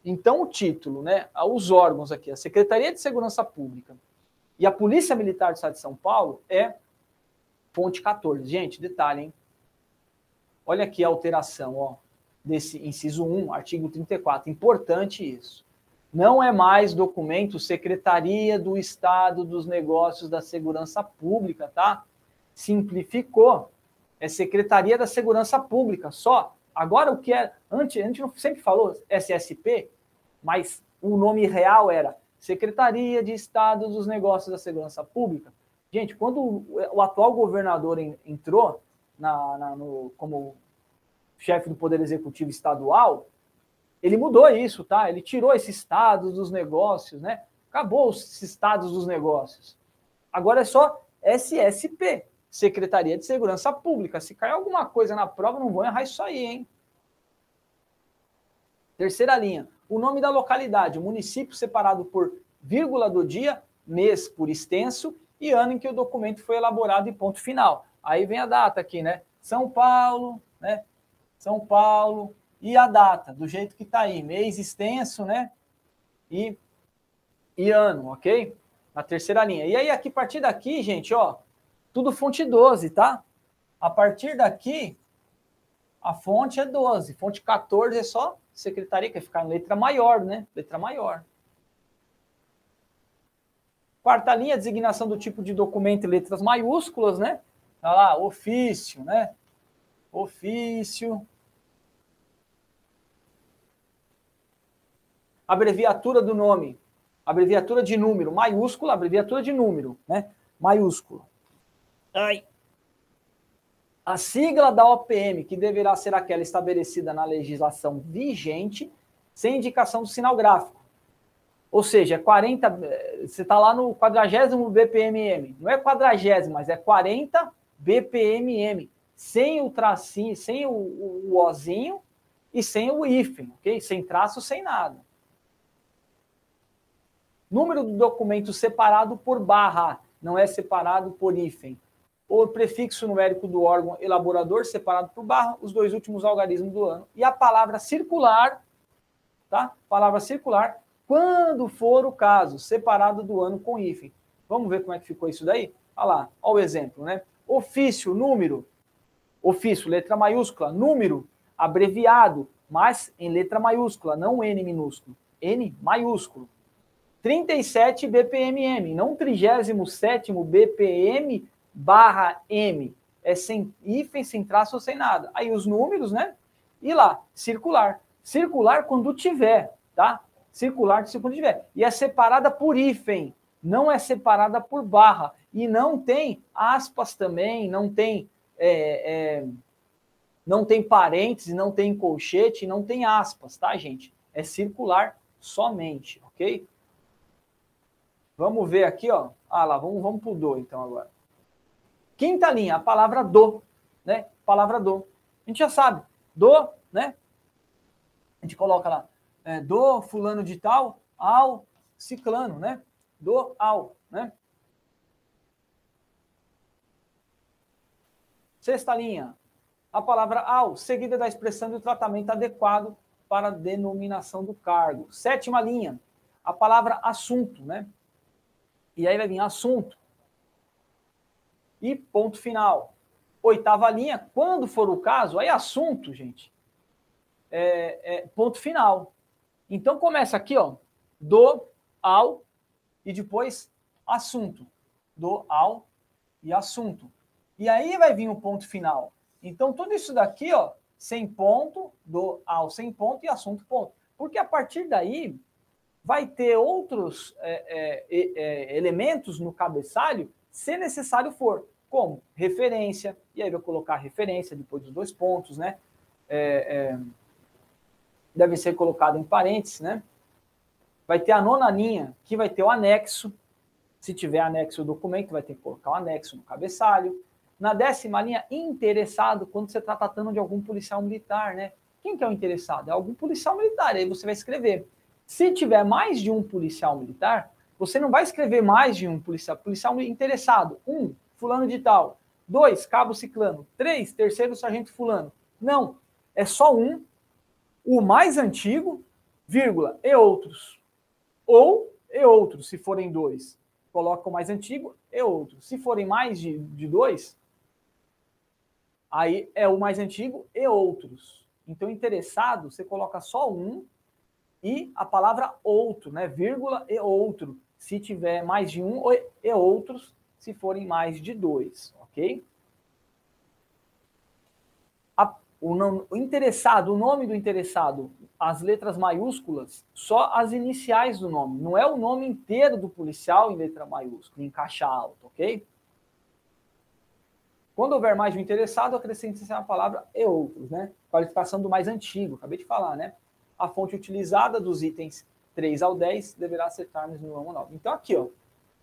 Então, o título, né? Os órgãos aqui, a Secretaria de Segurança Pública e a Polícia Militar do Estado de São Paulo é fonte 14. Gente, detalhe, hein? Olha aqui a alteração, ó, desse inciso 1, artigo 34. Importante isso. Não é mais documento Secretaria do Estado dos Negócios da Segurança Pública, tá? Simplificou. É Secretaria da Segurança Pública, só. Agora o que é, antes, a gente sempre falou SSP, mas o nome real era Secretaria de Estado dos Negócios da Segurança Pública. Gente, quando o atual governador entrou, na, na no, como chefe do Poder Executivo Estadual, ele mudou isso, tá? Ele tirou esse estado dos negócios, né? Acabou os estados dos negócios. Agora é só SSP, Secretaria de Segurança Pública. Se cair alguma coisa na prova, não vão errar isso aí, hein? Terceira linha. O nome da localidade, município separado por vírgula do dia, mês por extenso e ano em que o documento foi elaborado e ponto final. Aí vem a data aqui, né? São Paulo, né? São Paulo e a data, do jeito que está aí, mês extenso, né? E, e ano, ok? Na terceira linha. E aí, aqui, a partir daqui, gente, ó, tudo fonte 12, tá? A partir daqui, a fonte é 12. Fonte 14 é só secretaria, que vai ficar em letra maior, né? Letra maior. Quarta linha, designação do tipo de documento em letras maiúsculas, né? Tá lá, ofício, né? Ofício. Abreviatura do nome. Abreviatura de número, maiúscula, abreviatura de número, né? Maiúsculo. Ai. A sigla da OPM, que deverá ser aquela estabelecida na legislação vigente, sem indicação do sinal gráfico. Ou seja, 40, é você está lá no 40 BPMM. Não é 40, mas é 40 BPMM. Sem o tracinho, sem o, o, o ozinho e sem o hífen, ok? Sem traço, sem nada. Número do documento separado por barra, não é separado por hífen o prefixo numérico do órgão elaborador, separado por barra, os dois últimos algarismos do ano, e a palavra circular, tá? Palavra circular, quando for o caso, separado do ano com hífen. Vamos ver como é que ficou isso daí? Olha lá, olha o exemplo, né? Ofício, número, ofício, letra maiúscula, número, abreviado, mas em letra maiúscula, não N minúsculo, N maiúsculo. 37 BPMM, não 37 BPM barra M é sem hífen, sem traço ou sem nada. Aí os números, né? E lá, circular. Circular quando tiver, tá? Circular quando tiver. E é separada por hífen, não é separada por barra. E não tem aspas também, não tem. É, é, não tem parênteses, não tem colchete, não tem aspas, tá, gente? É circular somente, ok? Vamos ver aqui, ó. Ah lá, vamos, vamos pro do então agora. Quinta linha, a palavra do, né? Palavra do. A gente já sabe, do, né? A gente coloca lá, é, do fulano de tal ao ciclano, né? Do ao, né? Sexta linha, a palavra ao, seguida da expressão do tratamento adequado para a denominação do cargo. Sétima linha, a palavra assunto, né? E aí vai vir assunto e ponto final. Oitava linha, quando for o caso, aí assunto, gente, é, é, ponto final. Então começa aqui, ó, do, ao e depois assunto. Do, ao e assunto. E aí vai vir o um ponto final. Então tudo isso daqui, ó, sem ponto, do, ao, sem ponto e assunto, ponto. Porque a partir daí vai ter outros é, é, é elementos no cabeçalho se necessário for. Como? Referência, e aí vai colocar referência depois dos dois pontos, né? É, é, deve ser colocado em parênteses, né? Vai ter a nona linha, que vai ter o anexo. Se tiver anexo o documento, vai ter que colocar o anexo no cabeçalho. Na décima linha, interessado, quando você está tratando de algum policial militar, né? Quem que é o interessado? É algum policial militar, aí você vai escrever. Se tiver mais de um policial militar, você não vai escrever mais de um policial, policial interessado. Um, fulano de tal. Dois, cabo ciclano. Três, terceiro sargento fulano. Não, é só um, o mais antigo, vírgula, e outros. Ou e outros, se forem dois. Coloca o mais antigo e outros. Se forem mais de, de dois, aí é o mais antigo e outros. Então, interessado, você coloca só um e a palavra outro, né? Vírgula e outro. Se tiver mais de um e outros, se forem mais de dois, ok? A, o, não, o interessado, o nome do interessado, as letras maiúsculas, só as iniciais do nome. Não é o nome inteiro do policial em letra maiúscula, em caixa alta, ok? Quando houver mais de um interessado, acrescente-se a palavra e outros, né? Qualificação do mais antigo, acabei de falar, né? A fonte utilizada dos itens 3 ao 10 deverá acertar-nos no ramo 9. Então, aqui, ó,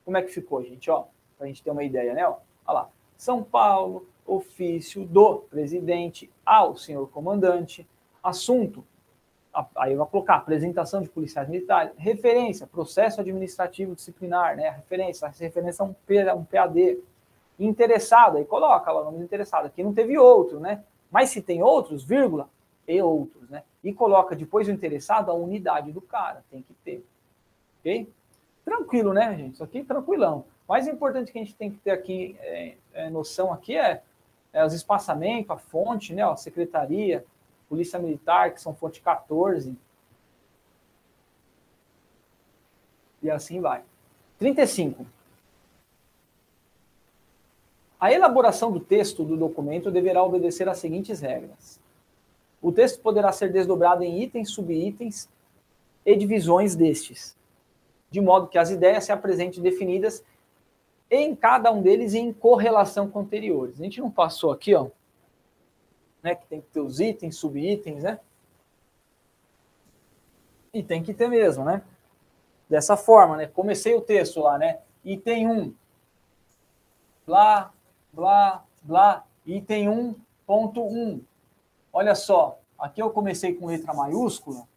como é que ficou, gente? Ó, para a gente ter uma ideia, né? Olha lá. São Paulo, ofício do presidente ao senhor comandante, assunto, aí eu vou colocar apresentação de policiais militares, referência, processo administrativo disciplinar, né? Referência, essa referência é um, P, um PAD. Interessado, aí coloca lá o nome do interessado. Aqui não teve outro, né? Mas se tem outros, vírgula, e outros, né? E coloca depois do interessado a unidade do cara, tem que ter. Ok? Tranquilo, né, gente? Isso aqui tranquilão. O mais importante que a gente tem que ter aqui, é, é, noção aqui é, é os espaçamentos, a fonte, né? A secretaria, Polícia Militar, que são fonte 14. E assim vai. 35. A elaboração do texto do documento deverá obedecer às seguintes regras. O texto poderá ser desdobrado em itens, subitens e divisões destes, de modo que as ideias se apresentem definidas em cada um deles em correlação com anteriores. A gente não passou aqui, ó, né? Que tem que ter os itens, subitens, né? E tem que ter mesmo, né? Dessa forma, né? Comecei o texto lá, né? Item 1, blá, blá, blá, item 1, ponto 1. Olha só, aqui eu comecei com letra maiúscula.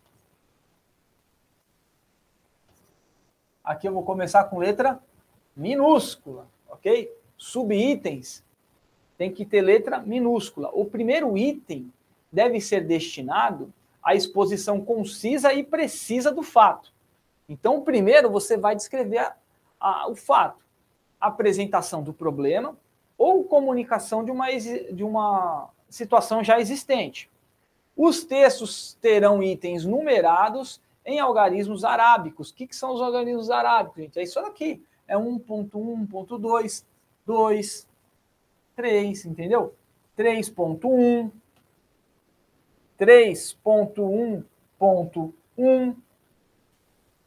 Aqui eu vou começar com letra minúscula, ok? Subitens tem que ter letra minúscula. O primeiro item deve ser destinado à exposição concisa e precisa do fato. Então, primeiro você vai descrever a, a, o fato, apresentação do problema ou comunicação de uma, de uma situação já existente. Os textos terão itens numerados em algarismos arábicos. O que, que são os algarismos arábicos, gente? É isso daqui. É 1.1, 1.2, 2, 3, entendeu? 3.1, 3.1.1,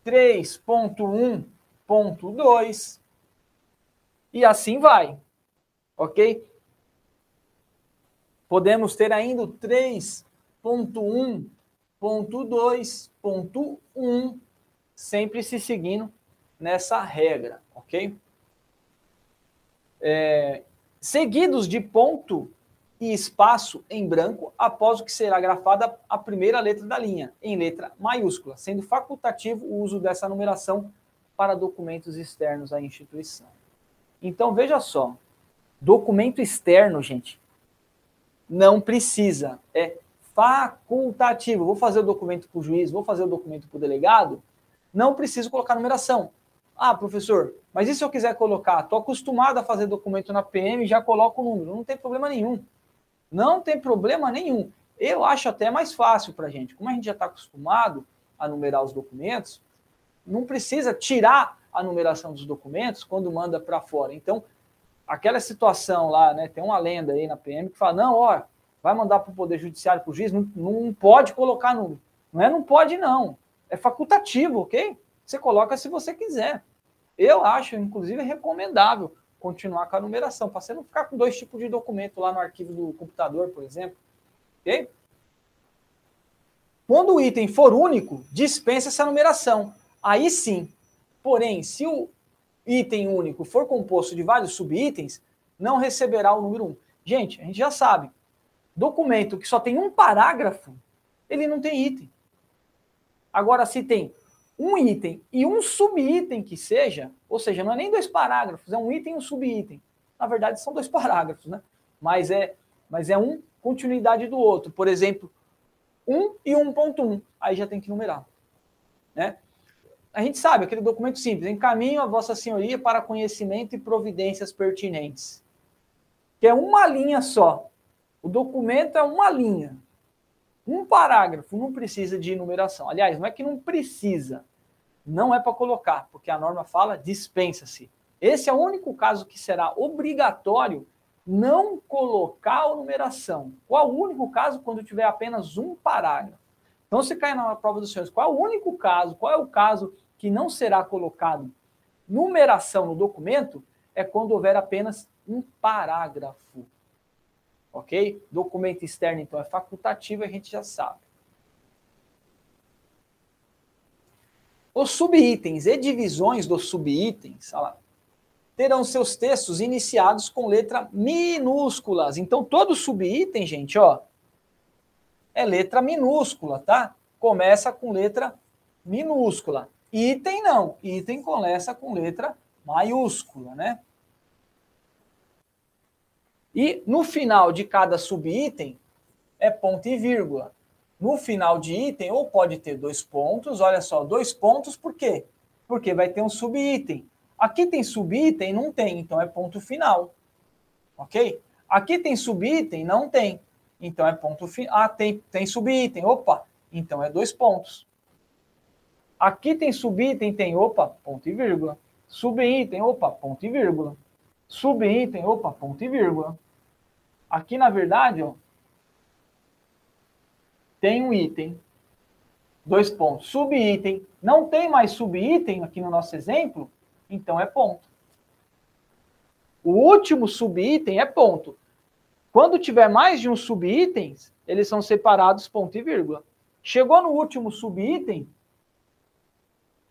3.1.2 e assim vai, ok? Podemos ter ainda 3.1.2.1 sempre se seguindo nessa regra, ok? É, seguidos de ponto e espaço em branco após o que será grafada a primeira letra da linha, em letra maiúscula, sendo facultativo o uso dessa numeração para documentos externos à instituição. Então, veja só, documento externo, gente, não precisa, é facultativo. Vou fazer o documento para o juiz, vou fazer o documento para o delegado, não preciso colocar numeração. Ah, professor, mas e se eu quiser colocar? Estou acostumado a fazer documento na PM já coloco o número. Não tem problema nenhum. Não tem problema nenhum. Eu acho até mais fácil para a gente. Como a gente já está acostumado a numerar os documentos, não precisa tirar a numeração dos documentos quando manda para fora. Então, aquela situação lá, né? Tem uma lenda aí na PM que fala: não, ó, vai mandar para o Poder Judiciário, para o juiz, não, não pode colocar número. Não é não pode, não. É facultativo, ok? Você coloca se você quiser. Eu acho, inclusive, recomendável continuar com a numeração, para você não ficar com dois tipos de documento lá no arquivo do computador, por exemplo. Ok? Quando o item for único, dispensa essa numeração. Aí sim. Porém, se o item único for composto de vários subitens, não receberá o número 1. Gente, a gente já sabe. Documento que só tem um parágrafo, ele não tem item. Agora, se tem um item e um subitem que seja, ou seja, não é nem dois parágrafos, é um item e um subitem. Na verdade, são dois parágrafos, né? Mas é, mas é um continuidade do outro. Por exemplo, 1 e 1.1. Aí já tem que numerar. Né? A gente sabe, aquele documento simples, encaminho a Vossa Senhoria para conhecimento e providências pertinentes. Que é uma linha só. O documento é uma linha. Um parágrafo não precisa de numeração. Aliás, não é que não precisa não é para colocar, porque a norma fala dispensa-se. Esse é o único caso que será obrigatório não colocar a numeração. Qual o único caso quando tiver apenas um parágrafo? Então, se cair na prova dos senhores, qual é o único caso, qual é o caso que não será colocado numeração no documento? É quando houver apenas um parágrafo. Ok? Documento externo, então, é facultativo, a gente já sabe. Os subitens e divisões dos subitens terão seus textos iniciados com letra minúsculas. Então, todo subitem, gente, ó, é letra minúscula, tá? começa com letra minúscula. Item não, item começa com letra maiúscula, né? E no final de cada subitem é ponto e vírgula. No final de item, ou pode ter dois pontos, olha só, dois pontos, por quê? Porque vai ter um subitem. Aqui tem subitem? Não tem, então é ponto final. Ok? Aqui tem subitem? Não tem. Então é ponto final. Ah, tem, tem subitem. Opa, então é dois pontos. Aqui tem subitem, tem, opa, ponto e vírgula. Subitem, opa, ponto e vírgula. Subitem, opa, ponto e vírgula. Aqui, na verdade, ó, tem um item, dois pontos. Subitem, não tem mais subitem aqui no nosso exemplo, então é ponto. O último subitem é ponto. Quando tiver mais de um subitens, eles são separados ponto e vírgula. Chegou no último subitem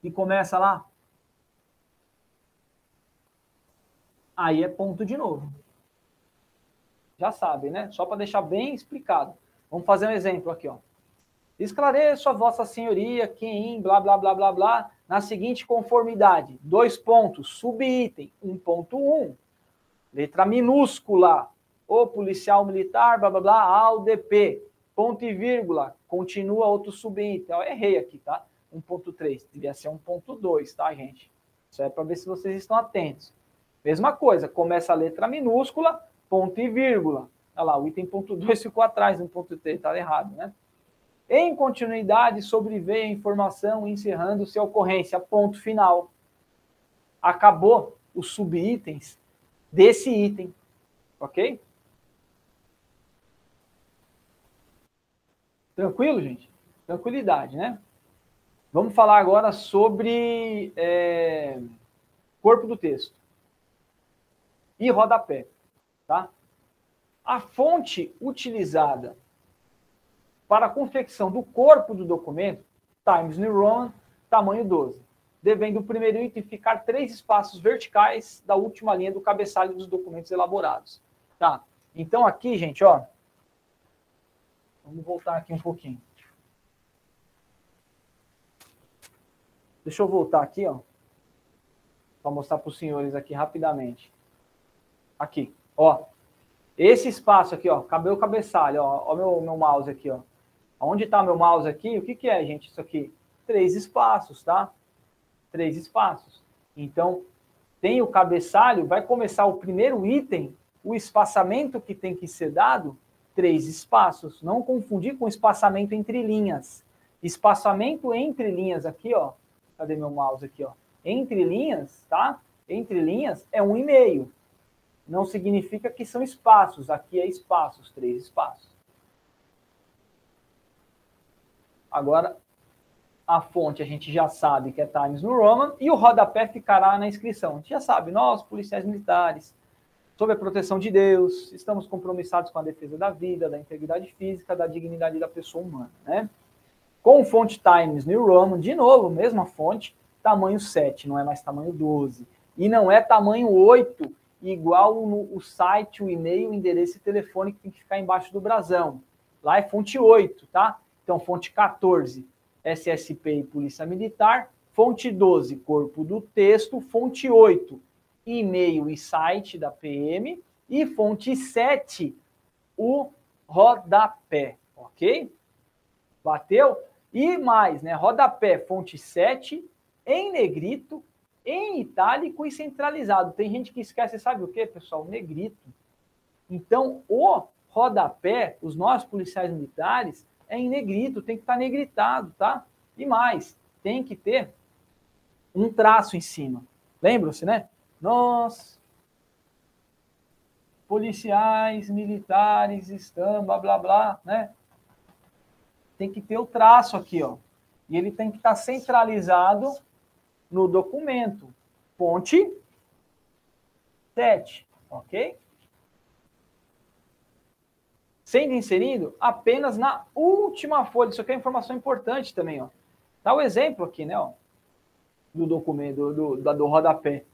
e começa lá, aí é ponto de novo já sabem, né? Só para deixar bem explicado. Vamos fazer um exemplo aqui, ó. Esclareço a vossa senhoria que em blá, blá, blá, blá, blá, na seguinte conformidade. Dois pontos, subitem, 1.1, letra minúscula, o policial militar, blá, blá, blá, ao DP, ponto e vírgula, continua outro subitem. Eu errei aqui, tá? 1.3, devia ser 1.2, tá, gente? Isso é para ver se vocês estão atentos. Mesma coisa, começa a letra minúscula, ponto e vírgula. Olha lá, o item ponto 2 ficou atrás no ponto 3, está errado, né? Em continuidade, sobreveio a informação encerrando-se a ocorrência, ponto final. Acabou os subitens desse item, ok? Tranquilo, gente? Tranquilidade, né? Vamos falar agora sobre é, corpo do texto e rodapé. Tá? A fonte utilizada para a confecção do corpo do documento, Times New Roman, tamanho 12, devendo o primeiro item ficar três espaços verticais da última linha do cabeçalho dos documentos elaborados. Tá? Então aqui, gente, ó, vamos voltar aqui um pouquinho. Deixa eu voltar aqui, ó, para mostrar para os senhores aqui rapidamente. Aqui. Ó, esse espaço aqui, ó, cabelo cabeçalho, ó, ó meu, meu mouse aqui, ó. Onde está meu mouse aqui? O que, que é, gente, isso aqui? Três espaços, tá? Três espaços. Então, tem o cabeçalho, vai começar o primeiro item, o espaçamento que tem que ser dado, três espaços. Não confundir com espaçamento entre linhas. Espaçamento entre linhas aqui, ó. Cadê meu mouse aqui, ó? Entre linhas, tá? Entre linhas é um e meio não significa que são espaços. Aqui é espaços, três espaços. Agora, a fonte a gente já sabe que é Times New Roman e o rodapé ficará na inscrição. A gente já sabe, nós, policiais militares, sob a proteção de Deus, estamos compromissados com a defesa da vida, da integridade física, da dignidade da pessoa humana, né? Com fonte Times New Roman, de novo, mesma fonte, tamanho 7, não é mais tamanho 12. E não é tamanho 8, igual no, o site, o e-mail, o endereço e telefone que tem que ficar embaixo do brasão. Lá é fonte 8, tá? Então, fonte 14, SSP e Polícia Militar. Fonte 12, corpo do texto. Fonte 8, e-mail e site da PM. E fonte 7, o rodapé, ok? Bateu? E mais, né? Rodapé, fonte 7, em negrito, em itálico e centralizado. Tem gente que esquece, sabe o que, pessoal? Negrito. Então, o rodapé, os nossos policiais militares, é em negrito, tem que estar tá negritado, tá? E mais, tem que ter um traço em cima. Lembram-se, né? Nós, policiais militares, estamos, blá, blá, blá, né? Tem que ter o traço aqui, ó. E ele tem que estar tá centralizado no documento. Fonte 7, ok? Sendo inserido apenas na última folha. Isso aqui é informação importante também, ó. Dá o um exemplo aqui, né, ó, do documento, do, do, do rodapé.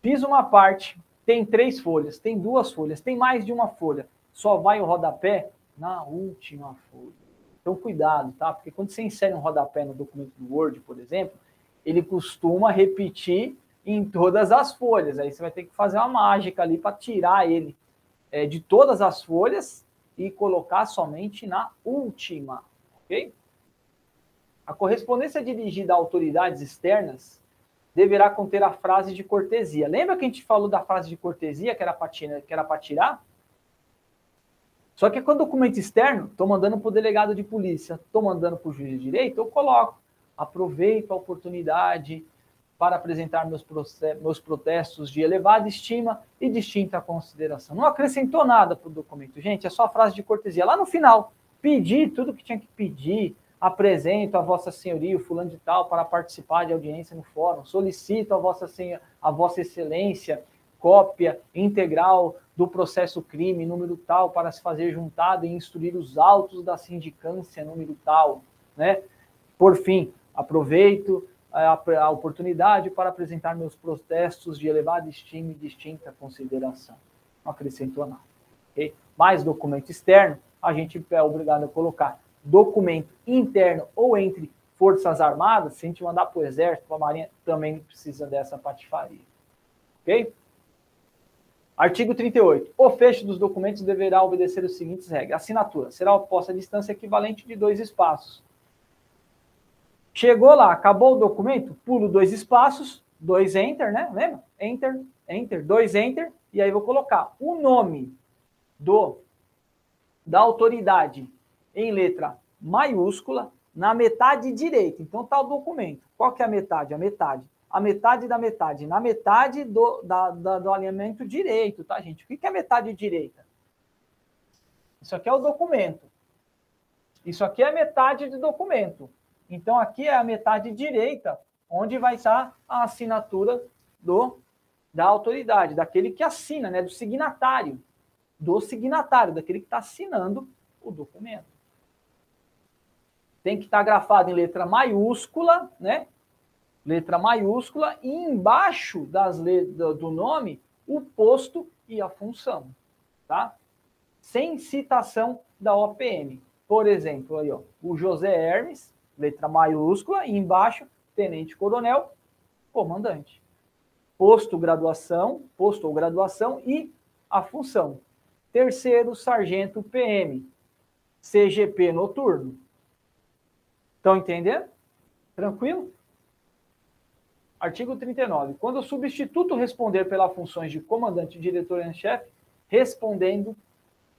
Fiz uma parte, tem três folhas, tem duas folhas, tem mais de uma folha. Só vai o rodapé na última folha. Então, cuidado, tá? Porque quando você insere um rodapé no documento do Word, por exemplo, ele costuma repetir em todas as folhas. Aí você vai ter que fazer uma mágica ali para tirar ele é, de todas as folhas e colocar somente na última, ok? A correspondência dirigida a autoridades externas deverá conter a frase de cortesia. Lembra que a gente falou da frase de cortesia que era para tirar? Só que quando documento externo, estou mandando para o delegado de polícia, estou mandando para o juiz de direito, eu coloco. Aproveito a oportunidade para apresentar meus, meus protestos de elevada estima e distinta consideração. Não acrescentou nada para o documento, gente, é só a frase de cortesia. Lá no final, pedir tudo que tinha que pedir, apresento a Vossa Senhoria, o fulano de tal, para participar de audiência no fórum, solicito a Vossa, Senhor, a Vossa Excelência cópia integral do processo crime, número tal, para se fazer juntado e instruir os autos da sindicância, número tal, né? Por fim, aproveito a, a oportunidade para apresentar meus protestos de elevada estima e distinta consideração. Não acrescentou nada. Okay? Mais documento externo, a gente é obrigado a colocar documento interno ou entre Forças Armadas, se a gente mandar para o Exército, para a Marinha, também precisa dessa patifaria. Ok? Artigo 38. O fecho dos documentos deverá obedecer os seguintes regras. Assinatura será oposta a distância equivalente de dois espaços. Chegou lá, acabou o documento, pulo dois espaços, dois enter, né? Lembra? Enter, enter, dois enter, e aí vou colocar o nome do da autoridade em letra maiúscula na metade direita. Então está o documento. Qual que é a metade? A metade. A metade da metade. Na metade do, da, da, do alinhamento direito, tá, gente? O que, é metade direita? Isso aqui é o documento. Isso aqui é metade do documento. Então, aqui é a metade direita, onde vai estar a assinatura do, da autoridade, daquele que assina, né? Do signatário. Do signatário, daquele que está assinando o documento tem que estar grafado em letra maiúscula, né? Letra maiúscula e embaixo das do nome o posto e a função, tá? Sem citação da OPM. Por exemplo, aí, ó, o José Hermes, letra maiúscula, e embaixo, tenente coronel, comandante. Posto graduação, posto ou graduação e a função. Terceiro, sargento PM, CGP noturno. Estão entendendo? Tranquilo? Artigo 39. Quando o substituto responder pelas funções de comandante, diretor e chefe, respondendo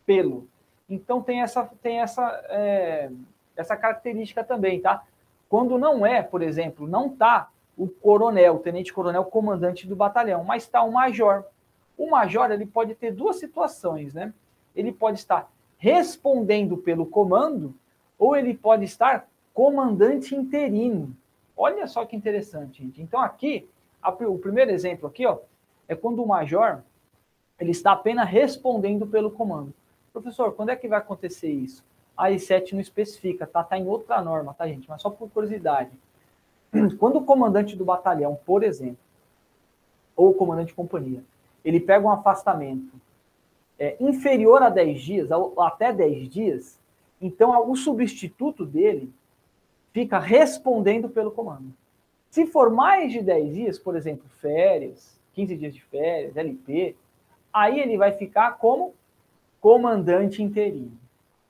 pelo. Então tem essa, tem essa, é, essa característica também, tá? Quando não é, por exemplo, não está o coronel, o tenente-coronel, comandante do batalhão, mas está o major. O major ele pode ter duas situações, né? Ele pode estar respondendo pelo comando, ou ele pode estar comandante interino. Olha só que interessante, gente. Então aqui, a, o primeiro exemplo aqui, ó, é quando o major ele está apenas respondendo pelo comando. Professor, quando é que vai acontecer isso? A I7 não especifica, tá? Tá em outra norma, tá, gente? Mas só por curiosidade. Quando o comandante do batalhão, por exemplo, ou o comandante de companhia, ele pega um afastamento é, inferior a 10 dias, até 10 dias, então o substituto dele fica respondendo pelo comando. Se for mais de 10 dias, por exemplo, férias, 15 dias de férias, LP, aí ele vai ficar como comandante interino.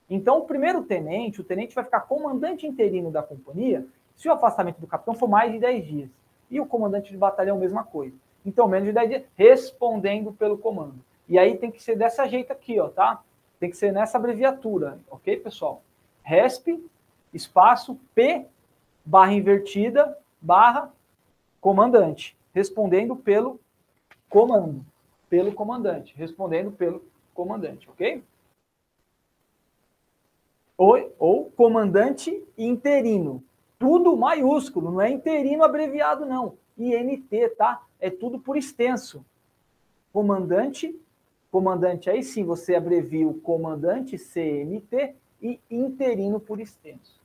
Então, o primeiro tenente, o tenente vai ficar comandante interino da companhia se o afastamento do capitão for mais de 10 dias. E o comandante de batalhão, mesma coisa. Então, menos de 10 dias, respondendo pelo comando. E aí tem que ser dessa jeito aqui, ó, tá? Tem que ser nessa abreviatura, ok, pessoal? RESP espaço P barra invertida barra comandante, respondendo pelo comando, pelo comandante, respondendo pelo comandante, ok? Ou, ou comandante interino, tudo maiúsculo, não é interino abreviado não, INT, tá? É tudo por extenso. Comandante, comandante, aí sim você abrevia o comandante CMT e interino por extenso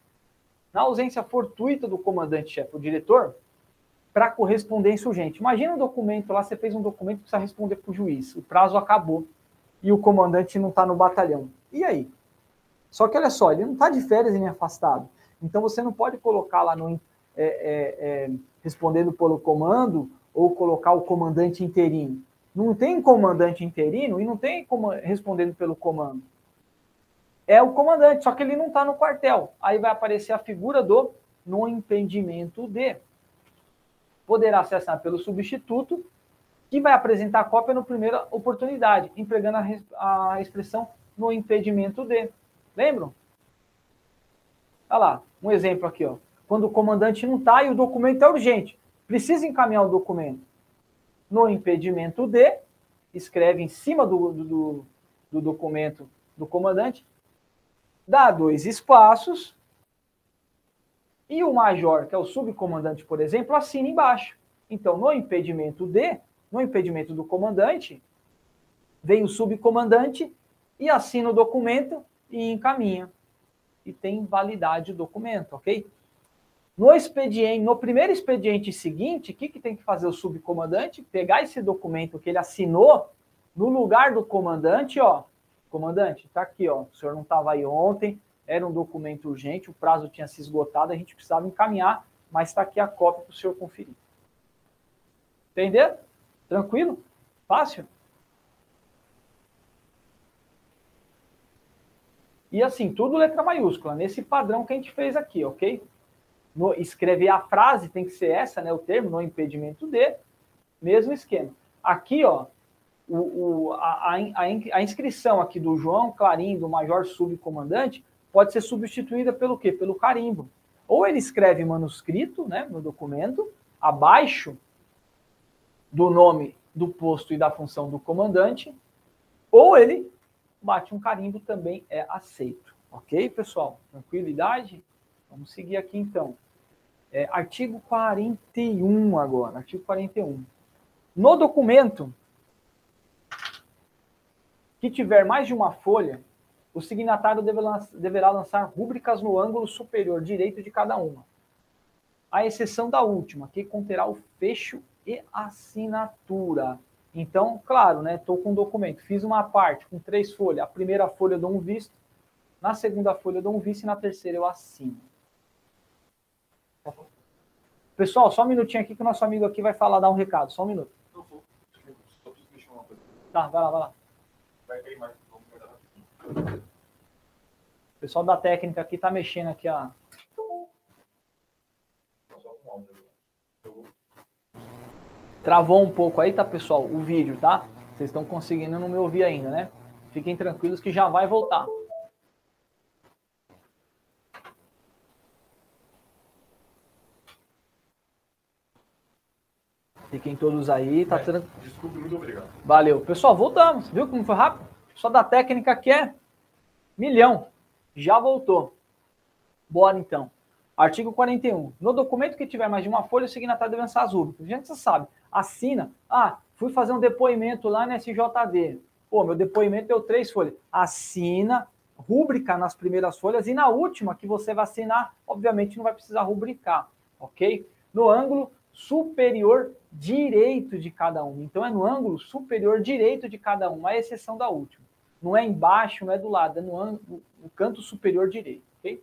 na ausência fortuita do comandante-chefe, o diretor, para correspondência urgente. Imagina um documento lá, você fez um documento que precisa responder para o juiz, o prazo acabou e o comandante não está no batalhão. E aí? Só que olha só, ele não está de férias nem afastado. Então você não pode colocar lá no é, é, é, respondendo pelo comando ou colocar o comandante interino. Não tem comandante interino e não tem respondendo pelo comando. É o comandante, só que ele não está no quartel. Aí vai aparecer a figura do no impedimento de. Poderá acessar pelo substituto, que vai apresentar a cópia na primeira oportunidade, empregando a, a expressão no impedimento de. Lembram? Olha lá, um exemplo aqui, ó. Quando o comandante não está e o documento é urgente, precisa encaminhar o documento. No impedimento de, escreve em cima do, do, do documento do comandante, dá dois espaços e o major, que é o subcomandante, por exemplo, assina embaixo. Então, no impedimento de, no impedimento do comandante, vem o subcomandante e assina o documento e encaminha. E tem validade o documento, ok? No expediente, no primeiro expediente seguinte, o que, que tem que fazer o subcomandante? Pegar esse documento que ele assinou no lugar do comandante, ó. Comandante, tá aqui, ó. O senhor não estava aí ontem, era um documento urgente, o prazo tinha se esgotado, a gente precisava encaminhar, mas está aqui a cópia para o senhor conferir. Entendeu? Tranquilo? Fácil? E assim, tudo letra maiúscula, nesse padrão que a gente fez aqui, ok? No, escrever a frase tem que ser essa, né? O termo, no impedimento de, mesmo esquema. Aqui, ó, o, o, a, a, a, inscrição aqui do João Clarim, do Major Subcomandante, pode ser substituída pelo quê? Pelo carimbo. Ou ele escreve manuscrito, né, no documento, abaixo do nome do posto e da função do comandante, ou ele bate um carimbo também é aceito. Ok, pessoal? Tranquilidade? Vamos seguir aqui então. É, artigo 41 agora. Artigo 41. No documento que tiver mais de uma folha, o signatário deverá lançar rúbricas no ângulo superior direito de cada uma, à exceção da última, que conterá o fecho e assinatura. Então, claro, né? Estou com um documento, fiz uma parte com três folhas. A primeira folha eu dou um visto, na segunda folha eu dou um visto e na terceira eu assino. Pessoal, só um minutinho aqui que o nosso amigo aqui vai falar, dar um recado. Só um minuto. Tá, vai lá, vai lá. O pessoal da técnica aqui tá mexendo aqui a. Travou um pouco aí, tá, pessoal? O vídeo, tá? Vocês estão conseguindo não me ouvir ainda, né? Fiquem tranquilos que já vai voltar. Fiquem todos aí, tá tranquilo. Desculpe, muito obrigado. Valeu. Pessoal, voltamos. Viu como foi rápido? Só da técnica que é milhão. Já voltou. Bora então. Artigo 41. No documento que tiver mais de uma folha, o signatário deve lançar as rúbricas. A gente já sabe. Assina. Ah, fui fazer um depoimento lá na SJD. Pô, meu depoimento deu três folhas. Assina, rúbrica nas primeiras folhas e na última que você vai assinar, obviamente não vai precisar rubricar, ok? No ângulo superior direito de cada um. Então é no ângulo superior direito de cada um, à exceção da última. Não é embaixo, não é do lado, é no, ângulo, no canto superior direito. Okay?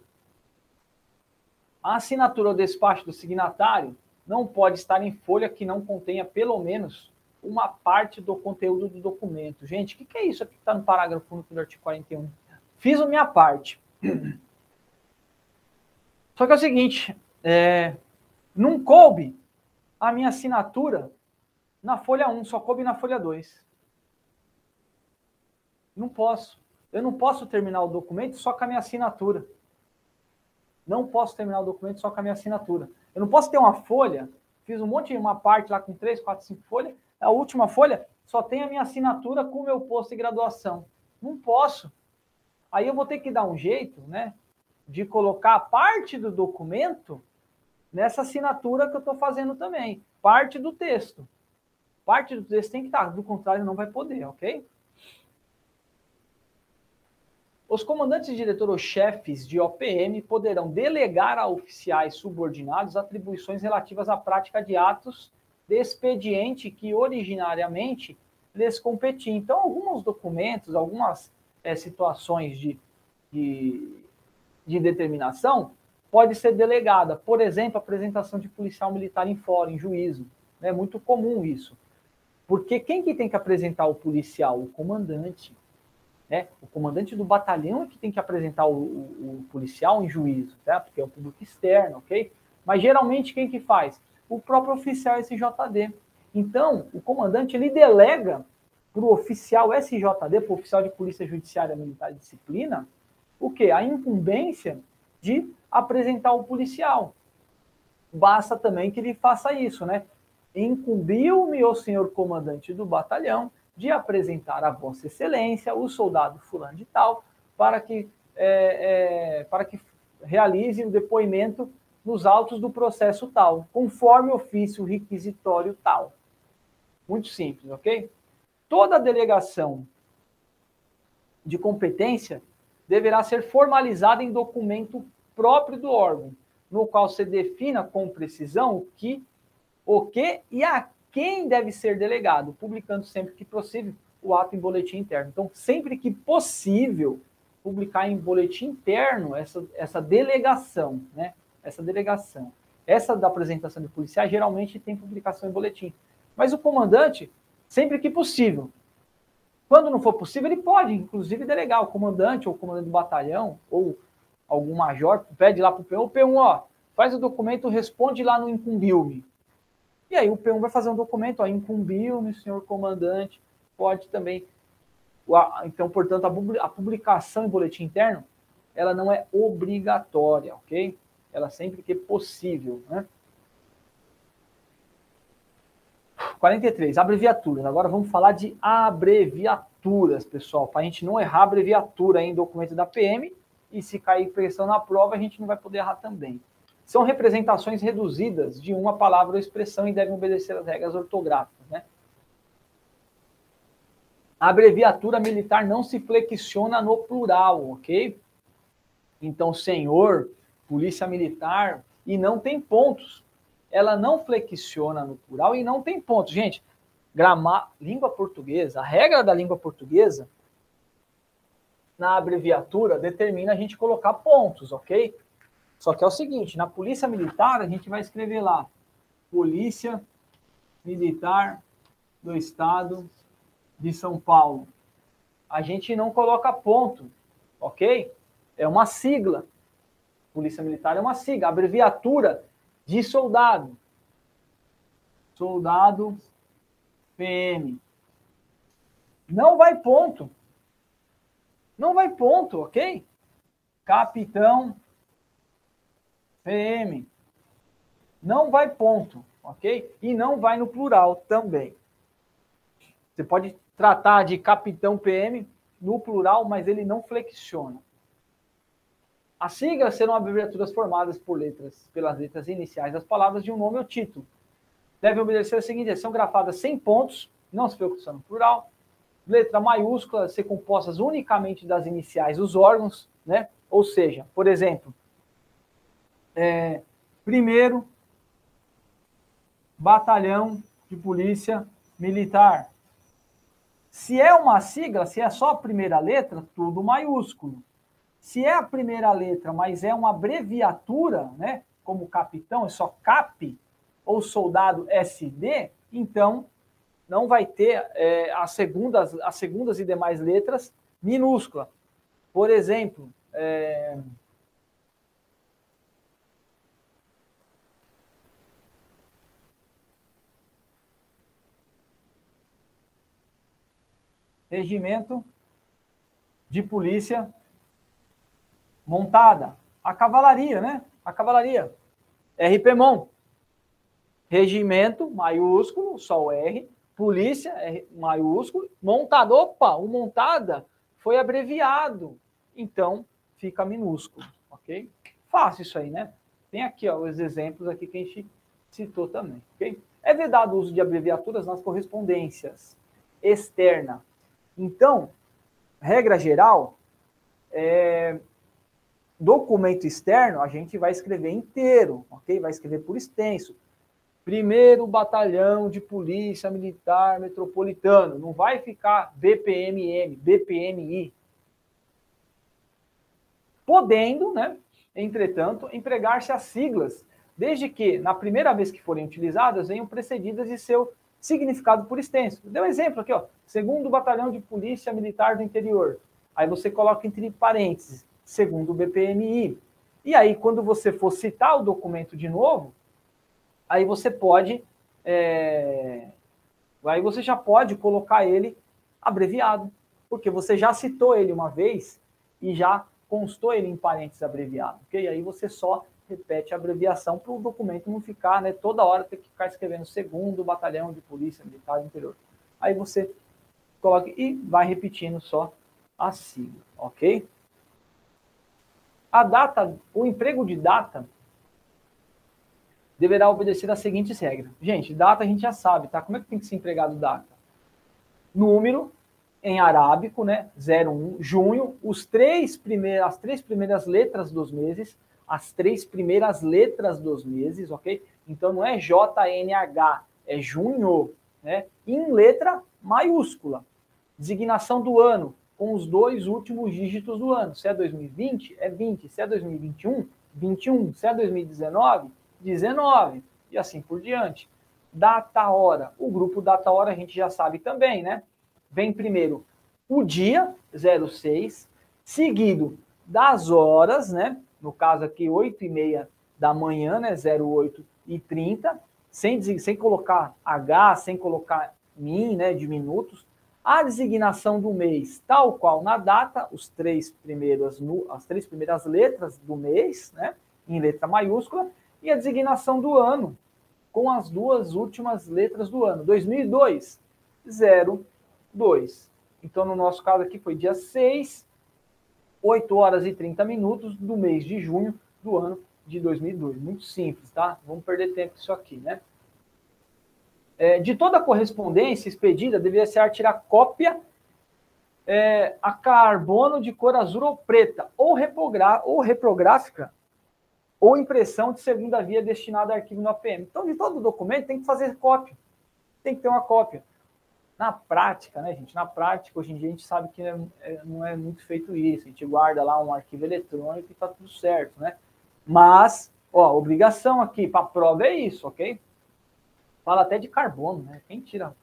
A assinatura ou despacho do signatário não pode estar em folha que não contenha pelo menos uma parte do conteúdo do documento. Gente, o que, que, é isso aqui que está no parágrafo único do artigo 41? Fiz a minha parte. Só que é o seguinte, é, não coube a minha assinatura na folha 1, só coube na folha 2. Não posso. Eu não posso terminar o documento só com a minha assinatura. Não posso terminar o documento só com a minha assinatura. Eu não posso ter uma folha, fiz um monte de uma parte lá com 3, 4, 5 folhas, a última folha só tem a minha assinatura com o meu posto de graduação. Não posso. Aí eu vou ter que dar um jeito, né, de colocar parte do documento nessa assinatura que eu estou fazendo também. Parte do texto. Parte do texto tem que estar, do contrário não vai poder, ok? Os comandantes diretor ou chefes de OPM poderão delegar a oficiais subordinados atribuições relativas à prática de atos de expediente que originariamente lhes competiam. Então, alguns documentos, algumas é, situações de de, de determinação pode ser delegada. Por exemplo, apresentação de policial militar em fórum, em juízo. É muito comum isso. Porque quem que tem que apresentar o policial? O comandante. Né? O comandante do batalhão é que tem que apresentar o, o, o policial em juízo, tá? porque é o público externo, ok? Mas geralmente quem que faz? O próprio oficial SJD. Então, o comandante ele delega para o oficial SJD, para o oficial de Polícia Judiciária Militar e Disciplina, o quê? A incumbência de apresentar o policial. Basta também que ele faça isso, né? Incumbiu-me o senhor comandante do batalhão de apresentar a Vossa Excelência o soldado fulano de tal para que, é, é, para que realize o depoimento nos autos do processo tal, conforme ofício requisitório tal. Muito simples, ok? Toda delegação de competência deverá ser formalizada em documento próprio do órgão, no qual se defina com precisão o que, o que e a quem deve ser delegado, publicando sempre que possível o ato em boletim interno. Então, sempre que possível, publicar em boletim interno essa, essa delegação, né? Essa delegação. Essa da apresentação de policiais geralmente tem publicação em boletim. Mas o comandante, sempre que possível. Quando não for possível, ele pode, inclusive, delegar o comandante ou o comandante do batalhão ou algum major, pede lá para o P1, o P1, ó, faz o documento, responde lá no incumbiu-me. E aí o P1 vai fazer um documento, ó, incumbiu-me, senhor comandante, pode também. Então, portanto, a publicação em boletim interno, ela não é obrigatória, ok? Ela sempre que é possível, né? 43, abreviaturas. Agora vamos falar de abreviaturas, pessoal, para a gente não errar abreviatura em documento da PM e se cair pressão na prova, a gente não vai poder errar também. São representações reduzidas de uma palavra ou expressão e devem obedecer às regras ortográficas. Né? A abreviatura militar não se flexiona no plural, ok? Então, senhor, polícia militar, e não tem pontos. Ela não flexiona no plural e não tem pontos. Gente, gramar, língua portuguesa, a regra da língua portuguesa na abreviatura determina a gente colocar pontos, ok? Só que é o seguinte, na Polícia Militar a gente vai escrever lá Polícia Militar do Estado de São Paulo. A gente não coloca ponto, ok? É uma sigla. Polícia Militar é uma sigla, abreviatura de soldado. Soldado PM. Não vai ponto. Não vai ponto, ok? Capitão PM. Não vai ponto, ok? E não vai no plural também. Você pode tratar de capitão PM no plural, mas ele não flexiona. As siglas serão abreviaturas formadas por letras, pelas letras iniciais das palavras de um nome ou título. Devem obedecer a seguinte: são grafadas sem pontos, não se flexiona no plural, letra maiúscula ser compostas unicamente das iniciais dos órgãos, né? Ou seja, por exemplo, é, primeiro batalhão de polícia militar. Se é uma sigla, se é só a primeira letra, tudo maiúsculo. Se é a primeira letra, mas é uma abreviatura, né? Como capitão, é só CAP ou soldado SD, então não vai ter é, as, segundas, as segundas e demais letras minúscula. Por exemplo, é, regimento de polícia montada. A cavalaria, né? A cavalaria. RPMON. Regimento maiúsculo, só o R, polícia é maiúsculo, montado, opa, o montada foi abreviado, então fica minúsculo, ok? Fácil isso aí, né? Tem aqui ó, os exemplos aqui que a gente citou também, ok? É vedado o uso de abreviaturas nas correspondências externa. Então, regra geral, é, documento externo a gente vai escrever inteiro, ok? Vai escrever por extenso. Primeiro Batalhão de Polícia Militar Metropolitano. Não vai ficar BPMM, BPMI. podendo, né, entretanto, empregar-se as siglas, desde que, na primeira vez que forem utilizadas, venham precedidas de seu significado por extenso. Deu um exemplo aqui, ó, segundo Batalhão de Polícia Militar do Interior. Aí você coloca entre parênteses, segundo o BPMI. E aí, quando você for citar o documento de novo, aí você pode, é... aí você já pode colocar ele abreviado, porque você já citou ele uma vez e já constou ele em parênteses abreviado, ok? Aí você só repete a abreviação para o documento não ficar, né, toda hora ter que ficar escrevendo segundo batalhão de polícia militar do interior. Aí você coloca e vai repetindo só a sigla, ok? A data, o emprego de data deverá obedecer às seguintes regras. Gente, data a gente já sabe, tá? Como é que tem que ser empregado data? Número em arábico, né? 01, junho, os três primeiros, as três primeiras letras dos meses, as três primeiras letras dos meses, ok? Então não é JNH, é junho, né? Em letra maiúscula. Designação do ano, com os dois últimos dígitos do ano. Se é 2020, é 20. Se é 2021, 21. Se é 2019, 19. E assim por diante. Data hora. O grupo data hora a gente já sabe também, né? Vem primeiro o dia, 06, seguido das horas, né? No caso aqui, 8 e meia da manhã, né? 08 e 30, sem, sem colocar H, sem colocar min, né? De minutos a designação do mês, tal qual na data, os três primeiras, as três primeiras letras do mês, né, em letra maiúscula, e a designação do ano, com as duas últimas letras do ano. 2002, 02. Então, no nosso caso aqui foi dia 6, 8 horas e 30 minutos do mês de junho do ano de 2002. Muito simples, tá? Vamos perder tempo isso aqui, né? É, de toda correspondência expedida, deveria ser tirar cópia é, a carbono de cor azul ou preta, ou, ou reprográfica, ou impressão de segunda via destinada a arquivo no APM. Então, de todo documento tem que fazer cópia. Tem que ter uma cópia. Na prática, né, gente? Na prática, hoje em dia a gente sabe que é, é, não é muito feito isso. A gente guarda lá um arquivo eletrônico e está tudo certo, né? Mas, ó, obrigação aqui para prova é isso, ok? Fala até de carbono, né? Quem tira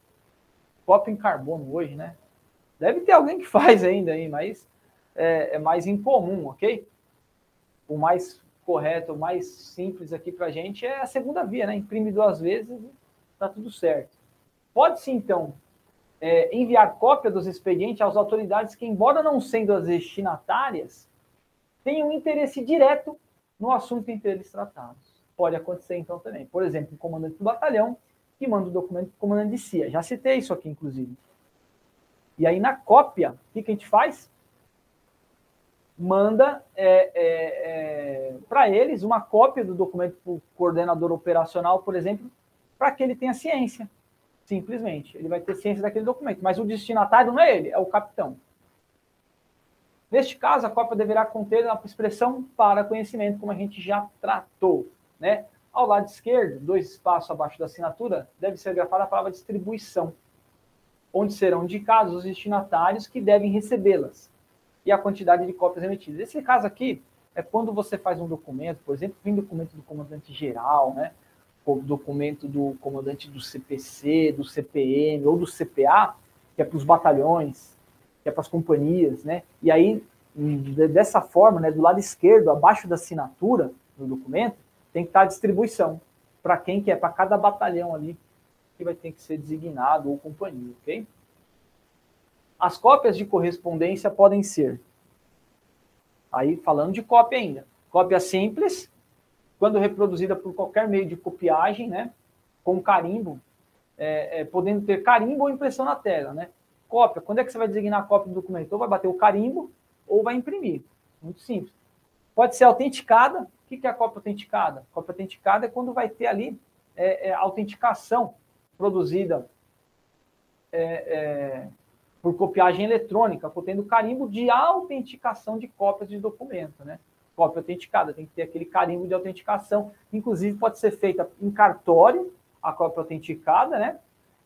copo em carbono hoje, né? Deve ter alguém que faz ainda aí, mas é, é mais incomum, ok? O mais correto, o mais simples aqui para a gente é a segunda via, né? Imprime duas vezes e tá tudo certo. Pode-se, então, é, enviar cópia dos expedientes às autoridades que, embora não sendo as destinatárias, tenham interesse direto no assunto entre eles tratados. Pode acontecer, então, também. Por exemplo, o comandante do batalhão que manda o documento para o comandante de CIA. Já citei isso aqui, inclusive. E aí, na cópia, o que a gente faz? Manda é, é, é, para eles uma cópia do documento para o coordenador operacional, por exemplo, para que ele tenha ciência. Simplesmente. Ele vai ter ciência daquele documento. Mas o destinatário não é ele, é o capitão. Neste caso, a cópia deverá conter a expressão para conhecimento, como a gente já tratou. Né? Ao lado esquerdo, dois espaços abaixo da assinatura, deve ser grafada a palavra distribuição, onde serão indicados os destinatários que devem recebê-las e a quantidade de cópias emitidas. Esse caso aqui é quando você faz um documento, por exemplo, vem documento do comandante geral, né? Ou documento do comandante do CPC, do CPM ou do CPA, que é para os batalhões, que é para as companhias, né? E aí, dessa forma, né, do lado esquerdo, abaixo da assinatura do documento, tem que estar a distribuição para quem que é, para cada batalhão ali que vai ter que ser designado ou companhia, ok? As cópias de correspondência podem ser, aí falando de cópia ainda, cópia simples, quando reproduzida por qualquer meio de copiagem, né, com carimbo, é, é, podendo ter carimbo ou impressão na tela, né? Cópia, quando é que você vai designar a cópia do documento? Ou vai bater o carimbo ou vai imprimir. Muito simples. Pode ser autenticada, o que é a cópia autenticada? Cópia autenticada é quando vai ter ali é, é, autenticação produzida é, é, por copiagem eletrônica, contendo carimbo de autenticação de cópias de documento, né? Cópia autenticada, tem que ter aquele carimbo de autenticação. Inclusive, pode ser feita em cartório, a cópia autenticada, né?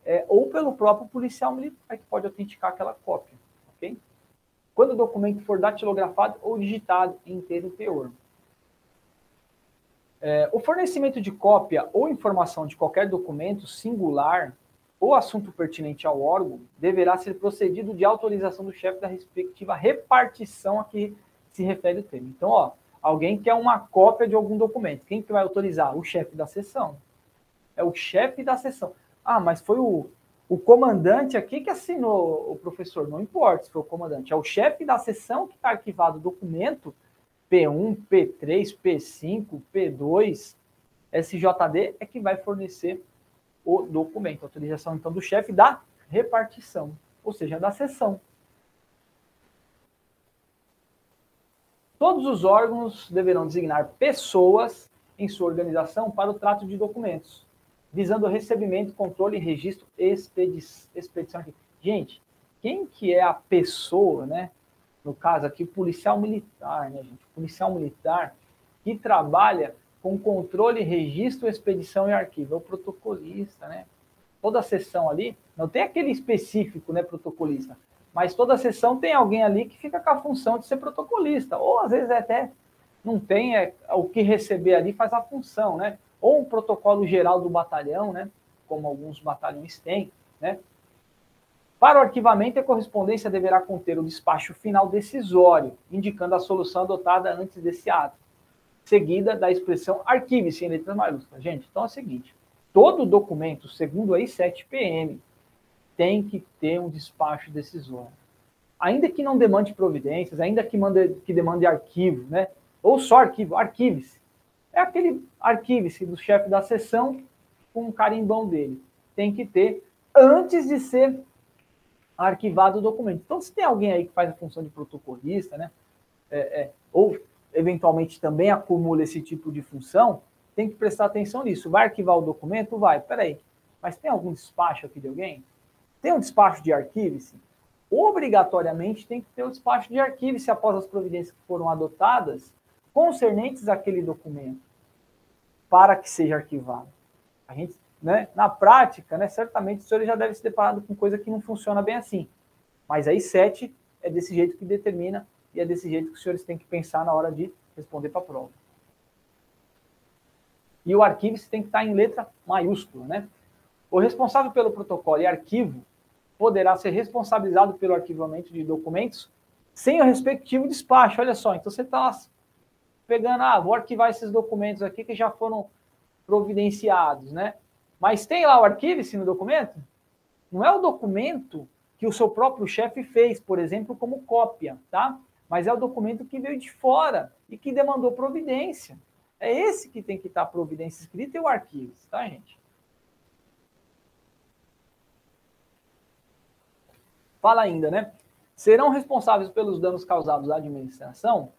É, ou pelo próprio policial militar que pode autenticar aquela cópia, ok? quando o documento for datilografado ou digitado em inteiro teor. É, o fornecimento de cópia ou informação de qualquer documento singular ou assunto pertinente ao órgão deverá ser procedido de autorização do chefe da respectiva repartição a que se refere o termo. Então, ó, alguém quer uma cópia de algum documento. Quem que vai autorizar? O chefe da sessão. É o chefe da sessão. Ah, mas foi o, o comandante aqui que assinou o professor. Não importa se foi o comandante. É o chefe da sessão que está arquivado o documento P1, P3, P5, P2, SJD é que vai fornecer o documento. Autorização, então, do chefe da repartição, ou seja, da sessão. Todos os órgãos deverão designar pessoas em sua organização para o trato de documentos, visando o recebimento, controle, registro e expedição. Gente, quem que é a pessoa, né? No caso aqui, policial militar, né, gente? Policial militar que trabalha com controle, registro, expedição e arquivo. É o protocolista, né? Toda a sessão ali, não tem aquele específico, né, protocolista, mas toda a sessão tem alguém ali que fica com a função de ser protocolista, ou às vezes até não tem é, o que receber ali, faz a função, né? Ou um protocolo geral do batalhão, né? Como alguns batalhões têm, né? Para o arquivamento, a correspondência deverá conter o despacho final decisório, indicando a solução adotada antes desse ato seguida da expressão arquive-se em letras maiúsculas. Gente, então é o seguinte: todo documento, segundo a I7PM, tem que ter um despacho decisório. Ainda que não demande providências, ainda que, mande, que demande arquivo, né? Ou só arquivo, arquive-se. É aquele arquive-se do chefe da sessão com um carimbão dele. Tem que ter antes de ser arquivado o documento. Então, se tem alguém aí que faz a função de protocolista, né? É, é, ou eventualmente também acumula esse tipo de função, tem que prestar atenção nisso. Vai arquivar o documento? Vai. Peraí, mas tem algum despacho aqui de alguém? Tem um despacho de arquivo-se? Obrigatoriamente tem que ter o um despacho de arquivo-se após as providências que foram adotadas concernentes àquele documento para que seja arquivado. A gente, né, na prática, né, certamente o senhor já deve se deparado com coisa que não funciona bem assim. Mas aí 7 é desse jeito que determina e é desse jeito que os senhores têm que pensar na hora de responder para a prova. E o arquivo tem que estar em letra maiúscula, né? O responsável pelo protocolo e arquivo poderá ser responsabilizado pelo arquivamento de documentos sem o respectivo despacho. Olha só, então você está pegando, ah, vou arquivar esses documentos aqui que já foram providenciados, né? Mas tem lá o arquivo-se no documento? Não é o documento que o seu próprio chefe fez, por exemplo, como cópia, tá? Mas é o documento que veio de fora e que demandou providência. É esse que tem que estar providência escrita e o arquivo, tá, gente? Fala ainda, né? Serão responsáveis pelos danos causados à administração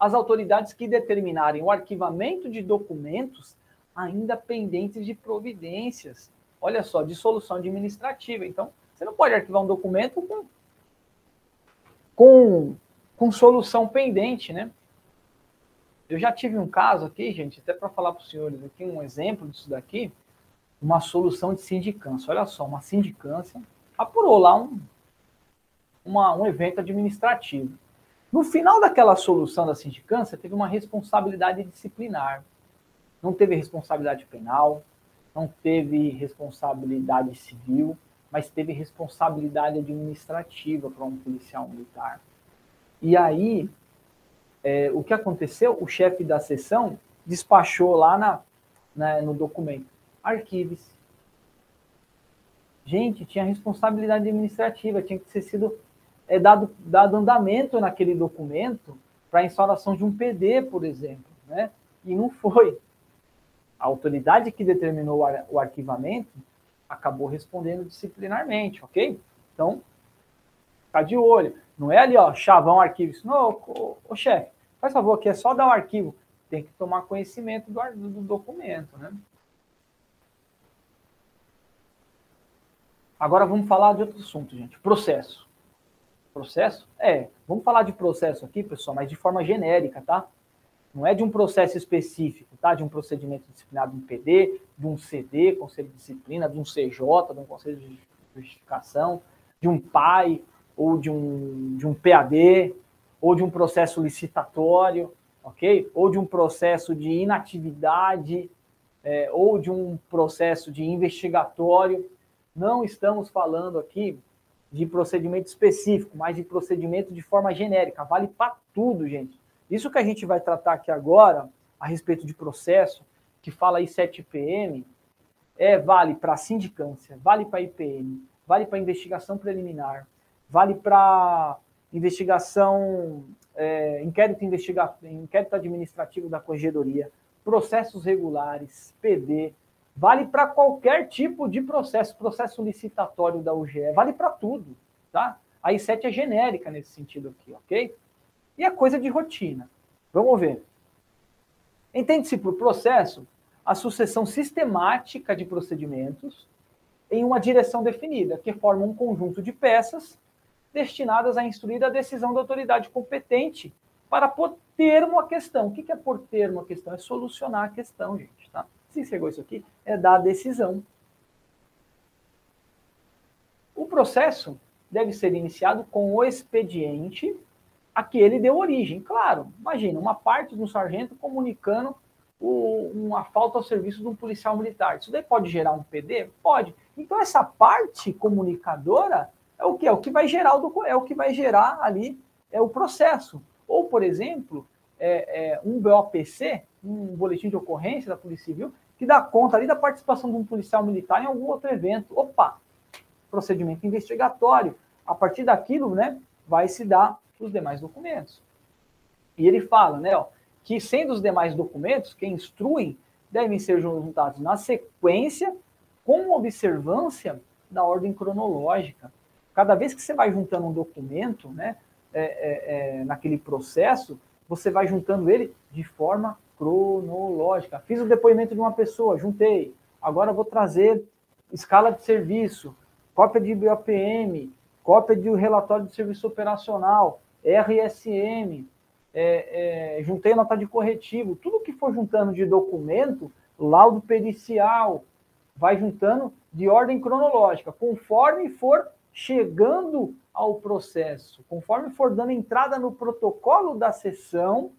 as autoridades que determinarem o arquivamento de documentos ainda pendentes de providências. Olha só, de solução administrativa. Então, você não pode arquivar um documento com, com com solução pendente, né? Eu já tive um caso aqui, gente, até para falar para os senhores aqui, um exemplo disso daqui, uma solução de sindicância. Olha só, uma sindicância apurou lá um, uma, um evento administrativo. No final daquela solução da sindicância, teve uma responsabilidade disciplinar. Não teve responsabilidade penal, não teve responsabilidade civil, mas teve responsabilidade administrativa para um policial militar. E aí, é, o que aconteceu? O chefe da sessão despachou lá na, na no documento: arquive-se. Gente, tinha responsabilidade administrativa, tinha que ser sido é, dado, dado andamento naquele documento para a instalação de um PD, por exemplo, né? E não foi. A autoridade que determinou o, ar, o arquivamento acabou respondendo disciplinarmente, ok? Então, tá de olho. Não é ali, ó, chavão arquivo. Isso, não, ô, ô, chefe, faz favor, aqui é só dar o arquivo. Tem que tomar conhecimento do, do documento, né? Agora vamos falar de outro assunto, gente. Processo. Processo? É, vamos falar de processo aqui, pessoal, mas de forma genérica, tá? Não é de um processo específico, tá? De um procedimento disciplinar de um PD, de um CD, Conselho de Disciplina, de um CJ, de um Conselho de Justificação, de um PAI, ou de um, de um PAD, ou de um processo licitatório, ok? Ou de um processo de inatividade, é, ou de um processo de investigatório. Não estamos falando aqui de procedimento específico, mas de procedimento de forma genérica. Vale para tudo, gente. Isso que a gente vai tratar aqui agora, a respeito de processo, que fala aí 7PM, é, vale para sindicância, vale para IPM, vale para investigação preliminar, vale para investigação, é, inquérito, investiga, inquérito administrativo da corregedoria, processos regulares, PD, vale para qualquer tipo de processo, processo licitatório da UGE, vale para tudo, tá? A I7 é genérica nesse sentido aqui, ok? E a coisa de rotina. Vamos ver. Entende-se por processo a sucessão sistemática de procedimentos em uma direção definida, que forma um conjunto de peças destinadas a instruir a decisão da autoridade competente para pôr termo à questão. O que é pôr termo à questão? É solucionar a questão, gente. Tá? Se chegou isso aqui, é dar a decisão. O processo deve ser iniciado com o expediente a que ele deu origem. Claro, imagina, uma parte do sargento comunicando o, uma falta ao serviço de um policial militar. Isso daí pode gerar um PD? Pode. Então, essa parte comunicadora é o que? É o que vai gerar o, é o que vai gerar ali é o processo. Ou, por exemplo, é, é um BOPC, um boletim de ocorrência da Polícia Civil, que dá conta ali da participação de um policial militar em algum outro evento. Opa! Procedimento investigatório. A partir daquilo, né, vai se dar os demais documentos. E ele fala, né, ó, que, sendo os demais documentos que instruem, devem ser juntados na sequência, com observância da ordem cronológica. Cada vez que você vai juntando um documento, né, é, é, é, naquele processo, você vai juntando ele de forma cronológica. Fiz o depoimento de uma pessoa, juntei. Agora vou trazer escala de serviço, cópia de BOPM, cópia de relatório de serviço operacional, RSM, é, é, juntei nota de corretivo, tudo que for juntando de documento, laudo pericial, vai juntando de ordem cronológica, conforme for chegando ao processo, conforme for dando entrada no protocolo da sessão,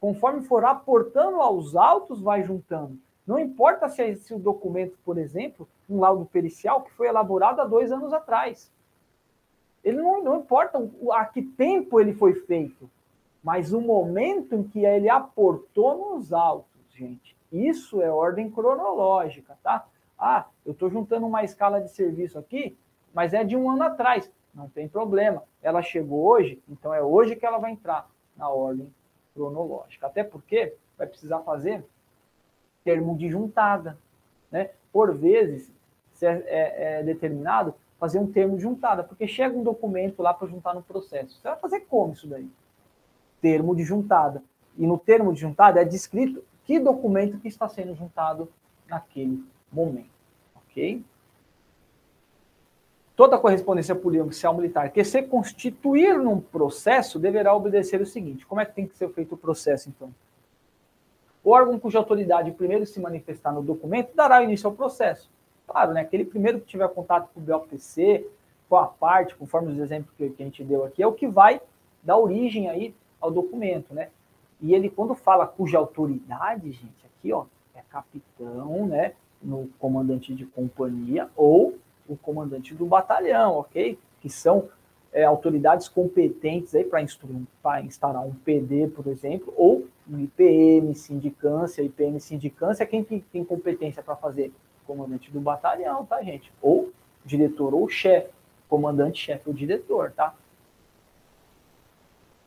conforme for aportando aos autos, vai juntando. Não importa se, é, o documento, por exemplo, um laudo pericial que foi elaborado há dois anos atrás. Ele não, não importa a que tempo ele foi feito mas o momento em que ele aportou nos autos, gente, isso é ordem cronológica, tá? Ah, eu estou juntando uma escala de serviço aqui, mas é de um ano atrás. Não tem problema. Ela chegou hoje, então é hoje que ela vai entrar na ordem cronológica. Até porque vai precisar fazer termo de juntada. Né? Por vezes, é, é, é determinado fazer um termo de juntada, porque chega um documento lá para juntar no processo. Você vai fazer como isso daí? termo de juntada. E no termo de juntada é descrito que documento que está sendo juntado naquele momento. Ok? Toda correspondência policial militar que se constituir num processo deverá obedecer o seguinte: como é que tem que ser feito o processo, então? O órgão cuja autoridade primeiro se manifestar no documento dará início ao processo. Claro, né? Aquele primeiro que tiver contato com o BOPC, com a parte, conforme os exemplos que a gente deu aqui, é o que vai dar origem aí ao documento, né? E ele, quando fala cuja autoridade, gente, aqui, ó, é capitão, né? No comandante de companhia ou o comandante do batalhão, ok? Que são é, autoridades competentes aí para instaurar um PD, por exemplo, ou um IPM, sindicância, IPM, sindicância, quem tem competência para fazer? Comandante do batalhão, tá, gente? Ou diretor ou chefe, comandante, chefe ou diretor, tá?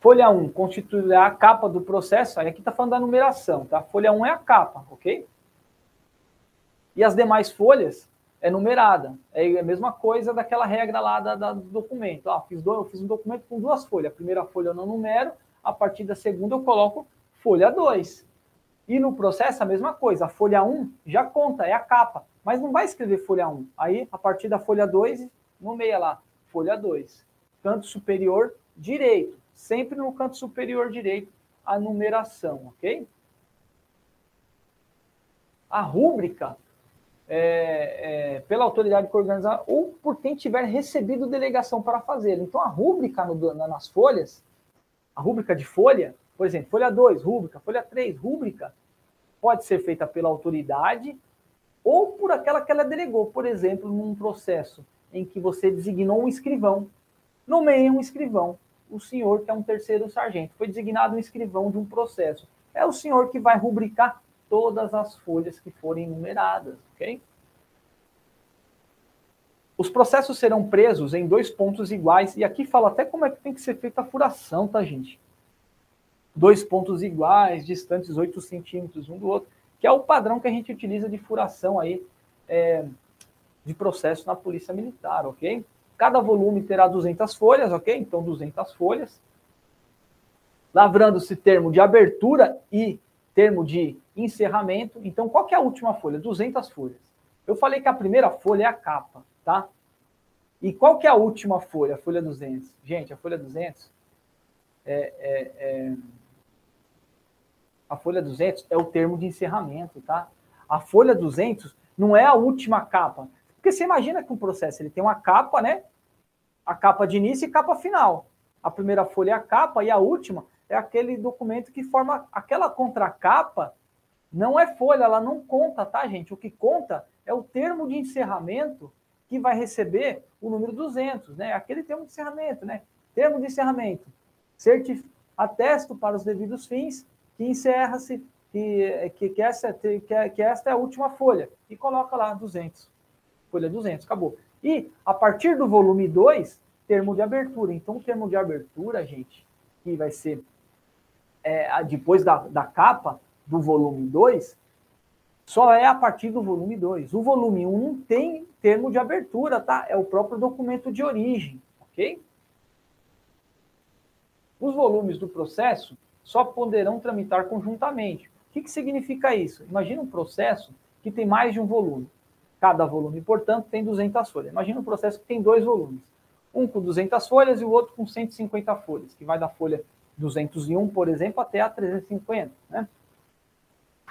Folha 1 constituirá a capa do processo. Aí aqui está falando da numeração, tá? Folha 1 é a capa, ok? E as demais folhas é numerada. É a mesma coisa daquela regra lá da, da do documento. Ah, fiz, do, eu fiz um documento com duas folhas. A primeira folha eu não numero, a partir da segunda eu coloco folha 2. E no processo a mesma coisa. A folha 1 já conta, é a capa. Mas não vai escrever folha 1. Aí, a partir da folha 2, nomeia lá, folha 2. Canto superior direito sempre no canto superior direito a numeração, ok? A rúbrica, é, é, pela autoridade que organizar ou por quem tiver recebido delegação para fazê-lo. Então, a rúbrica no, nas folhas, a rúbrica de folha, por exemplo, folha 2, rúbrica, folha 3, rúbrica, pode ser feita pela autoridade ou por aquela que ela delegou. Por exemplo, num processo em que você designou um escrivão, nomeia um escrivão, o senhor que é um terceiro sargento, foi designado um escrivão de um processo. É o senhor que vai rubricar todas as folhas que forem numeradas, ok? Os processos serão presos em dois pontos iguais, e aqui fala até como é que tem que ser feita a furação, tá, gente? Dois pontos iguais, distantes 8 centímetros um do outro, que é o padrão que a gente utiliza de furação aí, é, de processo na Polícia Militar, ok? Cada volume terá 200 folhas, ok? Então, 200 folhas. Lavrando-se termo de abertura e termo de encerramento. Então, qual que é a última folha? 200 folhas. Eu falei que a primeira folha é a capa tá? E qual que é a última folha? A folha 200. Gente, a folha 200 é, é, é, a folha 200 é o termo de encerramento, tá? A folha 200 não é a última capa. Porque você imagina que um processo ele tem uma capa, né? A capa de início e capa final. A primeira folha é a capa e a última é aquele documento que forma aquela contracapa. Não é folha, ela não conta, tá, gente? O que conta é o termo de encerramento que vai receber o número 200, né? Aquele termo de encerramento, né? Termo de encerramento. Certif... Atesto para os devidos fins que encerra-se, que, que, que, essa, que, que esta é a última folha. E coloca lá 200. Folha 200, acabou. E, a partir do volume 2, termo de abertura. Então, o termo de abertura, gente, que vai ser é, depois da, da capa do volume 2, só é a partir do volume 2. O volume 1 não tem termo de abertura, tá? É o próprio documento de origem, ok? Os volumes do processo só poderão tramitar conjuntamente. O que, que significa isso? Imagina um processo que tem mais de um volume. Cada volume, portanto, tem 200 folhas. Imagina um processo que tem dois volumes. Um com 200 folhas e o outro com 150 folhas, que vai da folha 201, por exemplo, até a 350, né?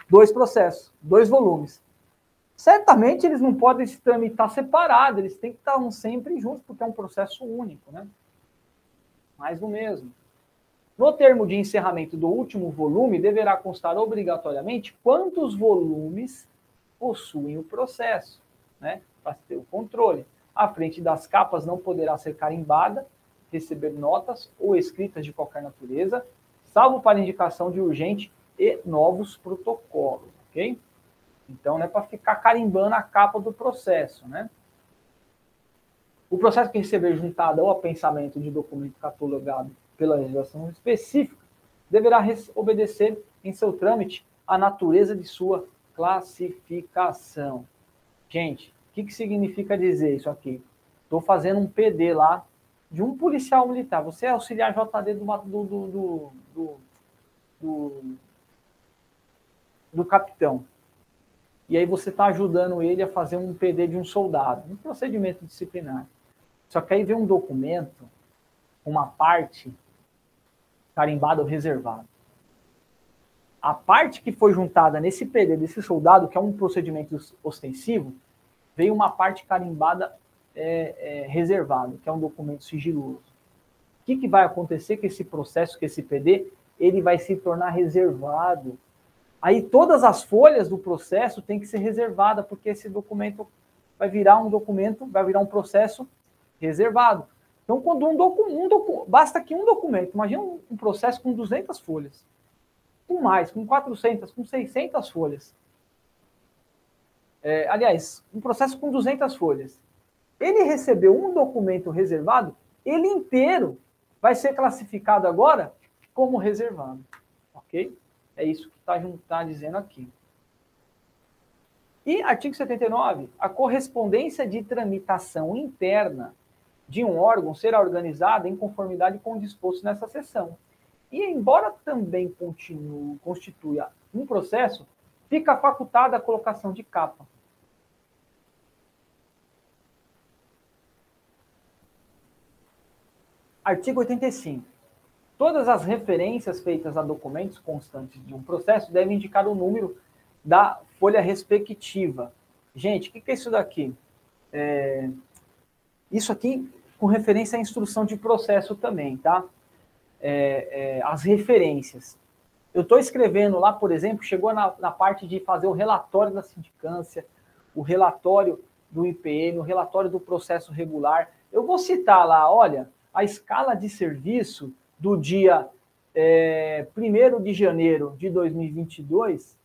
Dois processos, dois volumes. Certamente eles não podem se tramitar separados, eles têm que estar sempre juntos, porque é um processo único, né? Mais do mesmo. No termo de encerramento do último volume, deverá constar obrigatoriamente quantos volumes possuem o processo, né? Para ter o controle. A frente das capas não poderá ser carimbada, receber notas ou escritas de qualquer natureza, salvo para indicação de urgente e novos protocolos, ok? Então, não é para ficar carimbando a capa do processo, né? O processo que receber juntado ao pensamento de documento catalogado pela legislação específica deverá obedecer em seu trâmite a natureza de sua classificação. Gente, o que, que significa dizer isso aqui? Estou fazendo um PD lá de um policial militar. Você é auxiliar JD do, do, do, do, do capitão. E aí você está ajudando ele a fazer um PD de um soldado, um procedimento disciplinar. Só que aí vem um documento, uma parte carimbada ou reservada. A parte que foi juntada nesse PD desse soldado, que é um procedimento ostensivo, veio uma parte carimbada é, é, reservada, que é um documento sigiloso. O que, que vai acontecer com esse processo, com esse PD? Ele vai se tornar reservado Aí todas as folhas do processo têm que ser reservadas, porque esse documento vai virar um documento, vai virar um processo reservado. Então, quando um documento, um basta que um documento, imagina um, um processo com 200 folhas, com mais, com 400, com 600 folhas. É, aliás, um processo com 200 folhas. Ele recebeu um documento reservado, ele inteiro vai ser classificado agora como reservado, ok? É isso está tá dizendo aqui. E artigo 79, a correspondência de tramitação interna de um órgão será organizada em conformidade com o disposto nessa seção. E embora também continue, constitua um processo, fica facultada a colocação de capa. Artigo 85. Todas as referências feitas a documentos constantes de um processo devem indicar o número da folha respectiva. Gente, o que é isso daqui? É, isso aqui com referência à instrução de processo também, tá? É, é, as referências. Eu estou escrevendo lá, por exemplo, chegou na, na parte de fazer o relatório da sindicância, o relatório do IPM, o relatório do processo regular. Eu vou citar lá, olha, a escala de serviço do dia é, 1 de janeiro de 2022.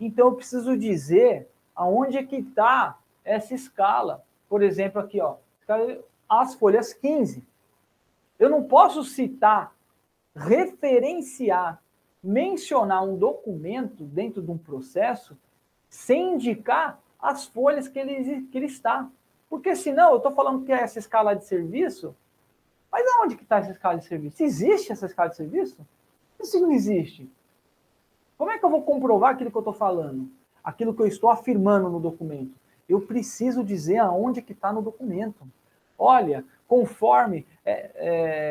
Então, eu preciso dizer aonde é que está essa escala. Por exemplo, aqui, ó, as folhas 15. Eu não posso citar, referenciar, mencionar um documento dentro de um processo sem indicar as folhas que ele, que ele está. Porque senão eu estou falando que essa escala de serviço, mas aonde que está essa escala de serviço? Existe essa escala de serviço? Isso não existe. Como é que eu vou comprovar aquilo que eu estou falando? Aquilo que eu estou afirmando no documento? Eu preciso dizer aonde que está no documento. Olha, conforme é,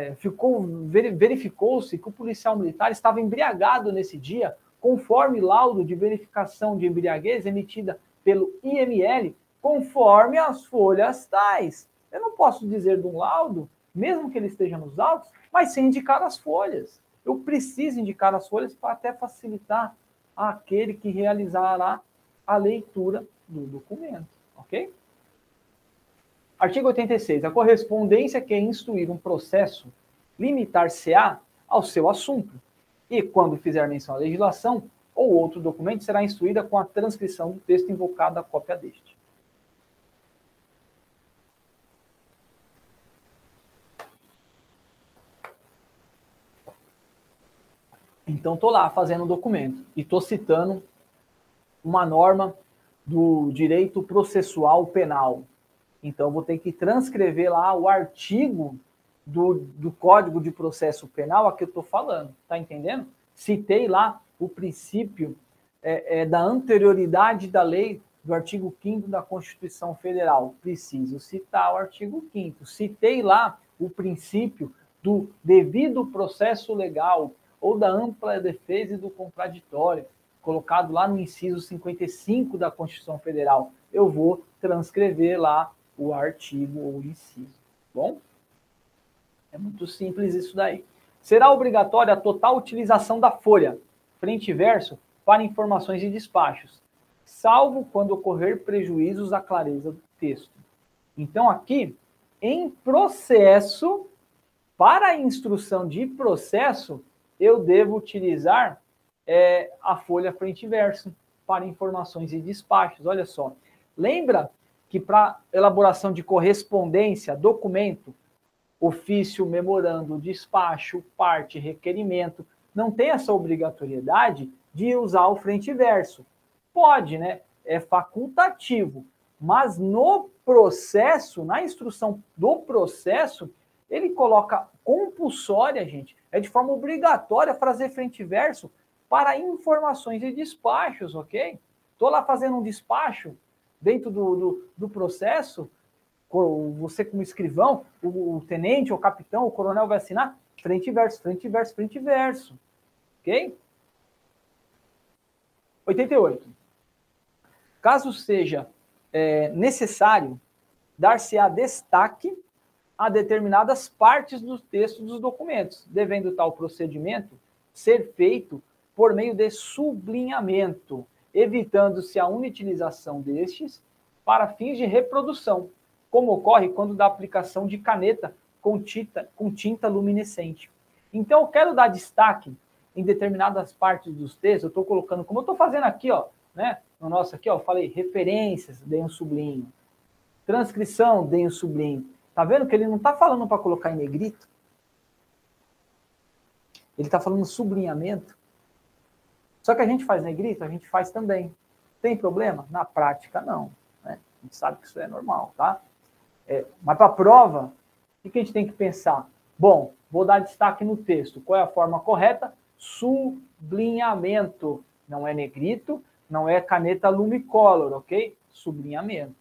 é, ficou verificou-se que o policial militar estava embriagado nesse dia, conforme laudo de verificação de embriaguez emitida pelo IML, conforme as folhas tais. Eu não posso dizer de um laudo, mesmo que ele esteja nos autos, mas sem indicar as folhas. Eu preciso indicar as folhas para até facilitar aquele que realizará a leitura do documento, ok? Artigo 86. A correspondência quer instruir um processo limitar-se-á ao seu assunto e, quando fizer menção à legislação ou outro documento, será instruída com a transcrição do texto invocado a cópia deste. Então, estou lá fazendo um documento e estou citando uma norma do direito processual penal, então, vou ter que transcrever lá o artigo do, do Código de Processo Penal a que eu estou falando, tá entendendo? Citei lá o princípio é, é, da anterioridade da lei do artigo 5 da Constituição Federal. Preciso citar o artigo 5 Citei lá o princípio do devido processo legal ou da ampla defesa e do contraditório, colocado lá no inciso 55 da Constituição Federal. Eu vou transcrever lá o artigo ou o inciso. Bom, é muito simples isso daí. Será obrigatória a total utilização da folha, frente e verso, para informações e despachos, salvo quando ocorrer prejuízos à clareza do texto. Então, aqui, em processo, para a instrução de processo, eu devo utilizar é, a folha frente e verso para informações e despachos. Olha só. Lembra que para elaboração de correspondência, documento, ofício, memorando, despacho, parte, requerimento, não tem essa obrigatoriedade de usar o frente e verso. Pode, né? É facultativo, mas no processo, na instrução do processo, ele coloca compulsória, gente, é de forma obrigatória fazer frente e verso para informações e despachos, ok? Estou lá fazendo um despacho, dentro do, do, do processo, você como escrivão, o, o, tenente, o capitão, o coronel vai assinar frente e verso, frente e verso, frente e verso. Ok? 88. Caso seja é, necessário dar-se-á destaque a determinadas partes do texto dos documentos, devendo tal procedimento ser feito por meio de sublinhamento evitando-se a inutilização destes para fins de reprodução, como ocorre quando dá aplicação de caneta com tinta, com tinta luminescente. Então, eu quero dar destaque em determinadas partes dos textos, eu estou colocando, como eu estou fazendo aqui, ó, né? No nosso aqui, ó, eu falei referências, dei um sublinho. Transcrição, dei um sublinho. Tá vendo que ele não está falando para colocar em negrito? Ele está falando sublinhamento. Só que a gente faz negrito, a gente faz também. Tem problema? Na prática, não. Né? A gente sabe que isso é normal, tá? É, mas para a prova, o que a gente tem que pensar? Bom, vou dar destaque no texto. Qual é a forma correta? Sublinhamento. Não é negrito, não é caneta lumicolor, ok? Sublinhamento.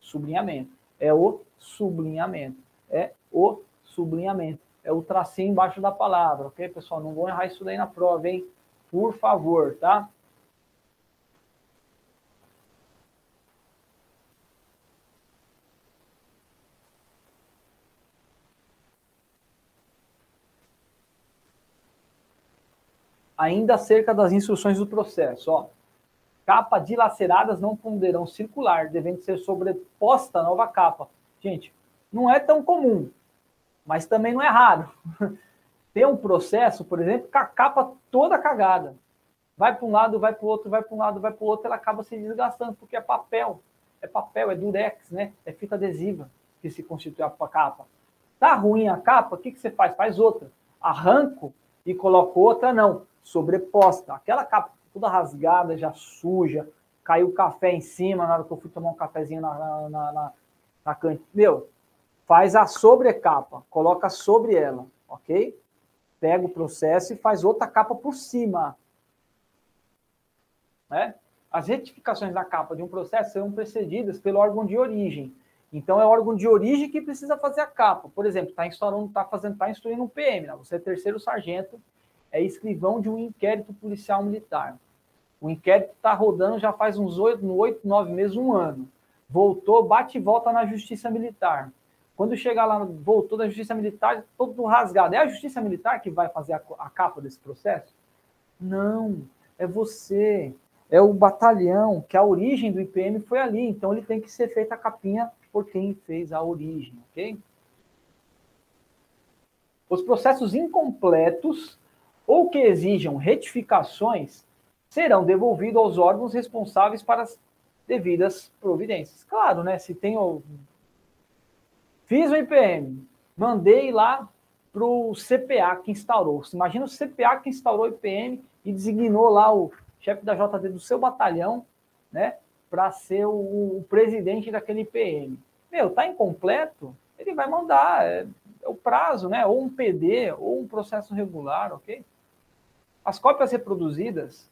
Sublinhamento. É o sublinhamento. É o sublinhamento. É o tracinho embaixo da palavra, ok, pessoal? Não vou errar isso daí na prova, hein? Por favor, tá? ainda acerca das instruções do processo. Ó. Capa dilaceradas não poderão circular, devendo ser sobreposta a nova capa, Gente, não é tão comum, mas também não é raro. Ter um processo, por exemplo, com a capa toda cagada. Vai para um lado, vai para o outro, vai para um lado, vai para o outro, ela acaba se desgastando, porque é papel. É papel, é durex, né? É fita adesiva que se constitui a capa. Tá ruim a capa, o que, que você faz? Faz outra. Arranco e coloco outra, não. Sobreposta. Aquela capa toda rasgada, já suja, caiu café em cima na hora que eu fui tomar um cafezinho na, na, na, Meu, faz a sobrecapa, coloca sobre ela, ok? Pega o processo e faz outra capa por cima. Né? As retificações da capa de um processo serão precedidas pelo órgão de origem. Então, é o órgão de origem que precisa fazer a capa. Por exemplo, está instaurando, está fazendo, está instruindo um PM, né? você é terceiro sargento, é escrivão de um inquérito policial militar. O inquérito está rodando já faz uns oito, oito, nove meses, um ano. Voltou, bate e volta na justiça militar. Quando chegar lá, voltou da justiça militar, todo rasgado. É a justiça militar que vai fazer a, a capa desse processo? Não, é você. É o batalhão, que a origem do IPM foi ali. Então ele tem que ser feita a capinha por quem fez a origem, ok? Os processos incompletos ou que exijam retificações serão devolvidos aos órgãos responsáveis para devidas providências. Claro, né? Se tem o... Fiz o IPM, mandei lá para o CPA que instaurou. Imagina o CPA que instaurou o IPM e designou lá o chefe da JD do seu batalhão, né? Para ser o, o, presidente daquele IPM. Meu, tá incompleto? Ele vai mandar. É, é o prazo, né? Ou um PD, ou um processo regular, ok? As cópias reproduzidas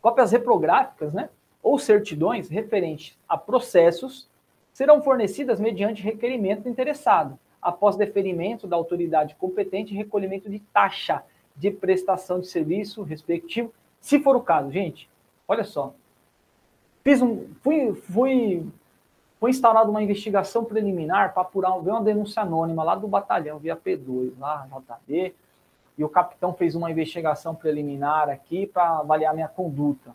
Cópias reprográficas, né, ou certidões referentes a processos serão fornecidas mediante requerimento do interessado, após deferimento da autoridade competente e recolhimento de taxa de prestação de serviço respectivo, se for o caso. Gente, olha só. Fiz um, fui, fui, foi instaurada uma investigação preliminar para apurar uma denúncia anônima lá do batalhão, via P2, lá, JB, e o capitão fez uma investigação preliminar aqui para avaliar minha conduta.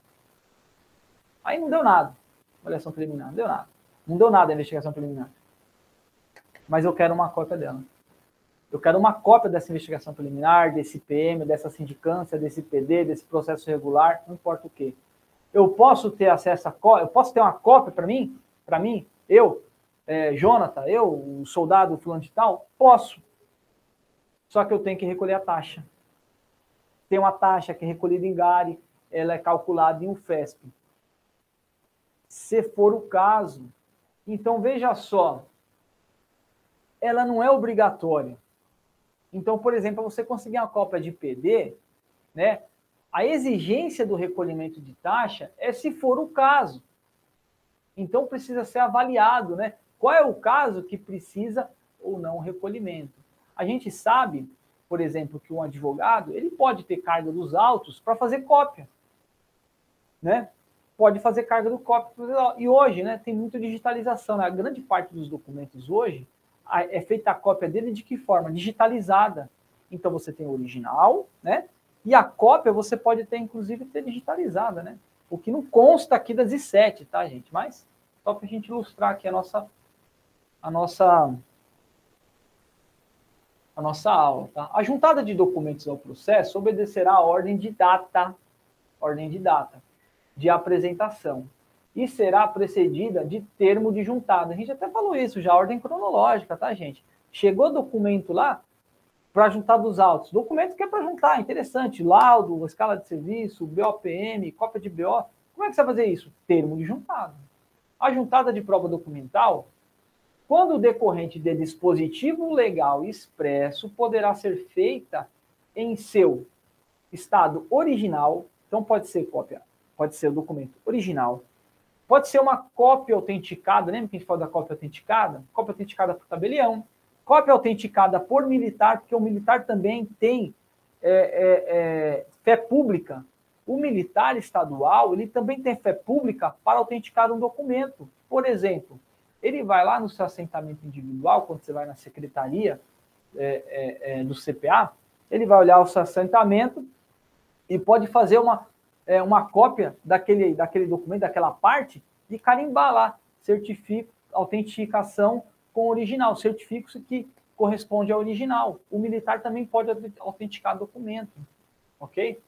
Aí não deu nada. Avaliação preliminar, não deu nada. Não deu nada a investigação preliminar. Mas eu quero uma cópia dela. Eu quero uma cópia dessa investigação preliminar, desse PM, dessa sindicância, desse PD, desse processo regular, não importa o quê. Eu posso ter acesso a cópia, eu posso ter uma cópia para mim? Para mim? Eu, é, Jonathan, eu, o soldado fulano de tal? Posso. Só que eu tenho que recolher a taxa. Tem uma taxa que é recolhida em GARI, ela é calculada em UFESP. Se for o caso, então veja só, ela não é obrigatória. Então, por exemplo, você conseguir uma cópia de PD, né? A exigência do recolhimento de taxa é se for o caso. Então precisa ser avaliado, né? Qual é o caso que precisa ou não recolhimento? A gente sabe, por exemplo, que um advogado ele pode ter carga dos autos para fazer cópia, né? Pode fazer carga do cópia. E hoje, né, tem muita digitalização. Né? A grande parte dos documentos hoje é feita a cópia dele de que forma? Digitalizada. Então você tem o original, né? E a cópia você pode ter, inclusive, ter digitalizada, né? O que não consta aqui das I7, tá, gente? Mas só para a gente ilustrar aqui a nossa, a nossa a nossa aula. Tá? A juntada de documentos ao processo obedecerá à ordem de data, ordem de data, de apresentação, e será precedida de termo de juntada. A gente até falou isso já, ordem cronológica, tá, gente? Chegou documento lá para juntar dos autos. Documento que é para juntar, interessante. Laudo, escala de serviço, BOPM, cópia de BO. Como é que você vai fazer isso? Termo de juntada. A juntada de prova documental quando decorrente de dispositivo legal expresso poderá ser feita em seu estado original, então pode ser cópia, pode ser o documento original, pode ser uma cópia autenticada, lembra que a gente falou da cópia autenticada? Cópia autenticada por tabelião, cópia autenticada por militar, porque o militar também tem é, é, é, fé pública. O militar estadual, ele também tem fé pública para autenticar um documento. Por exemplo, ele vai lá no seu assentamento individual, quando você vai na secretaria é, é, é, do CPA, ele vai olhar o seu assentamento e pode fazer uma, é, uma cópia daquele, daquele documento, daquela parte, e carimbar lá, certifico, autenticação com original, certifico que corresponde ao original. O militar também pode autenticar documento, ok?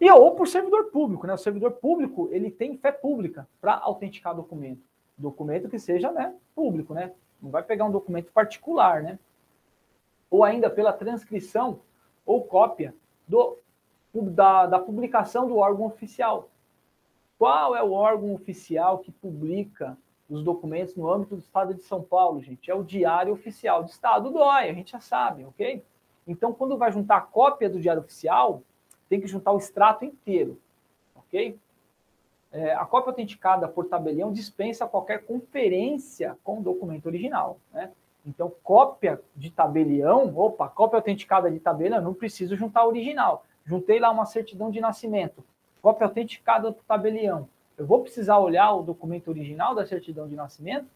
E ou por servidor público, né? O servidor público ele tem fé pública para autenticar documento, documento que seja né, público, né? Não vai pegar um documento particular, né? Ou ainda pela transcrição ou cópia do, da, da publicação do órgão oficial. Qual é o órgão oficial que publica os documentos no âmbito do Estado de São Paulo, gente? É o Diário Oficial do Estado, dói, a gente já sabe, ok? Então, quando vai juntar a cópia do Diário Oficial, tem que juntar o extrato inteiro, ok? É, a cópia autenticada por tabelião dispensa qualquer conferência com o documento original, né? Então, cópia de tabelião, opa, cópia autenticada de tabelião, não preciso juntar o original. Juntei lá uma certidão de nascimento, cópia autenticada do tabelião. Eu vou precisar olhar o documento original da certidão de nascimento?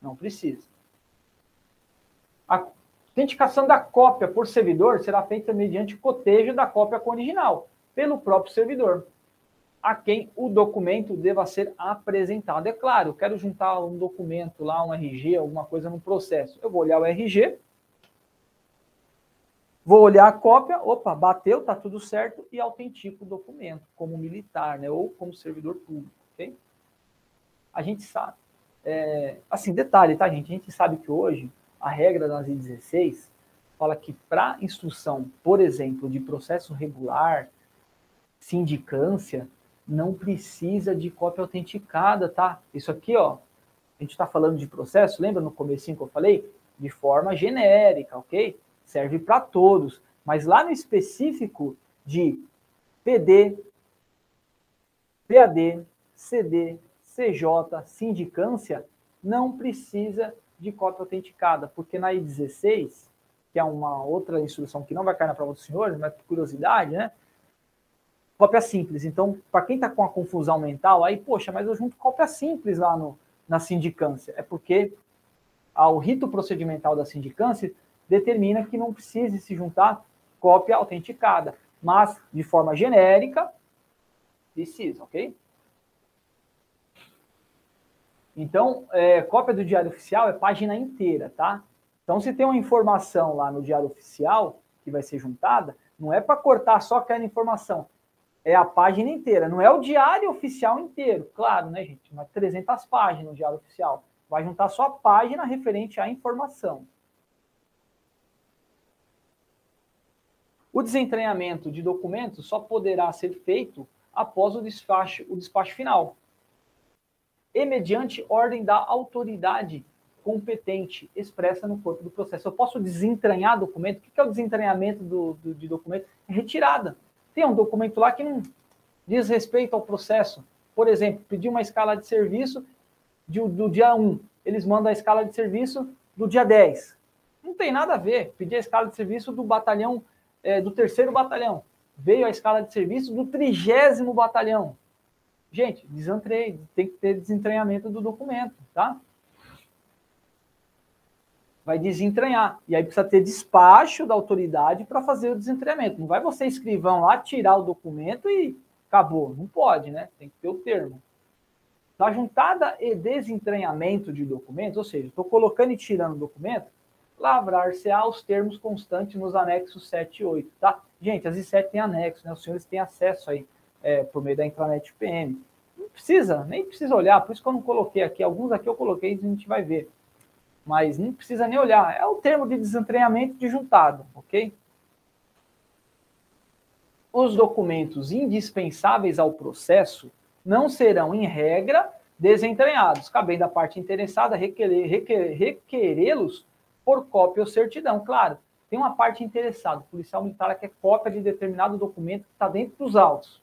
Não precisa. A autenticação da cópia por servidor será feita mediante cotejo da cópia com original, pelo próprio servidor, a quem o documento deva ser apresentado. É claro, eu quero juntar um documento lá, um RG, alguma coisa no processo. Eu vou olhar o RG, Vou olhar a cópia, opa, bateu, tá tudo certo e autentico o documento como militar, né, ou como servidor público, ok? A gente sabe. É, assim, detalhe, tá, gente? A gente sabe que hoje a regra das I-16 fala que para instrução, por exemplo, de processo regular, sindicância, não precisa de cópia autenticada, tá? Isso aqui, ó, a gente está falando de processo, lembra no comecinho que eu falei? De forma genérica, ok? Serve para todos. Mas lá no específico de PD, PAD, CD, CJ, sindicância, não precisa de cópia autenticada, porque na I16, que é uma outra instrução que não vai cair na prova dos senhores, mas por curiosidade, né? Cópia simples. Então, para quem está com a confusão mental, aí, poxa, mas eu junto cópia simples lá no, na sindicância. É porque ao rito procedimental da sindicância determina que não precise se juntar cópia autenticada, mas de forma genérica, precisa, ok? Então, é, cópia do diário oficial é página inteira, tá? Então, se tem uma informação lá no diário oficial que vai ser juntada, não é para cortar só aquela informação, é a página inteira, não é o diário oficial inteiro, claro, né, gente? Mas 300 páginas no diário oficial. Vai juntar só a página referente à informação. O desentranhamento de documentos só poderá ser feito após o despacho, o despacho final e mediante ordem da autoridade competente expressa no corpo do processo. Eu posso desentranhar documento. O que é o desentranhamento do, do, de documento? É retirada. Tem um documento lá que não diz respeito ao processo. Por exemplo, pedir uma escala de serviço de, do dia 1. Eles mandam a escala de serviço do dia 10. Não tem nada a ver. Pedir a escala de serviço do batalhão é, do terceiro batalhão. Veio a escala de serviço do trigésimo batalhão. Gente, desentrei, tem que ter desentranhamento do documento, tá? Vai desentranhar. E aí precisa ter despacho da autoridade para fazer o desentranhamento. Não vai você, escrivão, lá tirar o documento e acabou. Não pode, né? Tem que ter o termo. Da juntada e desentranhamento de documentos, ou seja, estou colocando e tirando documento, lavrar-se-á os termos constantes nos anexos 7 e 8, tá? Gente, as I7 têm anexo, né? Os senhores têm acesso aí é, por meio da intranet PM. Não precisa, nem precisa olhar, por isso que eu não coloquei aqui. Alguns aqui eu coloquei a gente vai ver. Mas não precisa nem olhar. É o termo de desentranhamento de juntado, ok? Os documentos indispensáveis ao processo não serão, em regra, desentranhados, cabendo à parte interessada requerê-los por cópia ou certidão. Claro, tem uma parte interessada. O policial militar quer cópia de determinado documento que está dentro dos autos.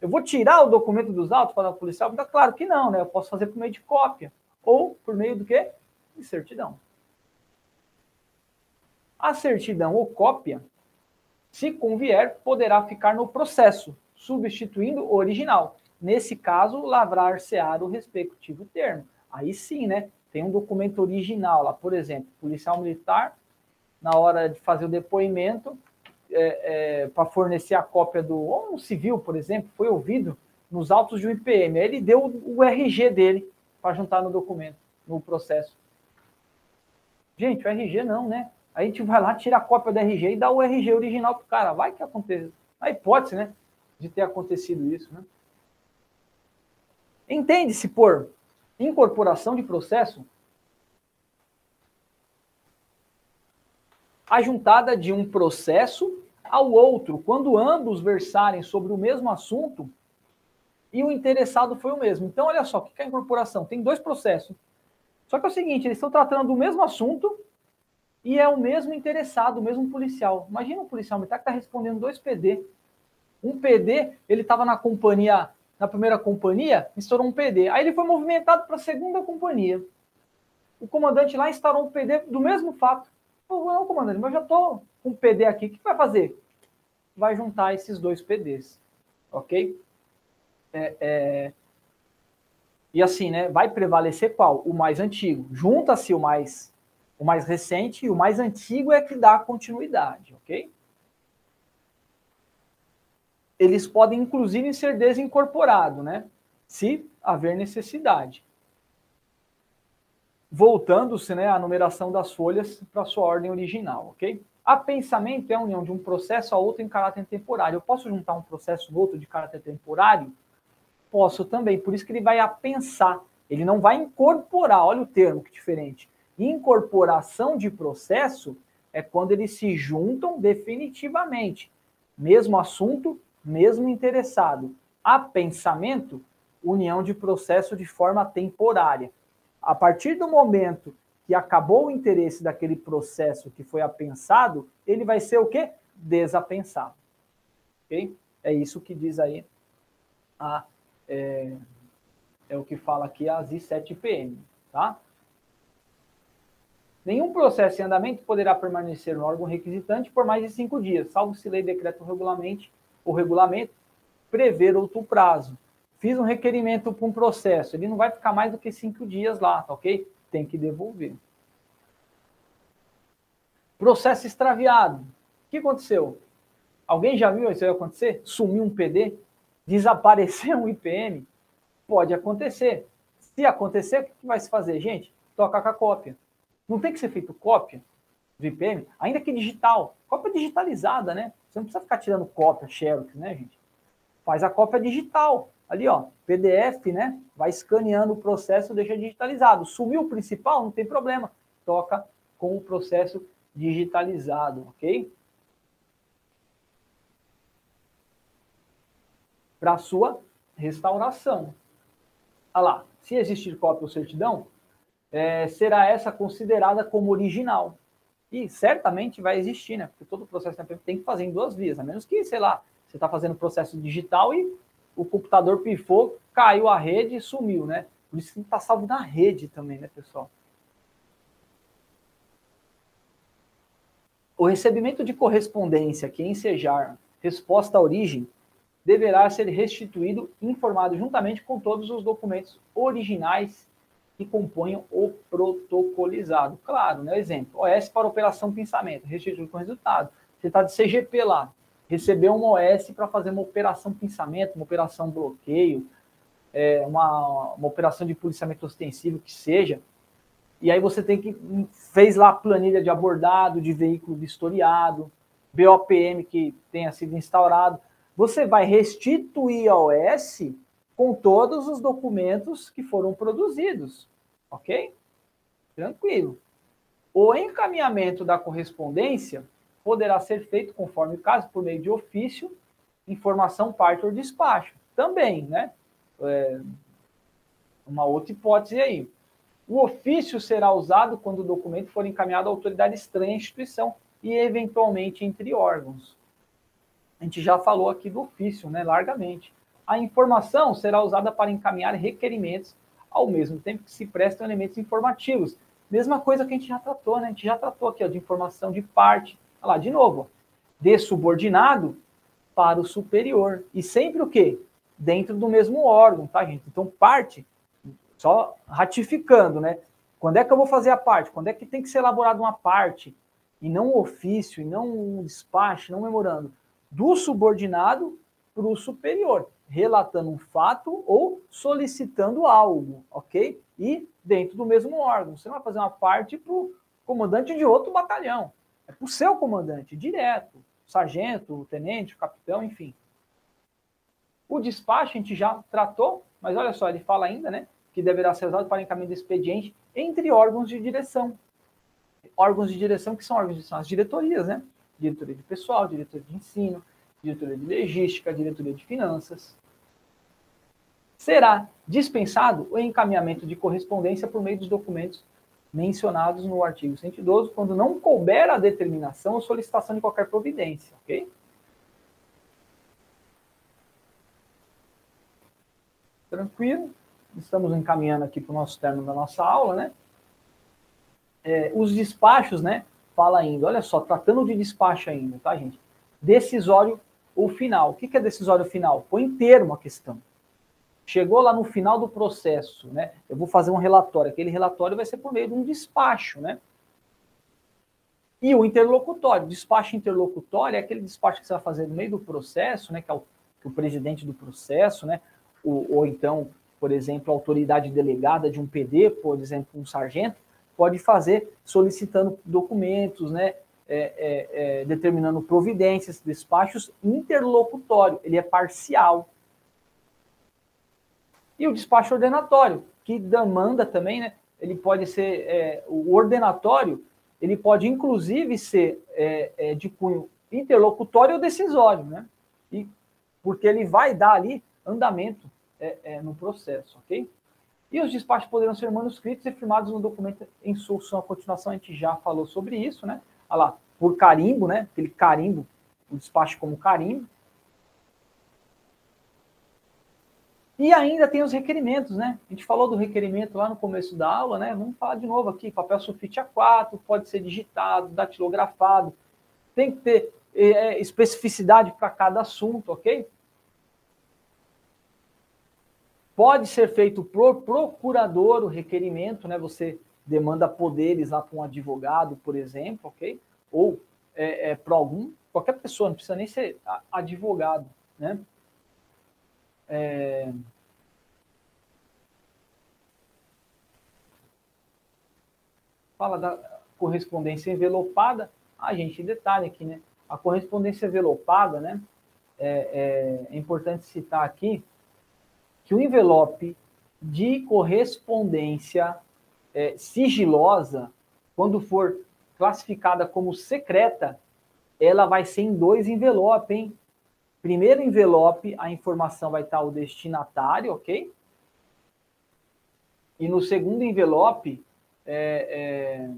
Eu vou tirar o documento dos autos para o policial militar? Claro que não, né? Eu posso fazer por meio de cópia. Ou por meio do quê? De certidão. A certidão ou cópia, se convier, poderá ficar no processo, substituindo o original. Nesse caso, lavrar-se-á o respectivo termo. Aí sim, né? Tem um documento original lá, por exemplo, policial militar, na hora de fazer o depoimento, é, é, para fornecer a cópia do ou um civil, por exemplo, foi ouvido nos autos de um IPM. Aí ele deu o, RG dele para juntar no documento, no processo. Gente, o RG não, né? Aí a gente vai lá, tira a cópia do RG e dá o RG original pro cara. Vai que acontece. A hipótese, né? De ter acontecido isso, né? Entende-se por incorporação de processo a juntada de um processo ao outro, quando ambos versarem sobre o mesmo assunto e o interessado foi o mesmo. Então, olha só, o que é a incorporação? Tem dois processos. Só que é o seguinte, eles estão tratando do mesmo assunto e é o mesmo interessado, o mesmo policial. Imagina um policial militar que está respondendo dois PD. Um PD, ele estava na companhia, na primeira companhia, estourou um PD. Aí ele foi movimentado para a segunda companhia. O comandante lá instaurou um PD do mesmo fato. Pô, não, comandante, mas já estou com um PD aqui. O que vai fazer? Vai juntar esses dois PDs. Ok? É, é... E assim, né? Vai prevalecer qual? O mais antigo. Junta-se o mais o mais recente e o mais antigo é que dá continuidade, ok? Eles podem, inclusive, ser desincorporados, né? Se haver necessidade. Voltando-se né, à numeração das folhas para sua ordem original, ok? A pensamento é a união de um processo a outro em caráter temporário. Eu posso juntar um processo no outro de caráter temporário? Posso também, por isso que ele vai a pensar. Ele não vai incorporar, olha o termo que diferente. Incorporação de processo é quando eles se juntam definitivamente. Mesmo assunto, mesmo interessado. A pensamento, união de processo de forma temporária. A partir do momento que acabou o interesse daquele processo que foi apensado, ele vai ser o quê? Desapensado. Ok? É isso que diz aí a, é, é o que fala aqui a ZI7PM, tá? Nenhum processo em andamento poderá permanecer no órgão requisitante por mais de cinco dias, salvo se lei, decreto ou ou regulamento prever outro prazo. Fiz um requerimento para um processo, ele não vai ficar mais do que cinco dias lá, tá ok? Tem que devolver. Processo extraviado. O que aconteceu? Alguém já viu isso acontecer? Sumiu um PD? Desapareceu um IPM? Pode acontecer. Se acontecer, o que vai se fazer, gente? Toca com a cópia. Não tem que ser feito cópia do IPM, ainda que digital. Cópia digitalizada, né? Você não precisa ficar tirando cópia, xerox, né, gente? Faz a cópia digital. Ali, ó, PDF, né? Vai escaneando o processo, deixa digitalizado. Sumiu o principal, não tem problema. Toca com o processo digitalizado, ok? Para sua restauração. Olha lá, se existir cópia ou certidão, é, será essa considerada como original. E certamente vai existir, né? Porque todo processo tem que fazer em duas vias, a menos que, sei lá, você está fazendo processo digital e o computador pifou, caiu a rede e sumiu, né? Por isso que está salvo na rede também, né, pessoal? O recebimento de correspondência que ensejar resposta à origem deverá ser restituído informado juntamente com todos os documentos originais que componham o protocolizado. Claro, né? Exemplo, OS para operação pensamento, restitui com resultado. Você está de CGP lá, recebeu um OS para fazer uma operação pensamento, uma operação bloqueio, é, uma, uma operação de policiamento ostensivo, que seja, e aí você tem que fez lá a planilha de abordado, de veículo vistoriado, BOPM que tenha sido instaurado. Você vai restituir a OS com todos os documentos que foram produzidos, ok? Tranquilo. O encaminhamento da correspondência poderá ser feito, conforme o caso, por meio de ofício, informação, parte ou despacho. Também, né? É uma outra hipótese aí. O ofício será usado quando o documento for encaminhado à autoridade estranha à instituição e, eventualmente, entre órgãos. A gente já falou aqui do ofício, né? Largamente. A informação será usada para encaminhar requerimentos, ao mesmo tempo que se prestam elementos informativos. Mesma coisa que a gente já tratou, né? A gente já tratou aqui ó, de informação de parte. Olha lá, de novo, de subordinado para o superior. E sempre o quê? Dentro do mesmo órgão, tá, gente? Então, parte, só ratificando, né? Quando é que eu vou fazer a parte? Quando é que tem que ser elaborada uma parte? e não ofício, e não um despacho, não memorando, do subordinado para o superior, relatando um fato ou solicitando algo, ok? E dentro do mesmo órgão. Você não vai fazer uma parte para o comandante de outro batalhão. É para o seu comandante, direto. Sargento, tenente, capitão, enfim. O despacho a gente já tratou, mas olha só, ele fala ainda, né? Que deverá ser usado para encaminho de expediente entre órgãos de direção. Órgãos de direção que são órgãos de são as diretorias, né? Diretoria de pessoal, diretoria de ensino, diretoria de logística, diretoria de finanças. Será dispensado o encaminhamento de correspondência por meio dos documentos mencionados no artigo 112, quando não couber a determinação ou solicitação de qualquer providência, ok? Tranquilo? Estamos encaminhando aqui para o nosso termo da nossa aula, né? É, os despachos, né? Fala ainda, olha só, tratando de despacho ainda, tá, gente? Decisório ou final. O que é decisório final? Põe termo a questão. Chegou lá no final do processo, né? Eu vou fazer um relatório. Aquele relatório vai ser por meio de um despacho, né? E o interlocutório. Despacho interlocutório é aquele despacho que você vai fazer no meio do processo, né? Que é o, que o presidente do processo, né? Ou, ou então, por exemplo, a autoridade delegada de um PD, por exemplo, um sargento, pode fazer solicitando documentos, né? É, é, é, determinando providências, despachos interlocutório. Ele é parcial. E o despacho ordenatório, que demanda também, né? Ele pode ser, é, o ordenatório, ele pode inclusive ser é, de cunho interlocutório ou decisório, né? E, porque ele vai dar ali andamento é, é, no processo, ok? E os despachos poderão ser manuscritos e firmados no documento em solução. A continuação, a gente já falou sobre isso, né? Olha lá, por carimbo, né? Aquele carimbo, o despacho como carimbo. E ainda tem os requerimentos, né? A gente falou do requerimento lá no começo da aula, né? Vamos falar de novo aqui. Papel sulfite A4, pode ser digitado, datilografado. Tem que ter é, especificidade para cada assunto, ok? Pode ser feito por procurador o requerimento, né? Você demanda poderes lá para um advogado, por exemplo, ok? Ou é, é, para algum, qualquer pessoa, não precisa nem ser advogado, né? É... Fala da correspondência envelopada. Ah, gente, detalhe aqui, né? A correspondência envelopada, né? É, é, é importante citar aqui que o envelope de correspondência é, sigilosa, quando for classificada como secreta, ela vai ser em dois envelopes, hein? Primeiro envelope, a informação vai estar o destinatário, ok? E no segundo envelope, é, é,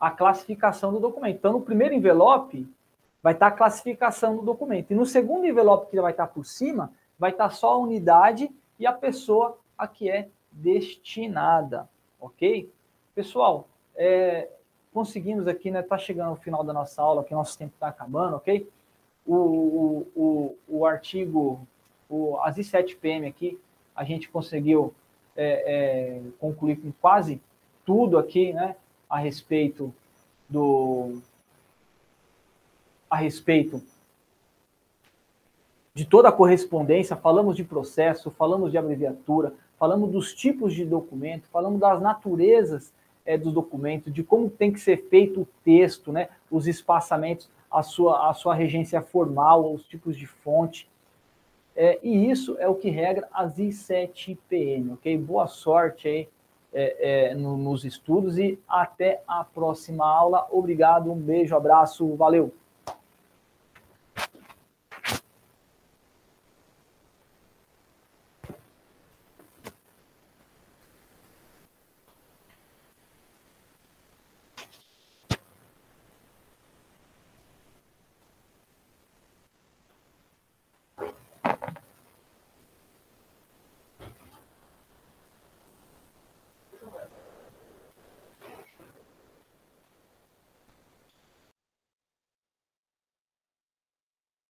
a classificação do documento. Então, no primeiro envelope, vai estar a classificação do documento. E no segundo envelope, que vai estar por cima, vai estar só a unidade e a pessoa a que é destinada, ok? Pessoal, é, conseguimos aqui, né? Está chegando ao final da nossa aula, que nosso tempo está acabando, ok? o, o, o artigo, o, as I7PM aqui, a gente conseguiu é, é, concluir com quase tudo aqui, né, a respeito do a respeito de toda a correspondência, falamos de processo, falamos de abreviatura, falamos dos tipos de documento, falamos das naturezas é, do documento, de como tem que ser feito o texto, né, os espaçamentos a sua, a sua regência formal, os tipos de fonte. É, e isso é o que regra as I7PM, ok? Boa sorte aí é, é, no, nos estudos e até a próxima aula. Obrigado, um beijo, abraço, valeu!